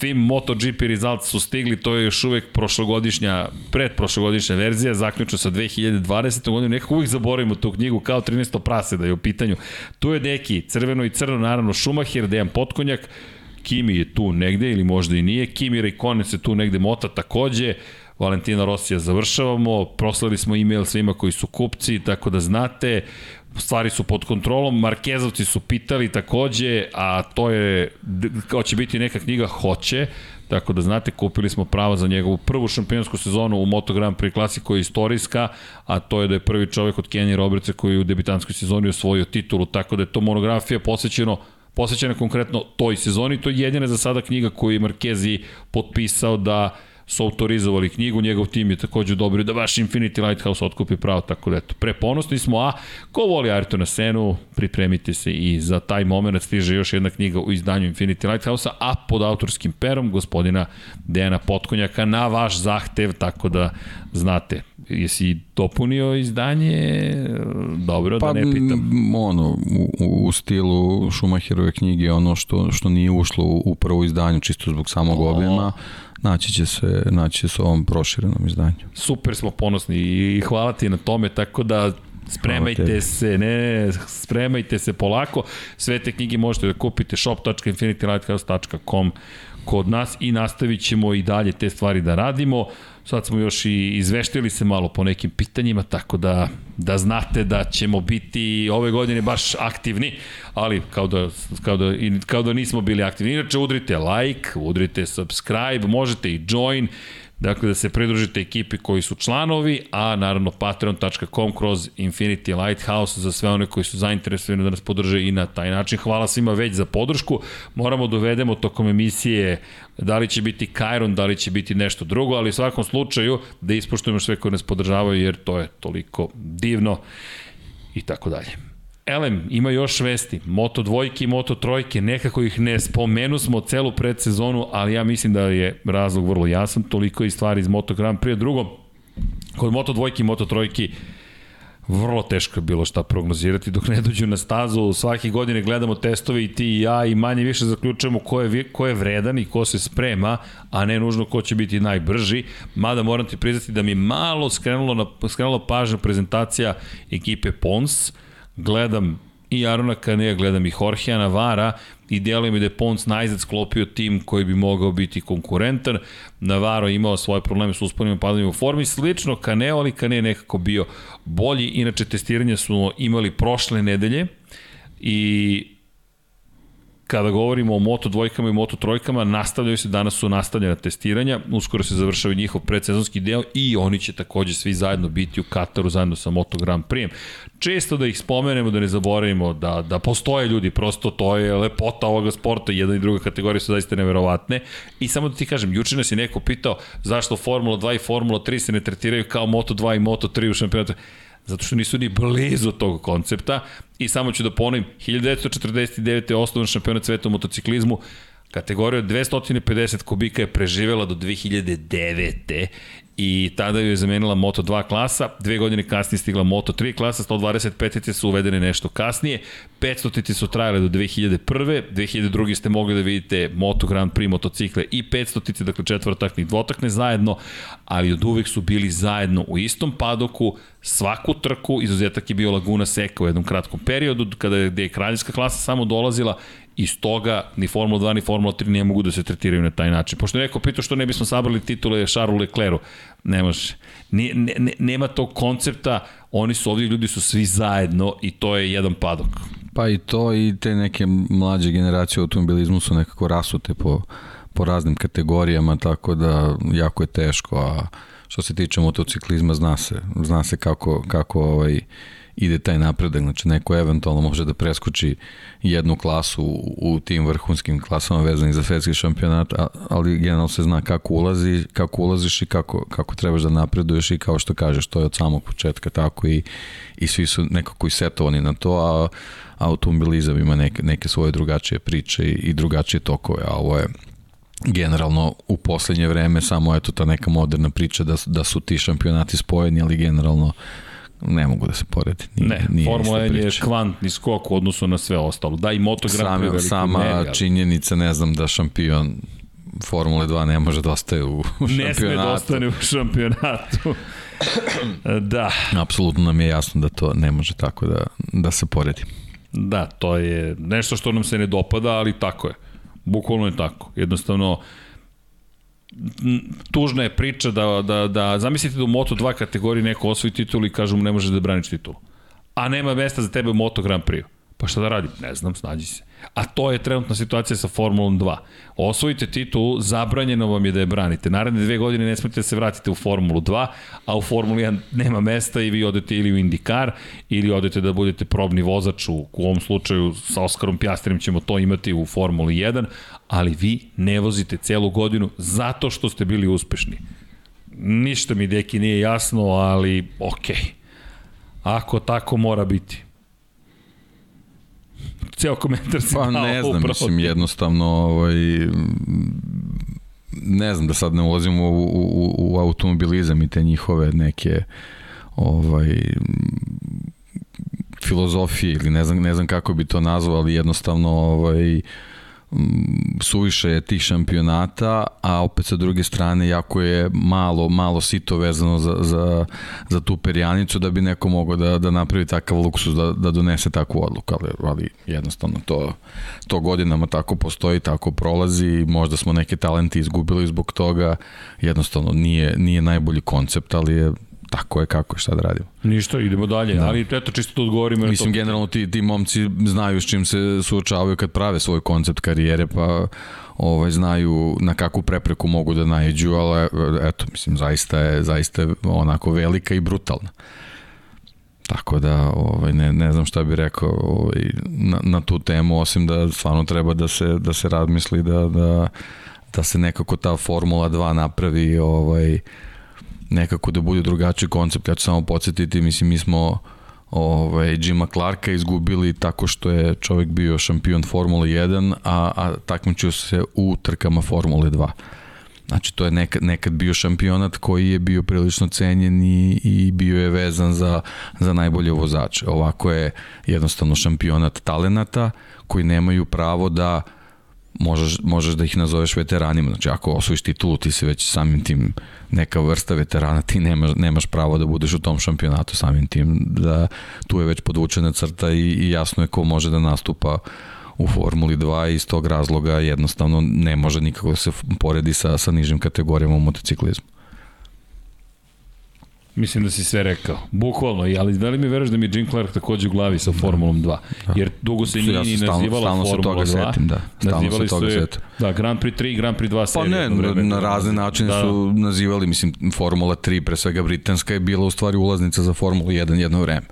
Film MotoGP Results su stigli, to je još uvek prošlogodišnja, predprošlogodišnja verzija, zaključno sa 2020. godinu, nekako uvijek zaboravimo tu knjigu kao 13. prase da je u pitanju. Tu je neki, crveno i crno, naravno Schumacher, Dejan Potkonjak, Kimi je tu negde ili možda i nije, Kimi Raikkonen se tu negde mota takođe, Valentina Rosija završavamo, proslali smo e-mail svima koji su kupci, tako da znate, stvari su pod kontrolom, Markezovci su pitali takođe, a to je, kao će biti neka knjiga, hoće, Tako da znate, kupili smo pravo za njegovu prvu šampionsku sezonu u Moto Grand Prix klasi koja je istorijska, a to je da je prvi čovek od Kenny Robertsa koji je u debitanskoj sezoni osvojio titulu, tako da je to monografija posvećeno posvećena konkretno toj sezoni. To je jedina za sada knjiga koju je Markezi potpisao da su autorizovali knjigu, njegov tim je takođe odobrio da baš Infinity Lighthouse otkupi pravo, tako da eto, preponosni smo, a ko voli Ayrtona Senu, pripremite se i za taj moment stiže još jedna knjiga u izdanju Infinity Lighthouse-a, a pod autorskim perom gospodina Dejana Potkonjaka na vaš zahtev, tako da znate, jesi dopunio izdanje, dobro da pa, da ne pitam. ono, u, u stilu Schumacherove knjige, ono što, što nije ušlo u, u prvo izdanje, čisto zbog samog obima, naći će se, naći će se u ovom proširenom izdanju. Super smo ponosni i hvala ti na tome, tako da spremajte se, ne, spremajte se polako. Sve te knjige možete da kupite shop.infinitylighthouse.com kod nas i nastavit ćemo i dalje te stvari da radimo. Sad smo još i izveštili se malo po nekim pitanjima, tako da, da znate da ćemo biti ove godine baš aktivni, ali kao da, kao da, kao da nismo bili aktivni. Inače, udrite like, udrite subscribe, možete i join, Dakle, da se pridružite ekipi koji su članovi, a naravno patreon.com kroz Infinity Lighthouse za sve one koji su zainteresovani da nas podrže i na taj način. Hvala svima već za podršku. Moramo dovedemo tokom emisije da li će biti Kajron, da li će biti nešto drugo, ali u svakom slučaju da ispoštujemo sve koji nas podržavaju jer to je toliko divno i tako dalje. Elem, ima još vesti, Moto dvojke i Moto trojke, nekako ih ne spomenu smo celu predsezonu, ali ja mislim da je razlog vrlo jasan, toliko i stvari iz Moto Grand Prix. Drugo, kod Moto dvojke i Moto trojke, vrlo teško je bilo šta prognozirati dok ne dođu na stazu. Svake godine gledamo testove i ti i ja i manje više zaključujemo ko je, ko je vredan i ko se sprema, a ne nužno ko će biti najbrži. Mada moram ti priznati da mi malo skrenulo, na, skrenulo pažnja prezentacija ekipe Pons. Gledam i Arona Kanea, gledam i Jorgea Navara i djeluje mi da je Pons najzad sklopio tim koji bi mogao biti konkurentan. Navaro imao svoje probleme s usponim padanjem u formi, slično Kaneo, ali Kanea nekako bio bolji. Inače, testiranja su imali prošle nedelje i kada govorimo o Moto dvojkama i Moto trojkama, nastavljaju se, danas su nastavljena testiranja, uskoro se završava njihov predsezonski deo i oni će takođe svi zajedno biti u Kataru zajedno sa Moto Grand Prix. Često da ih spomenemo, da ne zaboravimo da, da postoje ljudi, prosto to je lepota ovoga sporta, jedna i druga kategorija su zaista neverovatne. I samo da ti kažem, juče nas je neko pitao zašto Formula 2 i Formula 3 se ne tretiraju kao Moto 2 i Moto 3 u šampionatu zato što nisu ni blizu tog koncepta i samo ću da ponovim 1949. je osnovan šampionat sveta u motociklizmu Kategorija 250 kubika je preživela do 2009 i tada ju je zamenila Moto2 klasa, dve godine kasnije stigla Moto3 klasa, 125 su uvedene nešto kasnije, 500 su trajale do 2001. 2002. ste mogli da vidite Moto Grand Prix motocikle i 500 dakle četvrtakne i dvotakne zajedno, ali od uvek su bili zajedno u istom padoku, svaku trku, izuzetak je bio Laguna Seca u jednom kratkom periodu, kada je, gde je kraljevska klasa samo dolazila i stoga ni Formula 2 ni Formula 3 ne mogu da se tretiraju na taj način. Pošto je neko pitao što ne bismo sabrali titule Charlesu Leclercu, ne može. Ne, ne, nema tog koncepta, oni su ovdje ljudi su svi zajedno i to je jedan padok. Pa i to i te neke mlađe generacije u automobilizmu su nekako rasute po, po raznim kategorijama, tako da jako je teško, a što se tiče motociklizma zna se, zna se kako, kako ovaj, ide taj napredak, znači neko eventualno može da preskoči jednu klasu u, tim vrhunskim klasama vezanih za svetski šampionat, ali generalno se zna kako ulazi, kako ulaziš i kako, kako trebaš da napreduješ i kao što kažeš, to je od samog početka tako i, i svi su nekako i setovani na to, a automobilizam ima neke, neke svoje drugačije priče i, i drugačije tokove, a ovo je generalno u poslednje vreme samo eto ta neka moderna priča da, da su ti šampionati spojeni, ali generalno ne mogu da se poredi. Nije, ne, nije Formula 1 je kvantni skok u odnosu na sve ostalo. Da, i Moto Grand Prix Sama ne, činjenica, ne znam, da šampion Formule 2 ne može da ostaje u, šampionatu. Ne sme da ostane u šampionatu. da. Apsolutno nam je jasno da to ne može tako da, da se poredi. Da, to je nešto što nam se ne dopada, ali tako je. Bukvalno je tako. Jednostavno, tužna je priča da, da, da zamislite da u Moto2 kategoriji neko osvoji titulu i kažu mu ne možeš da braniš titulu. A nema mesta za tebe u Moto Grand Prix. Pa šta da radim? Ne znam, snađi se. A to je trenutna situacija sa Formulom 2. Osvojite titulu, zabranjeno vam je da je branite. Naredne dve godine ne smete da se vratite u Formulu 2, a u Formuli 1 nema mesta i vi odete ili u Indikar, ili odete da budete probni vozač, u, ovom slučaju sa Oskarom Pjastrijem ćemo to imati u Formuli 1, ali vi ne vozite celu godinu zato što ste bili uspešni. Ništa mi, deki, nije jasno, ali okej. Okay. Ako tako mora biti ceo komentar si pa, dao. ne znam, upravo. mislim, jednostavno, ovaj, ne znam da sad ne ulazim u, u, u automobilizam i te njihove neke ovaj filozofije ili ne znam, ne znam kako bi to nazvao, ali jednostavno ovaj, Mm, suviše je tih šampionata, a opet sa druge strane jako je malo, malo sito vezano za, za, za tu perjanicu da bi neko mogao da, da napravi takav luksus da, da donese takvu odluku, ali, ali jednostavno to, to godinama tako postoji, tako prolazi, možda smo neke talente izgubili zbog toga, jednostavno nije, nije najbolji koncept, ali je tako je kako šta da radimo. Ništa, idemo dalje, da. ali eto čisto da odgovorimo. Mislim, to. generalno ti, ti momci znaju s čim se suočavaju kad prave svoj koncept karijere, pa ovaj, znaju na kakvu prepreku mogu da najeđu, ali eto, mislim, zaista je, zaista je onako velika i brutalna. Tako da ovaj ne ne znam šta bih rekao ovaj na, na tu temu osim da stvarno treba da se da se razmisli da da da se nekako ta Formula 2 napravi ovaj nekako da bude drugačiji koncept. Ja ću samo podsjetiti, mislim, mi smo ovaj, Jima Clarka izgubili tako što je čovjek bio šampion Formule 1, a, a takmičio se u trkama Formule 2. Znači, to je nekad, nekad bio šampionat koji je bio prilično cenjen i, i bio je vezan za, za najbolje vozače. Ovako je jednostavno šampionat talenata koji nemaju pravo da možeš, možeš da ih nazoveš veteranima. Znači, ako osvojiš titulu, ti si već samim tim neka vrsta veterana, ti nemaš, nemaš pravo da budeš u tom šampionatu samim tim, da tu je već podvučena crta i, i jasno je ko može da nastupa u Formuli 2 i iz tog razloga jednostavno ne može nikako da se poredi sa, sa nižim kategorijama u motociklizmu. Mislim da si sve rekao. Bukvalno, ali da li mi veruješ da mi je Jim Clark takođe u glavi sa Formulom 2? Da. Jer dugo se nije ja ni nazivala stalno Formula 2. Setim, da. Stalno nazivali se toga setim. Da, Grand Prix 3 i Grand Prix 2 serije. Pa ne, na, na razne načine da. su nazivali, mislim, Formula 3, pre svega britanska je bila u stvari ulaznica za Formulu 1 jedno vreme.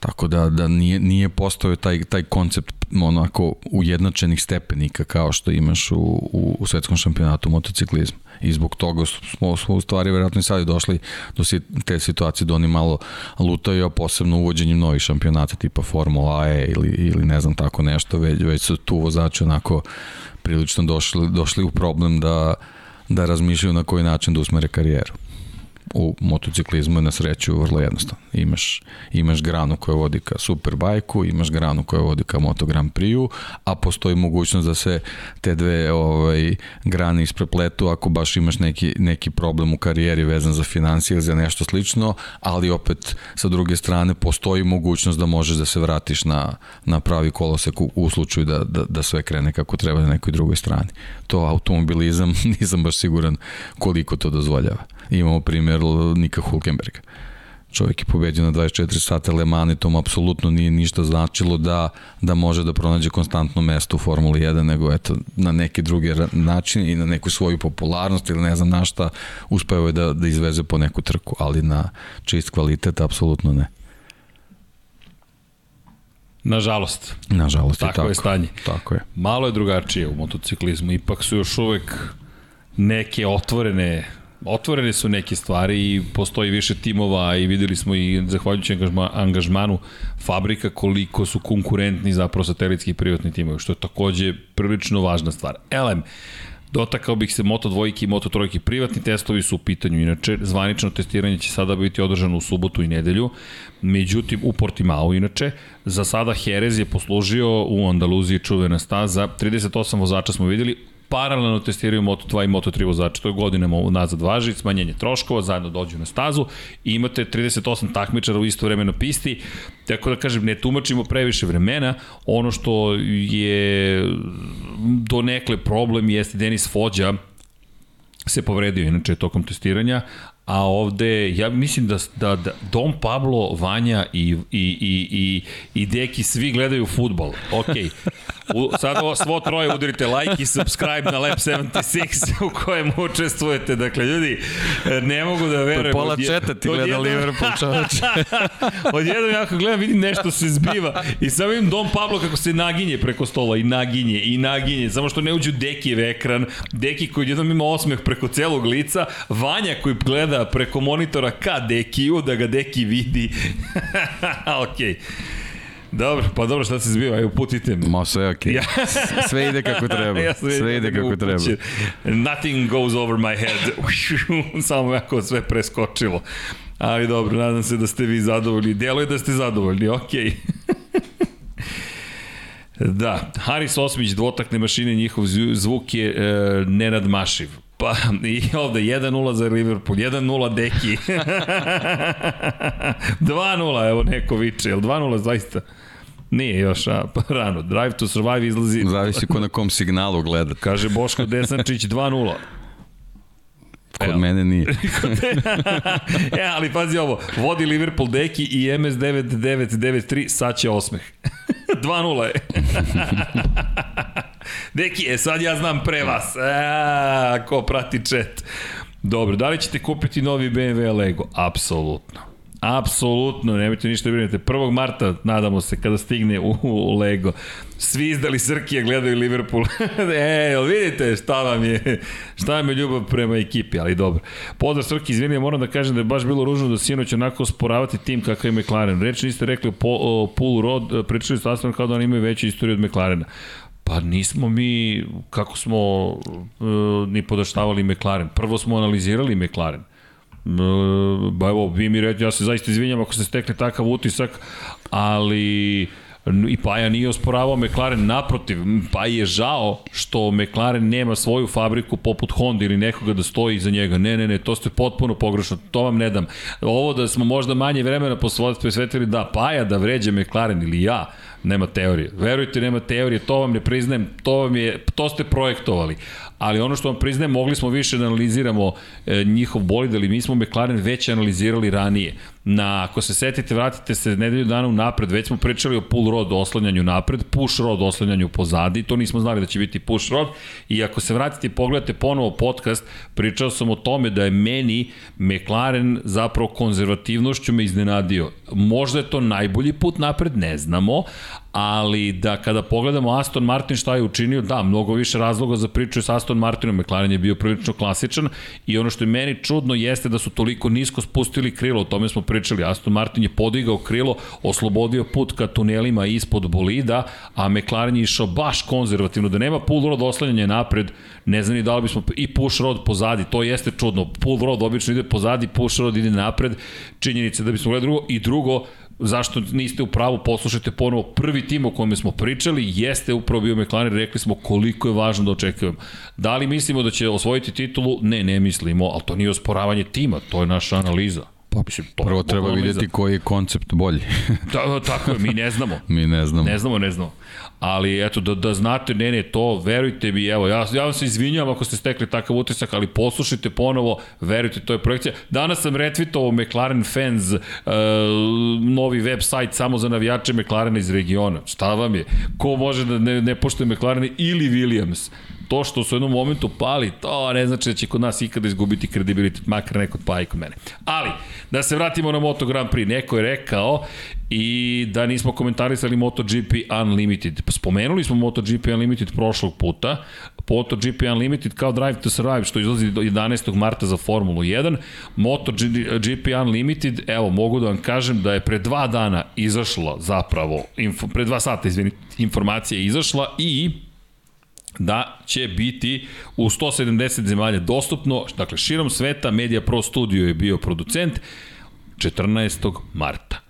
Tako da, da nije, nije postao taj, taj koncept onako ujednačenih stepenika kao što imaš u, u, u svetskom šampionatu motociklizma i zbog toga smo, smo u stvari verovatno i sad došli do te situacije da oni malo lutaju, a posebno uvođenjem novih šampionata tipa Formula E ili, ili ne znam tako nešto, već, već su tu vozači onako prilično došli, došli u problem da, da razmišljaju na koji način da usmere karijeru u motociklizmu je na sreću vrlo jednostavno. Imaš, imaš granu koja vodi ka superbajku, imaš granu koja vodi ka Moto Grand Prix-u, a postoji mogućnost da se te dve ovaj, grane isprepletu ako baš imaš neki, neki problem u karijeri vezan za financije ili za nešto slično, ali opet sa druge strane postoji mogućnost da možeš da se vratiš na, na pravi kolosek u, u slučaju da, da, da sve krene kako treba na nekoj drugoj strani. To automobilizam, nisam baš siguran koliko to dozvoljava imamo primjer Nika Hulkenberga. Čovjek je pobeđen na 24 sata Le Mans i tom apsolutno nije ništa značilo da, da može da pronađe konstantno mesto u Formuli 1, nego eto, na neki drugi način i na neku svoju popularnost ili ne znam na šta uspeo je da, da izveze po neku trku, ali na čist kvalitet apsolutno ne. Nažalost. Nažalost tako, tako je stanje. Tako je. Malo je drugačije u motociklizmu, ipak su još uvek neke otvorene otvorene su neke stvari i postoji više timova i videli smo i zahvaljujući angažma, angažmanu fabrika koliko su konkurentni zapravo satelitski i privatni timovi, što je takođe prilično važna stvar. Elem, Dotakao bih se Moto dvojke i Moto trojke. Privatni testovi su u pitanju. Inače, zvanično testiranje će sada biti održano u subotu i nedelju. Međutim, u Portimao, inače, za sada Jerez je poslužio u Andaluziji čuvena staza. 38 vozača smo videli, paralelno testiraju Moto2 i Moto3 vozače, to je godinama nazad važi, smanjenje troškova, zajedno dođu na stazu i imate 38 takmičara u isto vreme na pisti, tako da kažem, ne tumačimo previše vremena, ono što je do nekle problem jeste Denis Fođa, se povredio inače tokom testiranja, a ovde ja mislim da, da, da Dom Pablo, Vanja i, i, i, i, i Deki svi gledaju futbol. Ok. U, sad ovo svo troje udarite like i subscribe na Lab 76 u kojem učestvujete. Dakle, ljudi, ne mogu da verujem. Pola četa ti gleda jednom... Liverpool čoveče. odjednom ja ako gledam vidim nešto se zbiva i sad vidim Dom Pablo kako se naginje preko stola i naginje i naginje. Samo što ne uđu Dekijev ekran. Deki koji jednom ima osmeh preko celog lica. Vanja koji gleda preko monitora ka Dekiju da ga Deki vidi. Okej. Okay. Dobro, pa dobro, šta se zbiva, evo putite me. Ma sve okej. Okay. sve ide kako treba. ja sve ide kako treba. Nothing goes over my head. Samo jako sve preskočilo. Ali dobro, nadam se da ste vi zadovoljni. Delo je da ste zadovoljni, okej. Okay. Da, Haris Osmić, dvotakne mašine, njihov zvuk je e, nenadmašiv. Pa, i ovde 1-0 za Liverpool, 1-0 Deki. 2-0, evo neko viče, je li 2-0 zaista? Nije još, a, pa rano. Drive to Survive izlazi... Zavisi ko na kom signalu gleda. Kaže Boško Desančić 2-0. Kod Evo. mene nije. e, ali pazi ovo, vodi Liverpool deki i MS9993, sad će osmeh. 2-0 je. deki, e sad ja znam pre vas. E, ko prati chat. Dobro, da li ćete kupiti novi BMW Lego? Apsolutno. Apsolutno, nemojte ništa da brinete. 1. marta, nadamo se, kada stigne u, u Lego. Svi izdali Srkije, gledaju Liverpool. e, vidite šta vam je, šta vam je ljubav prema ekipi, ali dobro. Pozdrav Srki, izvini, moram da kažem da je baš bilo ružno da sinoć onako sporavati tim kakav je McLaren. Reč niste rekli o, o Pool Road, pričali ste Aston kao da oni imaju veću istoriju od McLarena. Pa nismo mi, kako smo uh, ni podaštavali McLaren. Prvo smo analizirali McLaren ba evo, vi mi reći, ja se zaista izvinjam ako ste stekli takav utisak, ali i Paja nije osporavao McLaren, naprotiv, pa je žao što McLaren nema svoju fabriku poput Honda ili nekoga da stoji iza njega. Ne, ne, ne, to ste potpuno pogrešno, to vam ne dam. Ovo da smo možda manje vremena posvetili da Paja da vređe McLaren ili ja, nema teorije. Verujte, nema teorije, to vam ne priznajem, to vam je, to ste projektovali ali ono što vam priznajem, mogli smo više da analiziramo e, njihov bolid, ali mi smo McLaren već analizirali ranije. Na, ako se setite, vratite se nedelju dana u napred, već smo pričali o pull rod oslanjanju napred, push rod oslanjanju pozadi, to nismo znali da će biti push rod, i ako se vratite i pogledate ponovo podcast, pričao sam o tome da je meni McLaren zapravo konzervativnošću me iznenadio. Možda je to najbolji put napred, ne znamo, ali da kada pogledamo Aston Martin šta je učinio, da, mnogo više razloga za priču s Aston Martinom, McLaren je bio prilično klasičan i ono što je meni čudno jeste da su toliko nisko spustili krilo, o tome smo pričali, Aston Martin je podigao krilo, oslobodio put ka tunelima ispod bolida, a McLaren je išao baš konzervativno, da nema pull rod oslanjanja napred, ne znam ni da li bismo, i push rod pozadi, to jeste čudno, pull rod obično ide pozadi, push rod ide napred, činjenica da bismo gledali drugo, i drugo, zašto niste u pravu, poslušajte ponovo prvi tim o kojem smo pričali, jeste upravo bio McLaren, rekli smo koliko je važno da očekujemo. Da li mislimo da će osvojiti titulu? Ne, ne mislimo, ali to nije osporavanje tima, to je naša analiza. Pa, Mislim, to prvo treba vidjeti koji je koncept bolji. da, tako je, mi ne znamo. mi ne znamo. Ne znamo, ne znamo. Ali eto, da, da znate, ne, ne, to, verujte mi, evo, ja, ja vam se izvinjam ako ste stekli takav utisak, ali poslušajte ponovo, verujte, to je projekcija. Danas sam retvitovao McLaren Fans, uh, novi web sajt samo za navijače McLarena iz regiona. Šta vam je? Ko može da ne, ne poštuje McLaren ili Williams? To što su u jednom momentu pali, to ne znači da će kod nas ikada izgubiti kredibilitet, makar neko pa i kod mene. Ali, da se vratimo na Moto Grand Prix, neko je rekao i da nismo komentarisali MotoGP Unlimited. Spomenuli smo MotoGP Unlimited prošlog puta, MotoGP Unlimited kao Drive to Survive što izlazi do 11. marta za Formulu 1. MotoGP Unlimited, evo mogu da vam kažem da je pre dva dana izašla zapravo, info, pre dva sata izvini, informacija je izašla i da će biti u 170 zemalja dostupno, dakle širom sveta, Media Pro Studio je bio producent 14. marta.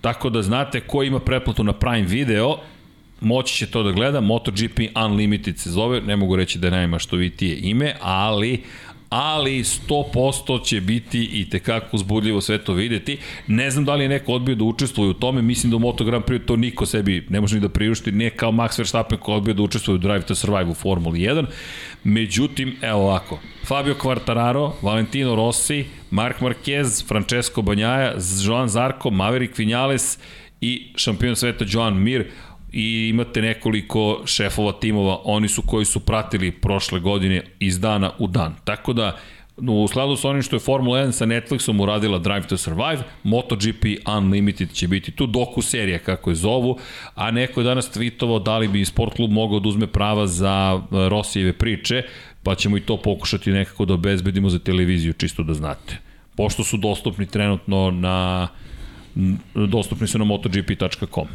Tako da znate ko ima pretplatu na Prime Video, moći će to da gleda, MotoGP Unlimited se zove, ne mogu reći da nema što vi tije ime, ali ali 100% će biti i tekako uzbudljivo sve to videti. Ne znam da li je neko odbio da učestvuje u tome, mislim da u Moto Grand Prix to niko sebi ne može ni da priušti, ne kao Max Verstappen ko odbio da učestvuje u Drive to Survive u Formuli 1. Međutim, evo ovako, Fabio Quartararo, Valentino Rossi, Mark Marquez, Francesco Banjaja, Joan Zarko, Maverick Vinales i šampion sveta Joan Mir i imate nekoliko šefova timova, oni su koji su pratili prošle godine iz dana u dan. Tako da, u skladu sa onim što je Formula 1 sa Netflixom uradila Drive to Survive, MotoGP Unlimited će biti tu, doku serija kako je zovu, a neko je danas tweetovao da li bi sport klub mogao da uzme prava za e, Rosijeve priče, pa ćemo i to pokušati nekako da obezbedimo za televiziju, čisto da znate. Pošto su dostupni trenutno na dostupni su na motogp.com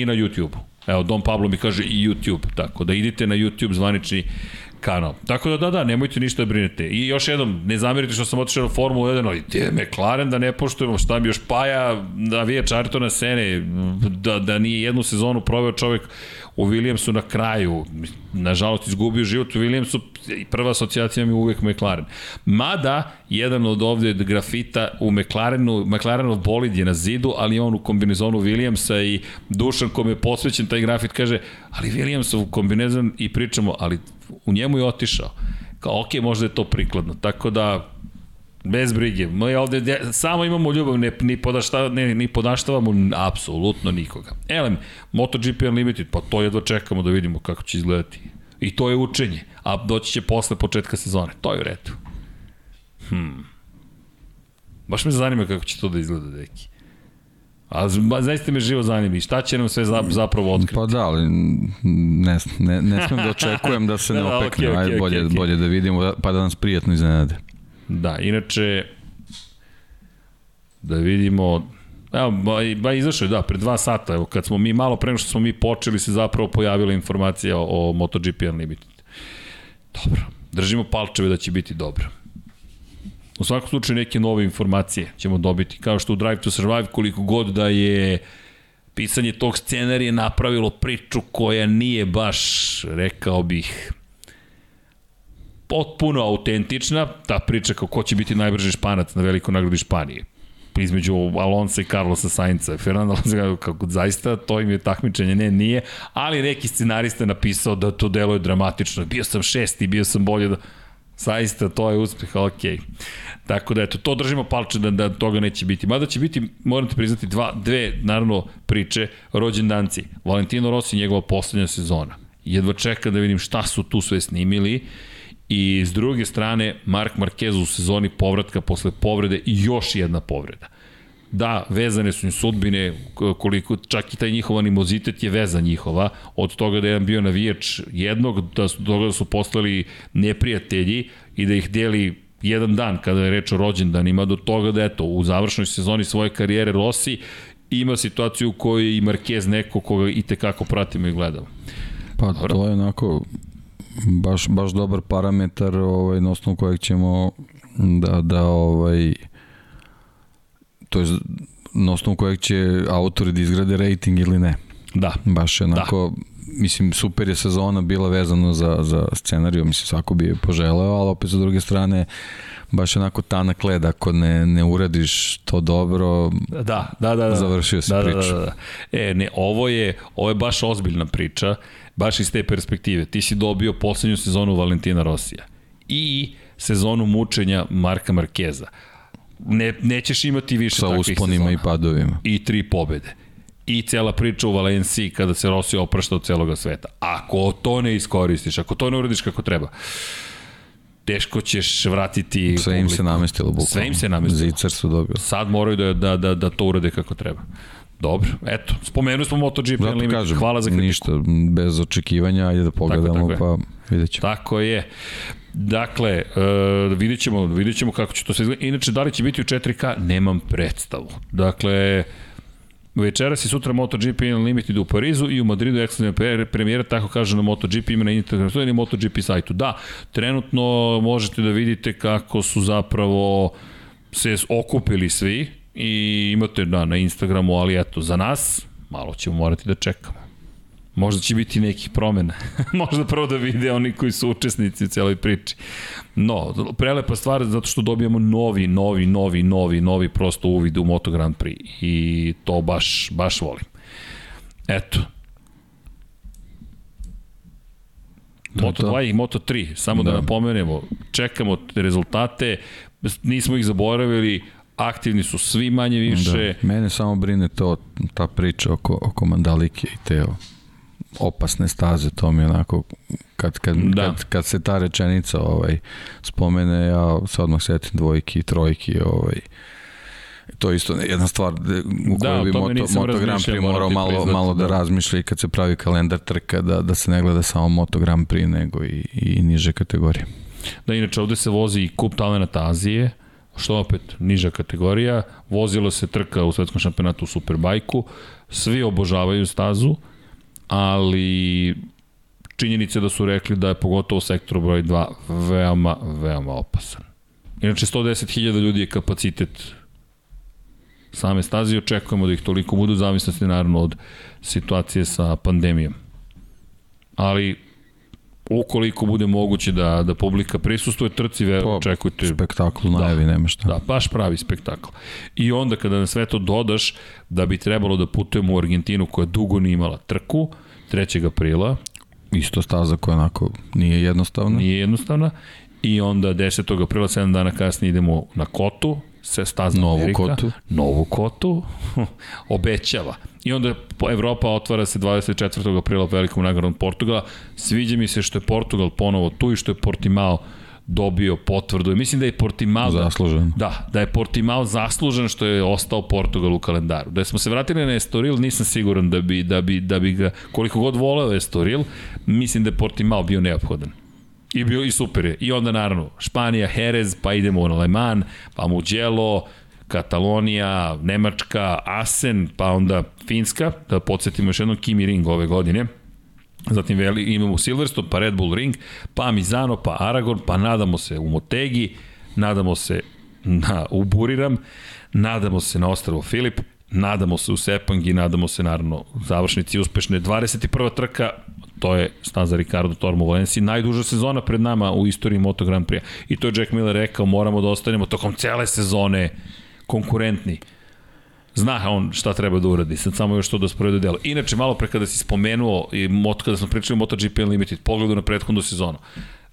i na YouTube-u. Evo, Don Pablo mi kaže i YouTube, tako da idite na YouTube zvanični kanal. Tako da, da, da, nemojte ništa da brinete. I još jednom, ne zamerite što sam otišao na Formulu 1, ali te McLaren da ne poštujemo, šta mi još paja, da vije na Sene, da, da nije jednu sezonu proveo čovek u Williamsu na kraju, nažalost izgubio život u Williamsu, prva asocijacija mi je McLaren. Mada, jedan od ovde grafita u McLarenu, McLarenov bolid je na zidu, ali on u kombinezonu Williamsa i Dušan kom je posvećen taj grafit kaže, ali Williamsov kombinezon i pričamo, ali u njemu je otišao. Kao, ok, možda je to prikladno. Tako da, Bez brige. Mi ovde samo imamo ljubav, ne, ni, podašta, ne, ni podaštavamo apsolutno nikoga. Elem, MotoGP Unlimited, pa to jedva čekamo da vidimo kako će izgledati. I to je učenje, a doći će posle početka sezone. To je u redu. Hmm. Baš me zanima kako će to da izgleda, deki. A zaista me živo zanima i šta će nam sve zapravo otkriti? Pa da, ali ne, ne, ne smem da očekujem da se ne da, da opekne, okay, okay, Ajde, bolje, okay, okay. bolje da vidimo, pa da nas prijatno iznenade. Da, inače, da vidimo, evo, ba, ba izašao je, da, pre dva sata, evo, kad smo mi malo pre što smo mi počeli, se zapravo pojavila informacija o, o MotoGP Unlimited. Dobro, držimo palčeve da će biti dobro. U svakom slučaju neke nove informacije ćemo dobiti, kao što u Drive to Survive, koliko god da je pisanje tog scenarija napravilo priču koja nije baš, rekao bih, potpuno autentična, ta priča kao ko će biti najbrži španac na velikoj nagradi Španije između Alonso i Carlosa Sainca. Fernando Alonso kako zaista to im je takmičenje, ne, nije, ali neki scenarista je napisao da to deluje dramatično. Bio sam šesti, bio sam bolje da... Zaista, to je uspeh, ok. Tako da, eto, to držimo palče da, da toga neće biti. Mada će biti, morate priznati, dva, dve, naravno, priče, rođendanci. Valentino Rossi, njegova poslednja sezona. Jedva čeka da vidim šta su tu sve snimili I s druge strane, Mark Marquez u sezoni povratka posle povrede i još jedna povreda. Da, vezane su im sudbine, koliko, čak i taj njihov animozitet je veza njihova, od toga da je jedan bio navijač jednog, da su, toga da su postali neprijatelji i da ih deli jedan dan kada je reč o rođendanima, do toga da eto, u završnoj sezoni svoje karijere Rossi ima situaciju u kojoj i Marquez neko koga i tekako pratimo i gledamo. Pa Dobro. to je onako baš, baš dobar parametar ovaj, na osnovu kojeg ćemo da, da ovaj, to je na osnovu kojeg će autori da izgrade rating ili ne. Da. Baš je onako, da. mislim, super je sezona bila vezano za, za scenariju, mislim, svako bi je poželeo, ali opet sa druge strane, baš onako tanak led, ako ne, ne uradiš to dobro, da, da, da, da. završio se da, priča. Da, da, da. E, ne, ovo je, ovo je baš ozbiljna priča baš iz te perspektive. Ti si dobio poslednju sezonu Valentina Rosija i sezonu mučenja Marka Markeza. Ne, nećeš imati više Sa takvih usponima i padovima. I tri pobede. I cela priča u Valenciji kada se Rosija oprašta od celoga sveta. Ako to ne iskoristiš, ako to ne uradiš kako treba, teško ćeš vratiti Sve im se namestilo bukvalno. Sve im se namestilo. Zicar su dobili. Sad moraju da, da, da, da to urade kako treba. Dobro, eto, spomenuli smo MotoGP Zato limit, kažem, hvala za kritiku. Ništa, bez očekivanja, ajde da pogledamo, tako, tako pa vidjet ćemo. Tako je. Dakle, uh, vidjet, ćemo, vidjet ćemo kako će to se izgledati. Inače, da li će biti u 4K, nemam predstavu. Dakle, Večeras i sutra MotoGP Unlimited u Parizu i u Madridu ekskluzivna premijera, tako kaže na MotoGP, ima na Instagramu i MotoGP sajtu. Da, trenutno možete da vidite kako su zapravo se okupili svi, i imate da, na Instagramu, ali eto, za nas malo ćemo morati da čekamo. Možda će biti nekih promena. Možda prvo da vide oni koji su učesnici u celoj priči. No, prelepa stvar zato što dobijamo novi, novi, novi, novi, novi prosto uvid u Moto Grand Prix i to baš, baš volim. Eto. Moto 2 i Moto 3, samo da, da napomenemo, čekamo rezultate, nismo ih zaboravili, aktivni su svi manje više. Da. Mene samo brine to, ta priča oko, oko Mandalike i te opasne staze, to mi onako, kad, kad, da. kad, kad se ta rečenica ovaj, spomene, ja se odmah setim dvojki, trojki, ovaj, to je isto jedna stvar u kojoj da, bi Moto, Moto Grand Prix morao malo, priznat, malo da, da razmišlja i kad se pravi kalendar trka da, da se ne gleda samo Moto Grand Prix nego i, i niže kategorije. Da, inače ovde se vozi i kup talenata Azije, što opet niža kategorija, vozilo se trka u svetskom šampionatu u Superbajku, svi obožavaju stazu, ali činjenice da su rekli da je pogotovo sektor broj 2 veoma, veoma opasan. Inače, 110.000 ljudi je kapacitet same staze i očekujemo da ih toliko budu, zavisnosti naravno od situacije sa pandemijom. Ali ukoliko bude moguće da, da publika prisustuje trci, ve, pa, očekujte... Spektakl najavi, da, nema šta. Da, baš pravi spektakl. I onda kada na sve to dodaš da bi trebalo da putujemo u Argentinu koja dugo nije imala trku, 3. aprila. Isto staza koja onako nije jednostavna. Nije jednostavna. I onda 10. aprila, 7 dana kasnije idemo na Kotu, se stazna Novu Amerika, kotu. Novu kotu, obećava. I onda Evropa otvara se 24. aprila velikom nagradom Portugala. Sviđa mi se što je Portugal ponovo tu i što je Portimao dobio potvrdu. Mislim da je Portimao zaslužen. Da, da je Portimao zaslužen što je ostao Portugal u kalendaru. Da smo se vratili na Estoril, nisam siguran da bi, da bi, da bi ga, koliko god voleo Estoril, mislim da je Portimao bio neophodan. I bio i super je. I onda naravno Španija, Jerez, pa idemo na Le Mans, pa Mugello, Katalonija, Nemačka, Asen, pa onda Finska, da podsjetimo još jednom Kimi Ring ove godine. Zatim veli, imamo Silverstone, pa Red Bull Ring, pa Mizano, pa Aragon, pa nadamo se u Motegi, nadamo se na Uburiram, nadamo se na Ostravo Filip, nadamo se u Sepangi, nadamo se naravno završnici uspešne 21. trka, to je staza Ricardo Tormo u najduža sezona pred nama u istoriji Moto Grand Prix. I to je Jack Miller rekao, moramo da ostanemo tokom cele sezone konkurentni. Zna on šta treba da uradi, sad samo još to da sprovede delo. Inače, malo pre kada si spomenuo, i moto, kada smo pričali o MotoGP Unlimited, pogledu na prethodnu sezonu,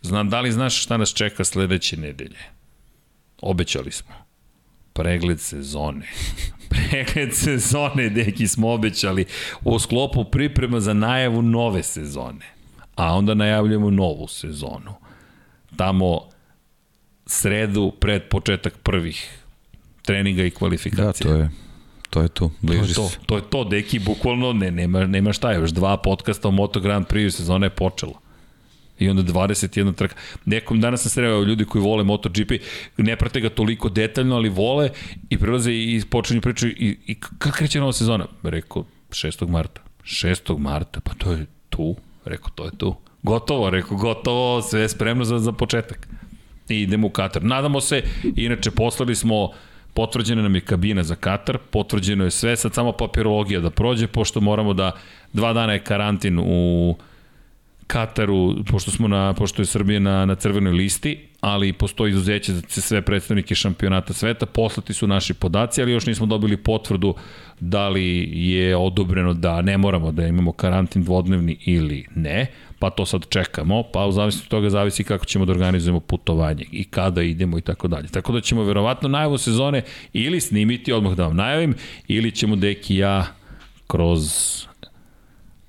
znam, da li znaš šta nas čeka sledeće nedelje? Obećali smo. Pregled sezone. Pregled sezone, deki smo obećali, u sklopu priprema za najavu nove sezone. A onda najavljujemo novu sezonu. Tamo sredu pred početak prvih treninga i kvalifikacija. Da, to je to je to, bliži to je to, to je to, deki, bukvalno ne, nema, nema šta, još dva podcasta o Moto Grand Prix sezona je počela. I onda 21 trka. Nekom danas sam sreo ljudi koji vole MotoGP, ne prate ga toliko detaljno, ali vole i prelaze i počinju priču i, i kako kreće nova sezona? Rekao, 6. marta. 6. marta, pa to je tu. Rekao, to je tu. Gotovo, rekao, gotovo, sve je spremno za, za početak. I idemo u Katar. Nadamo se, inače poslali smo potvrđena nam je kabina za Katar, potvrđeno je sve, sad samo papirologija da prođe, pošto moramo da, dva dana je karantin u Kataru, pošto smo na, pošto je Srbija na, na crvenoj listi, ali postoji izuzeće za sve predstavnike šampionata sveta, poslati su naši podaci, ali još nismo dobili potvrdu da li je odobreno da ne moramo da imamo karantin dvodnevni ili ne, pa to sad čekamo, pa u zavisnosti toga zavisi kako ćemo da organizujemo putovanje i kada idemo i tako dalje. Tako da ćemo verovatno najavu sezone ili snimiti, odmah da vam najavim, ili ćemo Deki ja kroz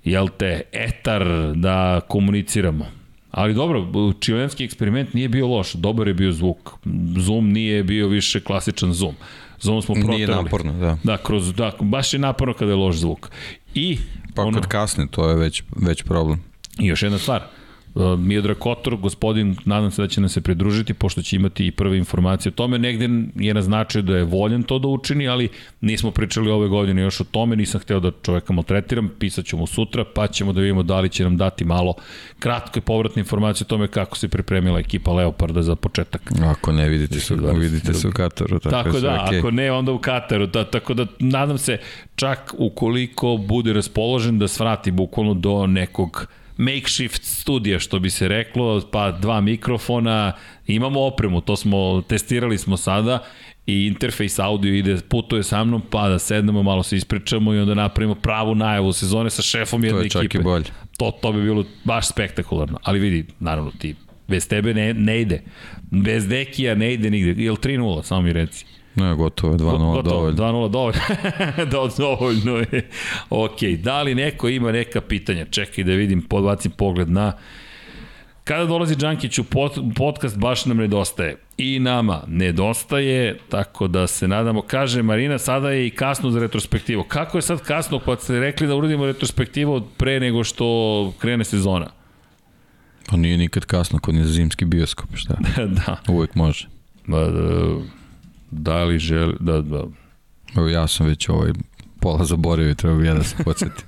jel te, etar da komuniciramo. Ali dobro, čilenski eksperiment nije bio loš, dobar je bio zvuk. Zoom nije bio više klasičan Zoom. Zoom smo protrali. Nije naporno, da. Da, kroz, da, baš je naporno kada je loš zvuk. I Pa ono, kad kasne, to je već, već problem. I još jedna stvar, Miodrag Kotor, gospodin, nadam se da će nam se pridružiti, pošto će imati i prve informacije o tome. Negde je naznačio da je voljen to da učini, ali nismo pričali ove godine još o tome, nisam hteo da čoveka maltretiram, pisat ću mu sutra, pa ćemo da vidimo da li će nam dati malo kratke povratne informacije o tome kako se pripremila ekipa Leoparda za početak. Ako ne vidite se, vidite se u Kataru. Tako, tako da, okay. ako ne, onda u Kataru. Da, tako da, nadam se, čak ukoliko bude raspoložen da svrati bukvalno do nekog makeshift studija, što bi se reklo, pa dva mikrofona, imamo opremu, to smo, testirali smo sada i interfejs audio ide, putuje sa mnom, pa da sednemo, malo se ispričamo i onda napravimo pravu najavu sezone sa šefom jedne ekipe. To je čak i bolje. To, to bi bilo baš spektakularno. Ali vidi, naravno, ti bez tebe ne, ne ide. Bez Dekija ne ide nigde. Ili 3-0, samo mi reci. Ne, gotovo je 2-0 dovoljno. 2-0 dovoljno. da, dovoljno je. Ok, da li neko ima neka pitanja? Čekaj da vidim, podbacim pogled na... Kada dolazi Đankić u pod, podcast, baš nam nedostaje. I nama nedostaje, tako da se nadamo. Kaže Marina, sada je i kasno za retrospektivu. Kako je sad kasno, pa ste rekli da uradimo retrospektivu pre nego što krene sezona? Pa nije nikad kasno kod je zimski bioskop, šta? da. Uvek može. Ba, da, Da li želi, da, da. Evo ja sam već ovaj pola zaboravio i treba bi ja da se podsjetim.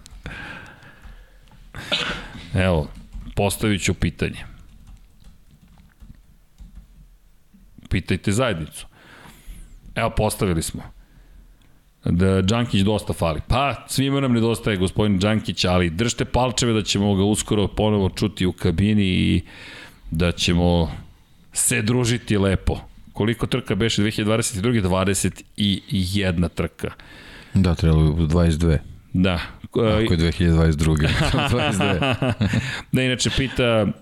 Evo, postavit ću pitanje. Pitajte zajednicu. Evo, postavili smo. Da Đankić dosta fali. Pa, svima nam nedostaje gospodin Đankić, ali držite palčeve da ćemo ga uskoro ponovo čuti u kabini i da ćemo se družiti lepo koliko trka beše 2022. 21 trka. Da, trebalo bi 22. Da. Ako je 2022. 22. da, inače, pita, uh,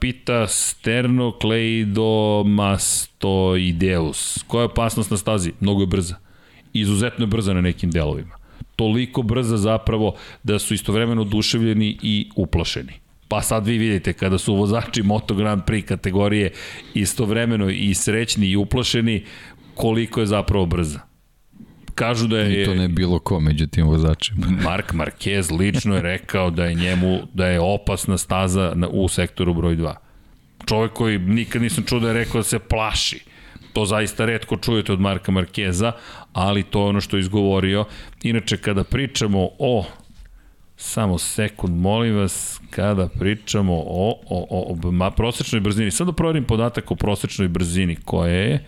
pita Sterno Kleidomastoideus. Koja je opasnost na stazi? Mnogo je brza. Izuzetno je brza na nekim delovima. Toliko brza zapravo da su istovremeno oduševljeni i uplašeni. Pa sad vi vidite kada su vozači Moto Grand Prix kategorije istovremeno i srećni i uplašeni, koliko je zapravo brza. Kažu da je... I to ne bilo ko među tim vozačima. Mark Marquez lično je rekao da je njemu, da je opasna staza na, u sektoru broj 2. Čovek koji nikad nisam čuo da je rekao da se plaši. To zaista redko čujete od Marka Markeza, ali to je ono što je izgovorio. Inače, kada pričamo o Samo sekund, molim vas, kada pričamo o, o, o, o ma, prosečnoj brzini. Sada da proverim podatak o prosečnoj brzini koja je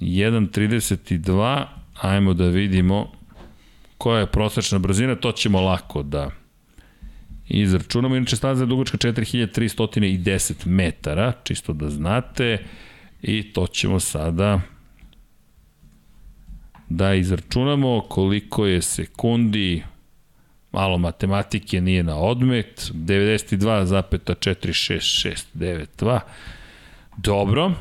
1.32, ajmo da vidimo koja je prosečna brzina, to ćemo lako da izračunamo. Inače, staza je dugačka 4310 metara, čisto da znate, i to ćemo sada da izračunamo koliko je sekundi malo matematike nije na odmet, 92,46692. Dobro.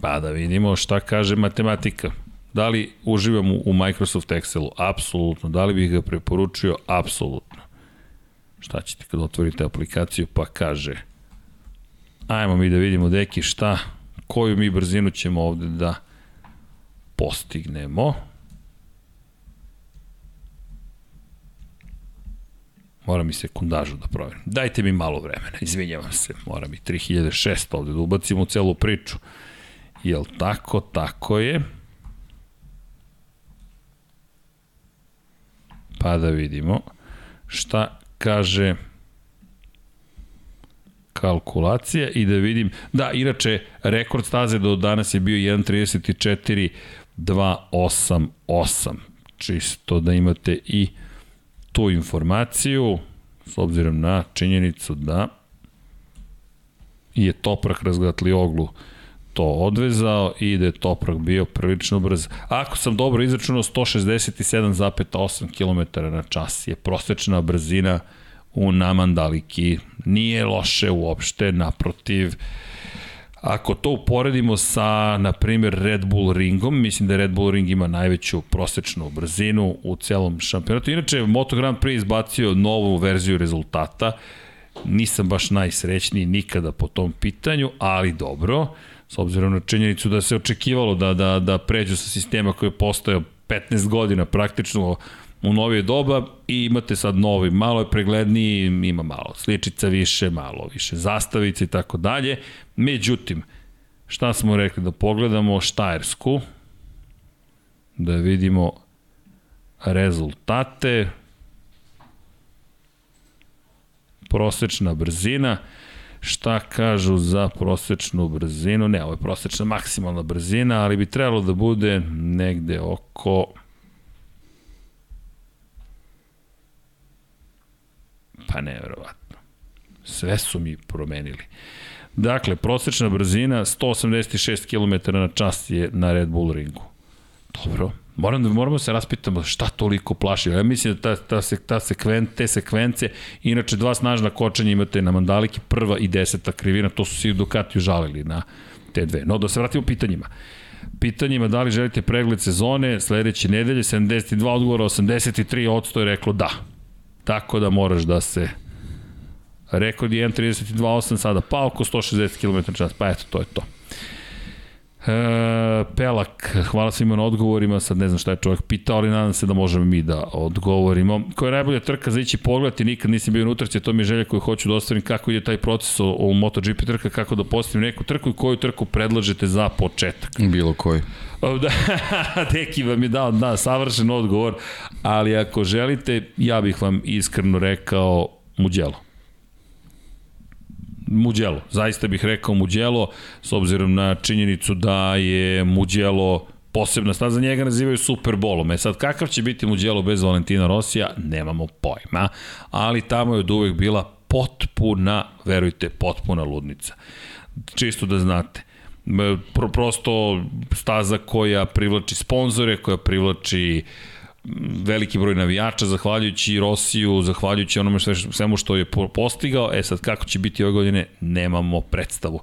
Pa da vidimo šta kaže matematika. Da li uživam u Microsoft Excelu? Apsolutno. Da li bih ga preporučio? Apsolutno. Šta ćete kad otvorite aplikaciju pa kaže ajmo mi da vidimo deki šta, koju mi brzinu ćemo ovde da postignemo. Moram i sekundažu da proverim. Dajte mi malo vremena, izvinjavam se. Moram i 3600 ovde da ubacimo u celu priču. Jel tako? Tako je. Pa da vidimo šta kaže kalkulacija i da vidim, da, inače, rekord staze do danas je bio 1.34 288, čisto da imate i tu informaciju, s obzirom na činjenicu da je Toprak razgatli oglu to odvezao i da je Toprak bio prilično brz. Ako sam dobro izračunao, 167,8 km na čas je prosečna brzina u Namandaliki. Nije loše uopšte, naprotiv, Ako to uporedimo sa, na primjer, Red Bull ringom, mislim da Red Bull ring ima najveću prosečnu brzinu u celom šampionatu. Inače, Moto Grand Prix izbacio novu verziju rezultata. Nisam baš najsrećniji nikada po tom pitanju, ali dobro, s obzirom na činjenicu da se očekivalo da, da, da pređu sa sistema koji je postojao 15 godina praktično u novije doba i imate sad novi, malo je pregledniji, ima malo sličica više, malo više zastavice i tako dalje. Međutim, šta smo rekli, da pogledamo Štajersku, da vidimo rezultate, prosečna brzina, šta kažu za prosečnu brzinu, ne, ovo je prosečna maksimalna brzina, ali bi trebalo da bude negde oko pa nevjerovatno. Sve su mi promenili. Dakle, prosečna brzina 186 km na čas je na Red Bull ringu. Dobro, Moram da, moramo se raspitamo šta toliko plaši. Ja mislim da ta, ta, se, ta sekven, te sekvence, inače dva snažna kočenja imate na Mandaliki, prva i deseta krivina, to su svi Ducati užalili na te dve. No, da se vratimo pitanjima. Pitanjima da li želite pregled sezone, sledeće nedelje, 72 odgovora, 83 odsto je reklo da. Tako da moraš da se rekord je 1.32.8 sada pa oko 160 km čas, pa eto, to je to. E, Pelak, hvala svima na odgovorima, sad ne znam šta je čovjek pitao, ali nadam se da možemo mi da odgovorimo. Koja je najbolja trka za ići pogledati, nikad nisam bio unutraće, to mi je želja koju hoću da ostavim, kako ide taj proces o, o MotoGP trka, kako da postavim neku trku i koju trku predlažete za početak. Bilo koji. Da, Deki vam je dao da, savršen odgovor, ali ako želite, ja bih vam iskreno rekao Muđelo. Muđelo. Zaista bih rekao Muđelo, s obzirom na činjenicu da je Muđelo posebna staza, njega nazivaju Superbolom. E sad, kakav će biti Muđelo bez Valentina Rosija, nemamo pojma, ali tamo je od uvek bila potpuna, verujte, potpuna ludnica. Čisto da znate. Pro, prosto staza koja privlači sponzore, koja privlači uh, veliki broj navijača, zahvaljujući Rosiju, zahvaljujući onome sve, svemu što je postigao. E sad, kako će biti ove godine, nemamo predstavu.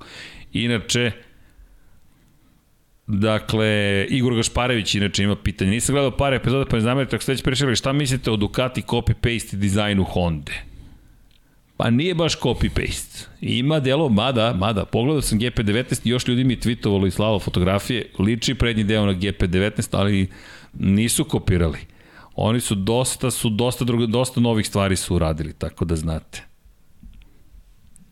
Inače, Dakle, Igor Gašparević inače ima pitanje. Nisam gledao par epizoda, pa ne zamerite ako ste već prešli, šta mislite o Ducati copy-paste dizajnu Honda? Pa nije baš copy-paste. Ima delo, mada, mada, pogledao sam GP19 i još ljudi mi tweetovalo i slavo fotografije, liči prednji deo na GP19, ali nisu kopirali. Oni su dosta, su dosta, drugo, dosta novih stvari su uradili, tako da znate.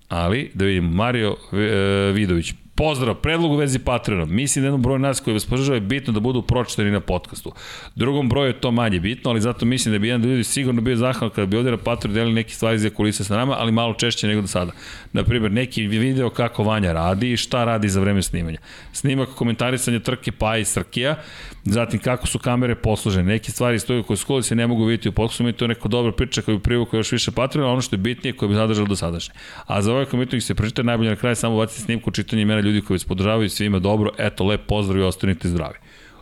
Ali, da vidimo, Mario e, Vidović, Pozdrav, predlog u vezi Patreona. Mislim da jednom broju nas koji vas podržava je bitno da budu pročitani na podcastu. Drugom broju je to manje bitno, ali zato mislim da bi jedan ljudi sigurno bio zahval kada bi ovdje na Patreon delili neke stvari za kulise sa nama, ali malo češće nego do sada. Naprimjer, neki video kako Vanja radi i šta radi za vreme snimanja. Snimak komentarisanja trke pa i Srkija, zatim kako su kamere posložene. Neke stvari stoje koje skoli se ne mogu vidjeti u podcastu, i to je neko dobra priča koja bi privukao još više Patreona, ono što je bitnije koje bi zadržalo do sadašnje. A za ovaj komentar se pročita najbolje na kraju samo baciti snimku čitanje imena ljudi koji vas podržavaju, svima dobro, eto, lep pozdrav i ostanite zdravi.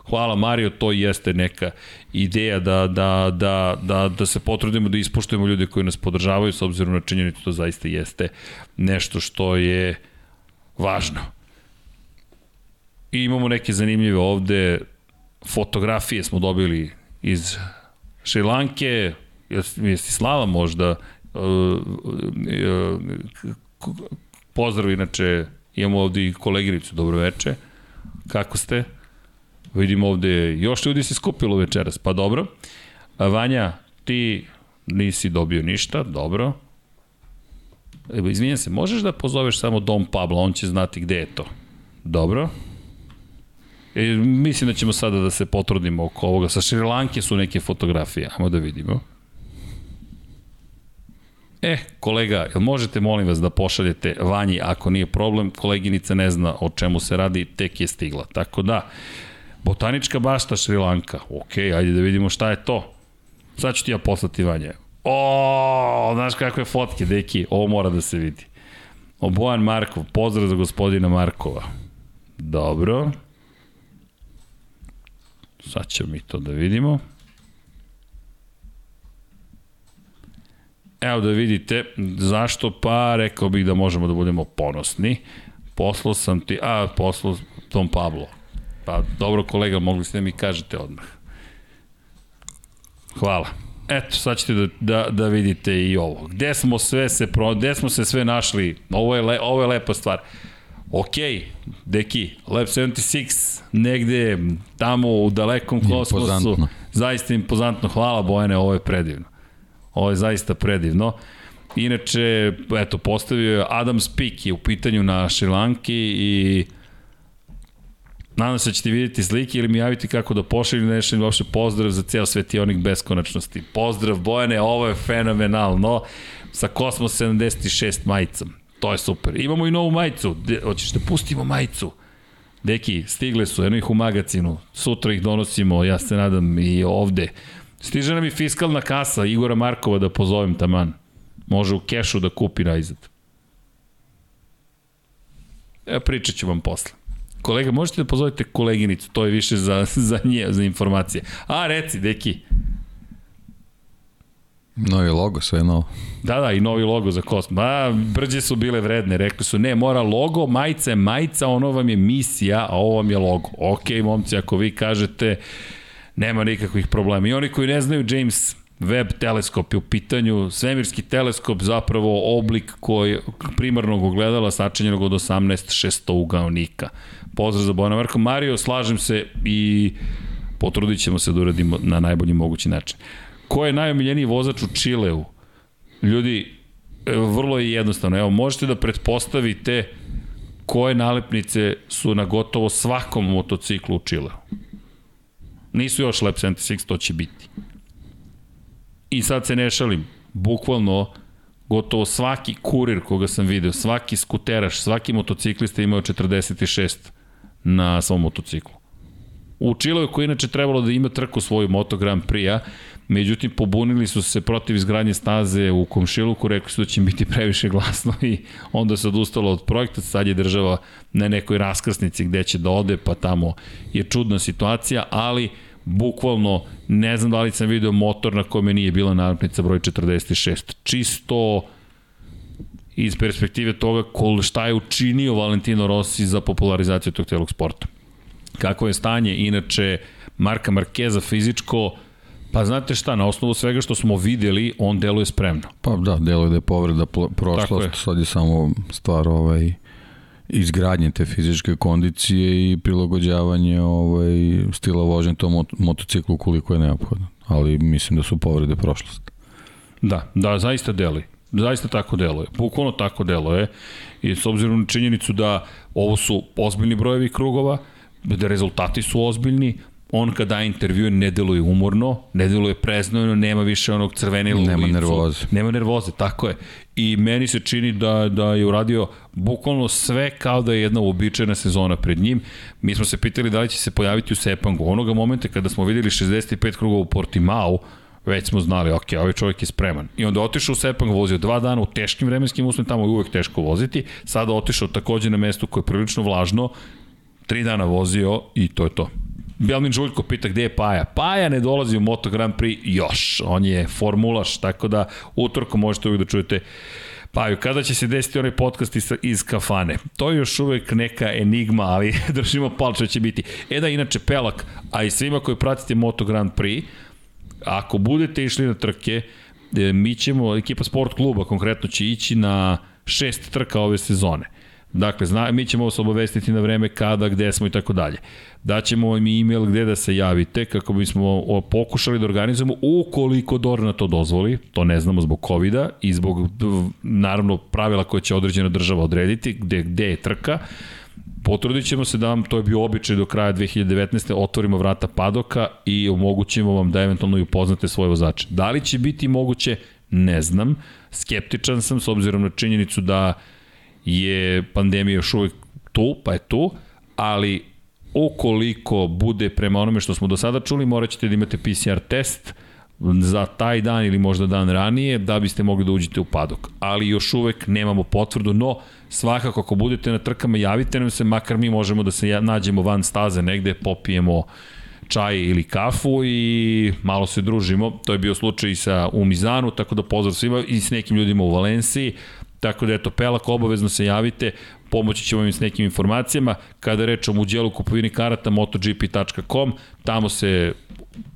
Hvala Mario, to jeste neka ideja da, da, da, da, da se potrudimo da ispoštujemo ljude koji nas podržavaju, s obzirom na činjenicu to zaista jeste nešto što je važno. I imamo neke zanimljive ovde fotografije smo dobili iz Šrilanke, jesi Slava možda, uh, uh, pozdrav inače Imamo ovde i koleginicu, dobro veče. Kako ste? Vidimo ovde, još ljudi se skupilo večeras, pa dobro. Vanja, ti nisi dobio ništa, dobro. Evo, izvinjam se, možeš da pozoveš samo Dom Pablo, on će znati gde je to. Dobro. E, mislim da ćemo sada da se potrudimo oko ovoga. Sa Šrilanke su neke fotografije, ajmo da vidimo. E, kolega, jel možete molim vas da pošaljete Vanji ako nije problem, koleginica ne zna o čemu se radi, tek je stigla. Tako da, botanička bašta Šrilanka, ok, ajde da vidimo šta je to. Sad ću ti ja poslati Vanje. O, znaš kakve fotke, deki, ovo mora da se vidi. O, Bojan Markov, pozdrav za gospodina Markova. Dobro. Sad ćemo mi to da vidimo. Evo da vidite, zašto? Pa rekao bih da možemo da budemo ponosni. Poslao sam ti, a poslao Tom Pablo. Pa dobro kolega, mogli ste da mi kažete odmah. Hvala. Eto, sad ćete da, da, da vidite i ovo. Gde smo sve se pro, gde smo se sve našli? Ovo je, le, ovo je lepa stvar. Ok, deki, Lab 76, negde tamo u dalekom kosmosu. Zaista impozantno, hvala Bojane, ovo je predivno. Ovo je zaista predivno. Inače, eto, postavio je Adam Spik je u pitanju na Šrilanki i Nadam se da ćete vidjeti slike ili mi javiti kako da pošalju nešto uopšte pozdrav za ceo svetionik beskonačnosti. Pozdrav Bojane, ovo je fenomenalno sa Kosmos 76 majicom. To je super. Imamo i novu majicu. De, hoćeš da pustimo majicu? Deki, stigle su, jedno ih u magazinu. Sutra ih donosimo, ja se nadam, i ovde. Stiže nam i fiskalna kasa Igora Markova da pozovem taman. Može u kešu da kupi najzad. E, pričat ću vam posle. Kolega, možete da pozovete koleginicu, to je više za, za nje, za informacije. A, reci, deki. Novi logo, sve novo. Da, da, i novi logo za Kosmo. A, brđe su bile vredne, rekli su, ne, mora logo, majica je majica, ono vam je misija, a ovo vam je logo. Ok, momci, ako vi kažete, nema nikakvih problema. I oni koji ne znaju, James Webb teleskop je u pitanju, svemirski teleskop zapravo oblik koji primarnog ogledala sačinjenog od 18 šestougaonika. Pozdrav za Bojana Marko. Mario, slažem se i potrudit ćemo se da uradimo na najbolji mogući način. Ko je najomiljeniji vozač u Čileu? Ljudi, vrlo je jednostavno. Evo, možete da pretpostavite koje nalepnice su na gotovo svakom motociklu u Čileu. Nisu još Lab 76, to će biti. I sad se ne šalim, bukvalno gotovo svaki kurir koga sam video, svaki skuteraš, svaki motociklista imao 46 na svom motociklu. U Čiloju koji inače trebalo da ima trku svoju Moto Grand Prix-a, međutim pobunili su se protiv izgradnje staze u Komšiluku, rekli su da će biti previše glasno i onda se odustalo od projekta, sad je država na nekoj raskrsnici gde će da ode, pa tamo je čudna situacija, ali bukvalno ne znam da li sam video motor na kome nije bila nalepnica broj 46. Čisto iz perspektive toga kol šta je učinio Valentino Rossi za popularizaciju tog celog sporta. Kako je stanje, inače, Marka Markeza fizičko, pa znate šta, na osnovu svega što smo videli, on deluje spremno. Pa da, deluje da je povreda prošlost, je. sad je samo stvar ovaj, izgradnje te fizičke kondicije i prilagođavanje ovaj, stila vožnje tom mot motociklu koliko je neophodno. Ali mislim da su povrede prošlost. Da, da, zaista deluje zaista tako deluje. Bukvalno tako deluje. I s obzirom na činjenicu da ovo su ozbiljni brojevi krugova, da rezultati su ozbiljni, on kad daje intervju ne deluje umorno, ne deluje preznojeno, nema više onog crvenila nema u licu. nervoze. Nema nervoze, tako je. I meni se čini da, da je uradio bukvalno sve kao da je jedna uobičajena sezona pred njim. Mi smo se pitali da li će se pojaviti u Sepangu. Onoga momenta kada smo videli 65 krugova u Portimao, već smo znali, ok, ovaj čovjek je spreman. I onda otišao u Sepang, vozio dva dana u teškim vremenskim uslovima, tamo je uvek teško voziti. Sada otišao takođe na mesto koje je prilično vlažno, tri dana vozio i to je to. Bjelmin Žuljko pita gde je Paja. Paja ne dolazi u Moto Grand Prix još. On je formulaš, tako da utorko možete uvijek da čujete Paju, kada će se desiti onaj podcast iz, iz kafane? To je još uvek neka enigma, ali držimo palče da će biti. E da, inače, Pelak, a i svima koji pratite Moto Grand Prix, ako budete išli na trke, e, mi ćemo, ekipa sport kluba konkretno će ići na šest trka ove sezone. Dakle, zna, mi ćemo vas obavestiti na vreme kada, gde smo i tako dalje. Daćemo vam e-mail gde da se javite kako bismo pokušali da organizujemo ukoliko Dorna to dozvoli, to ne znamo zbog covid i zbog naravno pravila koje će određena država odrediti, gde, gde je trka. Potrudit ćemo se da vam, to je bio običaj do kraja 2019. otvorimo vrata padoka i omogućimo vam da eventualno i upoznate svoje vozače. Da li će biti moguće, ne znam. Skeptičan sam s obzirom na činjenicu da je pandemija još uvek tu, pa je tu, ali ukoliko bude prema onome što smo do sada čuli, morat ćete da imate PCR test, za taj dan ili možda dan ranije da biste mogli da uđete u padok. Ali još uvek nemamo potvrdu, no svakako ako budete na trkama javite nam se, makar mi možemo da se nađemo van staze negde, popijemo čaj ili kafu i malo se družimo. To je bio slučaj i sa u Mizanu, tako da pozdrav svima i s nekim ljudima u Valenciji. Tako da eto, Pelak, obavezno se javite, pomoći ćemo im s nekim informacijama. Kada rečemo u dijelu kupovini karata motogp.com, tamo se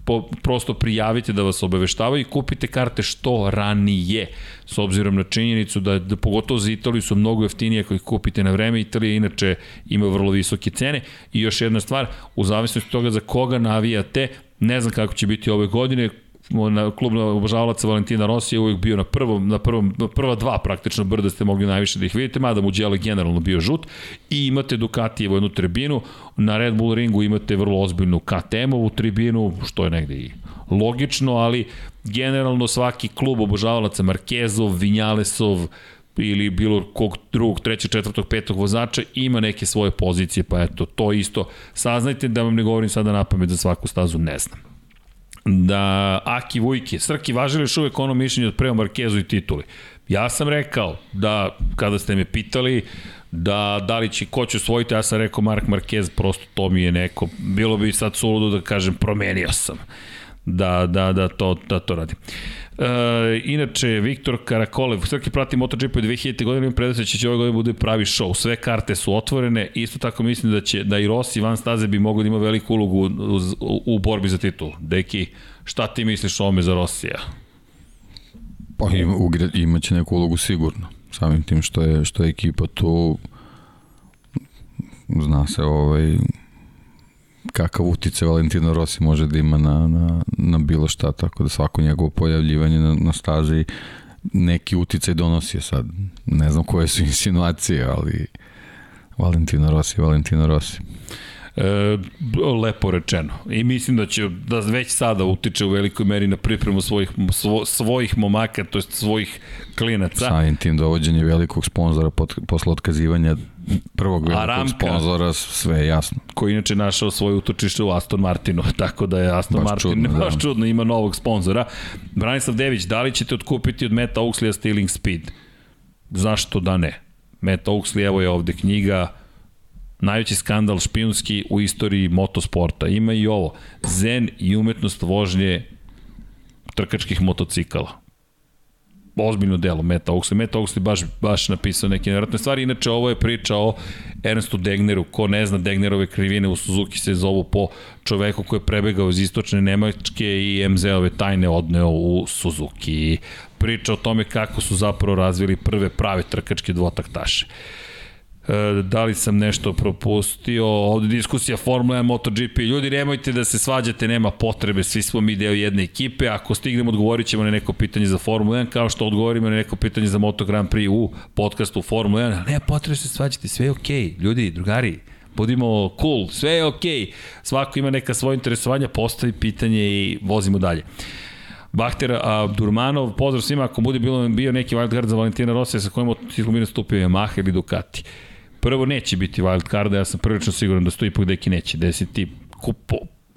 po, prosto prijavite da vas obaveštavaju i kupite karte što ranije, s obzirom na činjenicu da, da pogotovo za Italiju su mnogo jeftinije ako ih kupite na vreme, Italija inače ima vrlo visoke cene. I još jedna stvar, u zavisnosti toga za koga navijate, Ne znam kako će biti ove godine, na klub obožavalaca Valentina Rossi je uvijek bio na prvom, na prvom, na prva dva praktično brda ste mogli najviše da ih vidite, mada mu je generalno bio žut. I imate Ducatijevo jednu tribinu, na Red Bull ringu imate vrlo ozbiljnu KTM-ovu tribinu, što je negde i logično, ali generalno svaki klub obožavalaca Markezov, Vinjalesov, ili bilo kog drugog, trećeg, četvrtog, petog vozača ima neke svoje pozicije, pa eto, to isto. Saznajte da vam ne govorim sada na pamet za svaku stazu, ne znam da Aki Vujke, Srki, važili još uvek ono mišljenje od prema Markezu i tituli. Ja sam rekao da, kada ste me pitali, da da li će ko će osvojiti, ja sam rekao Mark Marquez, prosto to mi je neko, bilo bi sad suludo da kažem promenio sam da, da, da, to, da to radim. E, inače, Viktor Karakolev, svaki prati MotoGP od 2000. godine, im predstavlja će ove godine bude pravi show. Sve karte su otvorene, isto tako mislim da će da i Rossi van staze bi mogli da ima veliku ulogu u, u, u borbi za titul. Deki, šta ti misliš o ome za Rosija? Pa ima, imaće neku ulogu sigurno. Samim tim što je, što je ekipa tu zna se ovaj kakav utice Valentino Rossi može da ima na, na, na bilo šta, tako da svako njegovo pojavljivanje na, na stazi neki uticaj donosi sad. Ne znam koje su insinuacije, ali Valentino Rossi, Valentino Rossi. E, lepo rečeno. I mislim da će da već sada utiče u velikoj meri na pripremu svojih, svo, svojih momaka, to jest svojih klinaca. Samim tim dovođenje velikog sponzora posle otkazivanja prvog velikog sponzora, sve je jasno. Koji inače našao svoje utočište u Aston Martinu, tako da je Aston baš Martin čudno, baš da. čudno, ima novog sponzora. Branislav Dević, da li ćete otkupiti od Meta Oaksley Stealing Speed? Zašto da ne? Meta Oaksley, evo je ovde knjiga, najveći skandal špijunski u istoriji motosporta. Ima i ovo. Zen i umetnost vožnje trkačkih motocikala ozbiljno delo Meta Oxley. Meta Oxley baš, baš napisao neke nevratne stvari. Inače, ovo je priča o Ernstu Degneru. Ko ne zna, Degnerove krivine u Suzuki se zovu po čoveku koji je prebegao iz istočne Nemačke i MZ-ove tajne odneo u Suzuki. Priča o tome kako su zapravo razvili prve prave trkačke dvotaktaše. E, da li sam nešto propustio, ovde diskusija Formula 1, MotoGP, ljudi nemojte da se svađate, nema potrebe, svi smo mi deo jedne ekipe, ako stignemo odgovorit ćemo na neko pitanje za Formula 1, kao što odgovorimo na neko pitanje za Moto Grand Prix u podcastu Formula 1, nema potrebe da se svađate, sve je okej, okay. ljudi, drugari, budimo cool, sve je okej, okay. svako ima neka svoje interesovanja, postavi pitanje i vozimo dalje. Bahter Durmanov, pozdrav svima, ako bude bilo bio neki wildcard za Valentina Rosija sa kojim ciklom bi nastupio Yamaha ili Ducati. Prvo neće biti wild card, ja sam prilično siguran da stoji ipak deki neće desiti. Kupo,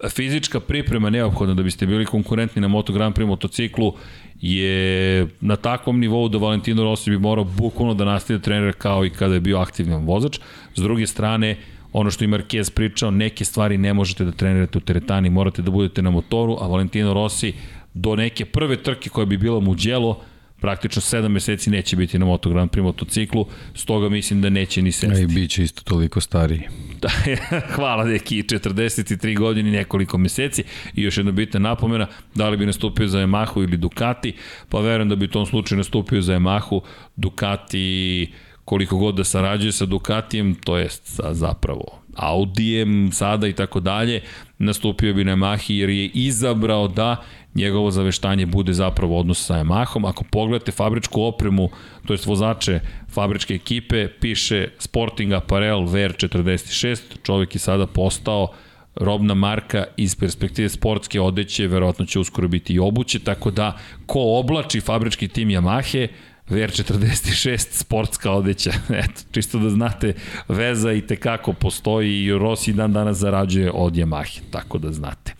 fizička priprema neophodna da biste bili konkurentni na Moto Grand Prix motociklu je na takvom nivou da Valentino Rossi bi morao bukvalno da nastavi trenira kao i kada je bio aktivan vozač. S druge strane, ono što i Marquez pričao, neke stvari ne možete da trenirate u teretani, morate da budete na motoru, a Valentino Rossi do neke prve trke koja bi bila mu djelo, praktično 7 meseci neće biti na Moto Grand Prix motociklu, stoga mislim da neće ni sesti. I bit će isto toliko stariji. Da, hvala neki 43 godine i nekoliko meseci i još jedna bitna napomena, da li bi nastupio za Yamahu ili Ducati, pa verujem da bi u tom slučaju nastupio za Yamahu, Ducati koliko god da sarađuje sa Ducatijem, to jest sa zapravo Audijem sada i tako dalje, nastupio bi na Yamahi jer je izabrao da njegovo zaveštanje bude zapravo odnos sa Yamahom. Ako pogledate fabričku opremu, to je vozače fabričke ekipe, piše Sporting Apparel VR46, čovjek je sada postao robna marka iz perspektive sportske odeće, verovatno će uskoro biti i obuće, tako da ko oblači fabrički tim Yamahe, VR46 sportska odeća. Eto, čisto da znate, veza i tekako postoji i Rossi dan danas zarađuje od Yamahe, tako da znate.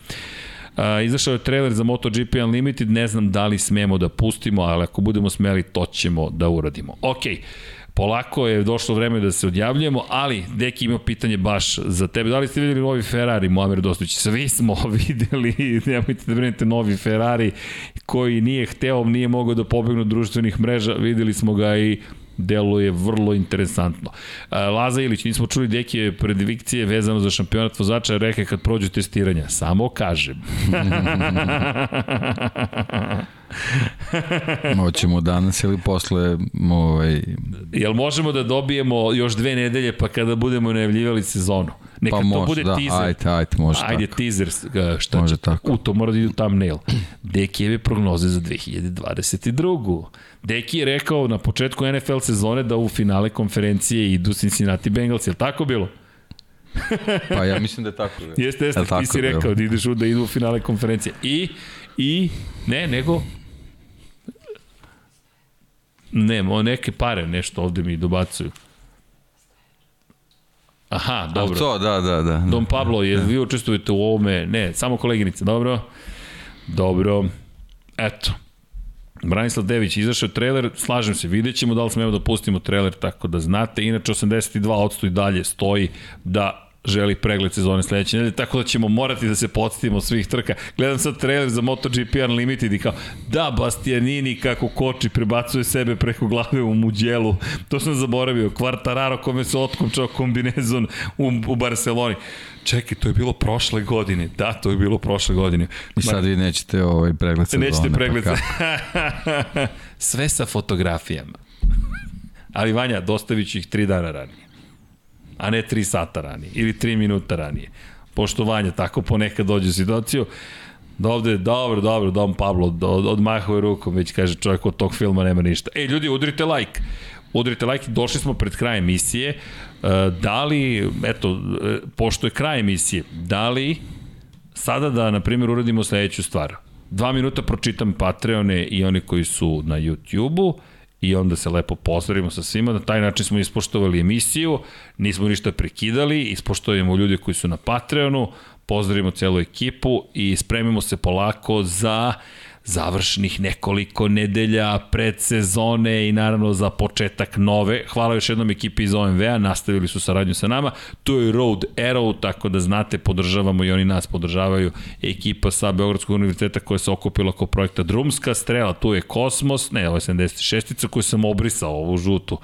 Uh, izašao je trailer za MotoGP Unlimited, ne znam da li smemo da pustimo, ali ako budemo smeli, to ćemo da uradimo. Okej, okay. Polako je došlo vreme da se odjavljujemo, ali Deki ima pitanje baš za tebe. Da li ste videli novi Ferrari, Moamer Dostović? Svi smo videli, nemojte da brinete, novi Ferrari koji nije hteo, nije mogao da pobegne od društvenih mreža, videli smo ga i deluje vrlo interesantno. Laza Ilić, nismo čuli deke predikcije vezano za šampionat vozača, reke kad prođu testiranja. Samo kažem. Moćemo danas ili posle ovaj... Jel možemo da dobijemo još dve nedelje pa kada budemo najavljivali sezonu? Neka pa to može, bude da, teaser. Ajde, ajde, može Ajde, tako. teaser, šta Može će, tako. u to mora da ide u thumbnail. Dekijeve prognoze za 2022. Deki je rekao na početku NFL sezone da u finale konferencije idu Cincinnati Bengals, je tako bilo? Pa ja mislim da je tako. da. Jeste, jeste, ti si bilo? rekao da ideš u da idu u finale konferencije. I, i, ne, nego, ne, mo, neke pare nešto ovde mi dobacuju. Aha, A dobro. to, da, da, da. Dom Pablo, je vi učestvujete u ovome? Ne, samo koleginice, dobro? Dobro. Eto. Branislav Dević, izašao trailer, slažem se, vidjet ćemo da li smemo da pustimo trailer, tako da znate. Inače, 82% i dalje stoji da želi pregled sezone sledeće nedelje, tako da ćemo morati da se podsjetimo svih trka. Gledam sad trailer za MotoGP Unlimited i kao, da, Bastianini kako koči, prebacuje sebe preko glave u Muđelu, to sam zaboravio, Quartararo kome se otkupčao kombinezon u, u Barceloni. Čekaj, to je bilo prošle godine. Da, to je bilo prošle godine. I sad vi nećete ovaj pregled sezone. Nećete pa pregled. kako? Sve sa fotografijama. Ali Vanja, dostavit ću ih tri dana ranije. A ne tri sata ranije. Ili tri minuta ranije. Poštovanje, tako ponekad dođe u situaciju. Da ovde, dobro, dobro, Dom Pablo od, odmahuje rukom, već kaže čovjek od tog filma nema ništa. Ej, ljudi, udrite like. Udrite like, došli smo pred kraj emisije. E, Da li, eto, e, pošto je kraj emisije, da li sada da, na primjer, uradimo sledeću stvar. Dva minuta pročitam Patreone i oni koji su na YouTube-u i onda se lepo pozdravimo sa svima. Na taj način smo ispoštovali emisiju, nismo ništa prekidali, ispoštujemo ljude koji su na Patreonu, pozdravimo celu ekipu i spremimo se polako za završnih nekoliko nedelja pred sezone i naravno za početak nove. Hvala još jednom ekipi iz OMV-a, nastavili su saradnju sa nama. To je Road Arrow, tako da znate, podržavamo i oni nas podržavaju. Ekipa sa Beogradskog univerziteta koja se okupila oko projekta Drumska strela, tu je Kosmos, ne, ovo je 76-ica koju sam obrisao, ovu žutu.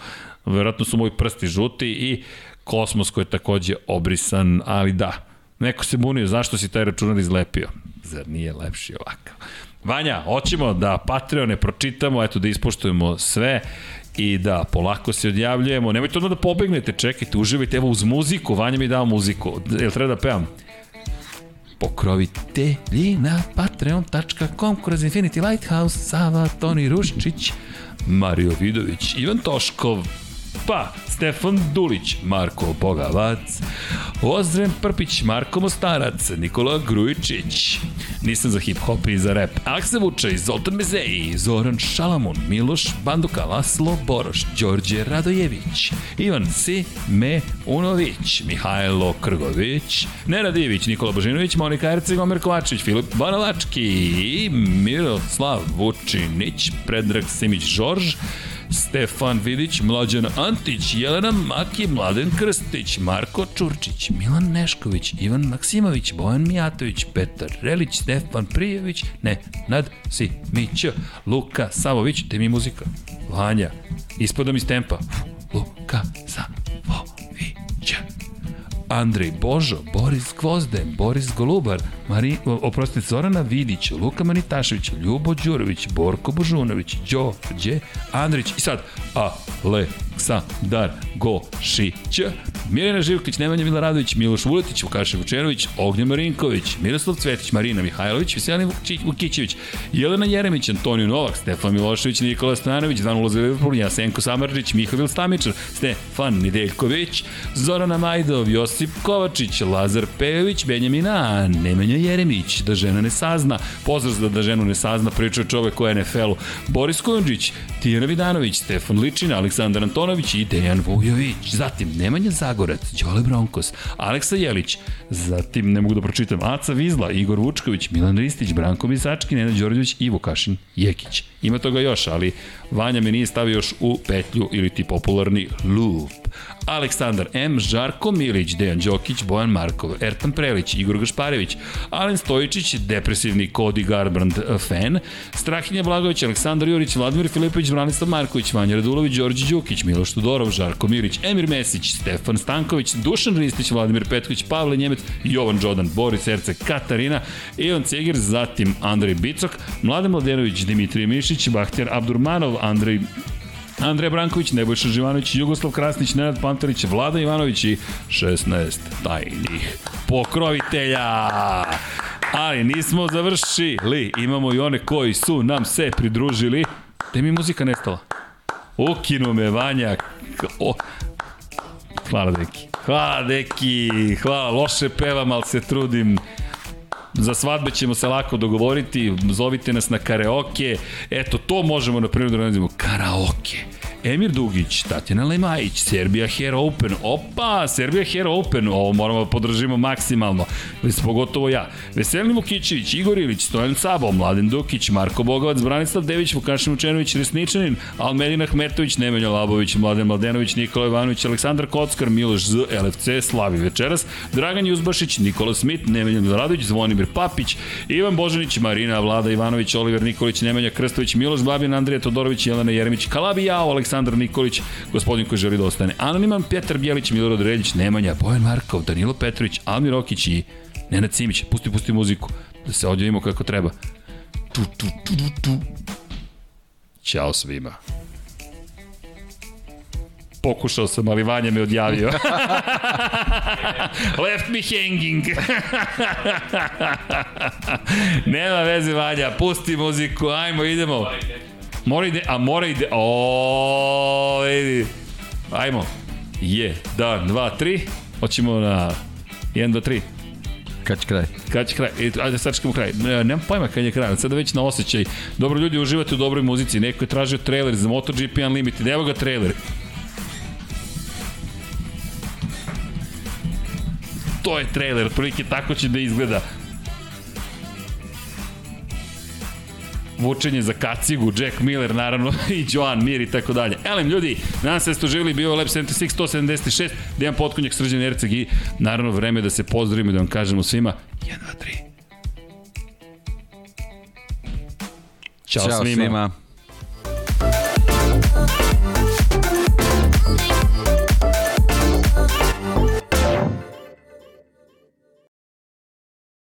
Verovatno su moji prsti žuti i Kosmos koji je takođe obrisan, ali da, neko se bunio, zašto si taj računar izlepio? Zar nije lepši ovakav? Vanja, hoćemo da Patreone pročitamo, eto da ispoštujemo sve i da polako se odjavljujemo. Nemojte odmah da pobegnete, čekajte, uživajte, evo uz muziku, Vanja mi dao muziku. Jel treba da pevam? Pokrovitelji na patreon.com kroz Infinity Lighthouse, Sava, Toni Ruščić, Mario Vidović, Ivan Toškov, pa Stefan Dulić, Marko Bogavac, Ozren Prpić, Marko Mostarac, Nikola Grujičić, nisam za hip-hop i za rap, Akse Vučaj, Zoltan Mezeji, Zoran Šalamun, Miloš Banduka, Laslo Boroš, Đorđe Radojević, Ivan Sime Unović, Mihajlo Krgović, Nenad Ivić, Nikola Božinović, Monika Erceg, Omer Kovačević, Filip Banalački i Miroslav Vučinić, Predrag Simić Žorž, Stefan Vidić, Mlađan Antić, Jelena Maki, Mladen Krstić, Marko Čurčić, Milan Nešković, Ivan Maksimović, Bojan Mijatović, Petar Relić, Stefan Prijević, ne, Nad Simić, Luka Savović, te mi muzika, Vanja, ispadam iz tempa, Luka Savović, Andrej Božo, Boris Gvozden, Boris Golubar, Mari, oprostite, Zorana Vidić, Luka Manitašević, Ljubo Đurović, Borko Božunović, Đorđe Andrić i sad Aleksandar Gošić, Mirjana Živković, Nemanja Milaradović, Miloš Vuletić, Vukaša Vučenović, Ognjen Marinković, Miroslav Cvetić, Marina Mihajlović, Veselin Vukićević, Jelena Jeremić, Antonio Novak, Stefan Milošević, Nikola Stojanović, Dan Ulaza Liverpool, Jasenko Samarđić, Mihovil Stamičar, Stefan Nedeljković, Zorana Majdov, Josip Kovačić, Lazar Pejović, Benjamina, Nemanja Jeremić, da žena ne sazna, pozdrav za da ženu ne sazna, priča čovek o NFL-u, Boris Kujundžić, Tijana Vidanović, Stefan Ličina, Aleksandar Antonović i Dejan Vujović, zatim Nemanja Zagorac, Đole Bronkos, Aleksa Jelić, zatim ne mogu da pročitam, Aca Vizla, Igor Vučković, Milan Ristić, Branko Misački, Nenad Đorđević i Vukašin Jekić. Ima toga još, ali Vanja me nije stavio još u petlju ili ti popularni loop. Aleksandar M, Žarko Milić, Dejan Đokić, Bojan Markov, Ertan Prelić, Igor Gašparević, Alen Stojičić, depresivni Cody Garbrand fan, Strahinja Blagović, Aleksandar Jurić, Vladimir Filipović, Branislav Marković, Vanja Radulović, Đorđe Đukić, Miloš Tudorov, Žarko Milić, Emir Mesić, Stefan Stanković, Dušan Ristić, Vladimir Petković, Pavle Njemec, Jovan Đodan, Boris Erce, Katarina, Ivan Cegir, zatim Andrej Bicok, Mladen Mladenović, Dimitrij Mišić, Bahtjar Abdurmanov, Andrej Andrej Branković, Nebojša Živanović, Jugoslav Krasnić, Nenad Pantelić, Vlada Ivanović i 16 tajnih pokrovitelja. Ali nismo završili, imamo i one koji su nam se pridružili. Gde mi muzika nestala? Ukinu me Vanja. O. Hvala deki. Hvala deki. Hvala, loše pevam, ali se trudim. Za svadbe ćemo se lako dogovoriti, zovite nas na karaoke. Eto, to možemo na primjer da nazivamo karaoke. Emir Dugić, Tatjana Lemajić, Serbia Hair Open, opa, Serbia Hair Open, ovo moramo da podržimo maksimalno, pogotovo ja. Veselin Vukićević, Igor Ilić, Stojan Sabo, Mladen Dukić, Marko Bogovac, Branislav Dević, Vukašin Vučenović, Resničanin, Almedina Hmetović, Nemanja Labović, Mladen Mladenović, Nikola Ivanović, Aleksandar Kockar, Miloš Z, LFC, Slavi Večeras, Dragan Juzbašić, Nikola Smit, Nemanja Radović, Zvonimir Papić, Ivan Božanić, Marina Vlada Ivanović, Oliver Nikolić, Nemanja Krstović, Miloš Babin, Andrija Todorović, Jelena Jeremić, Kalabijao, Aleksandar Nikolić, gospodin koji želi da ostane Anoniman, Petar Bjelić, Milorad Reljić, Nemanja, Bojan Markov, Danilo Petrović, Almir Okić i Nenad Simić. Pusti, pusti muziku, da se odjavimo kako treba. Tu, tu, tu, tu, tu. Ćao svima. Pokušao sam, ali Vanja me odjavio. Left me hanging. Nema veze, Vanja, pusti muziku, ajmo, idemo. Mora ide, a mora ide, o, vidi. Ajmo. Je, dan, dva, tri. Hoćemo na 1, 2, 3. Kad će kraj? Kad će kraj? E, ajde, sad čekamo kraj. Ne, nemam pojma kad je kraj, sada već na osjećaj. Dobro, ljudi, uživate u dobroj muzici. Neko je tražio trailer za MotoGP Unlimited. Evo ga trailer. To je trailer, otprilike tako će da izgleda. Vučenje za kacigu, Jack Miller, naravno, i Joan Mir i tako dalje. Elem, ljudi, nadam se da ste uživali, bio Lab 76, 176, Dejan Potkonjak, Srđan Erceg i naravno vreme da se pozdravimo i da vam kažemo svima 1, 2, 3. Ćao, Ćao svima. svima.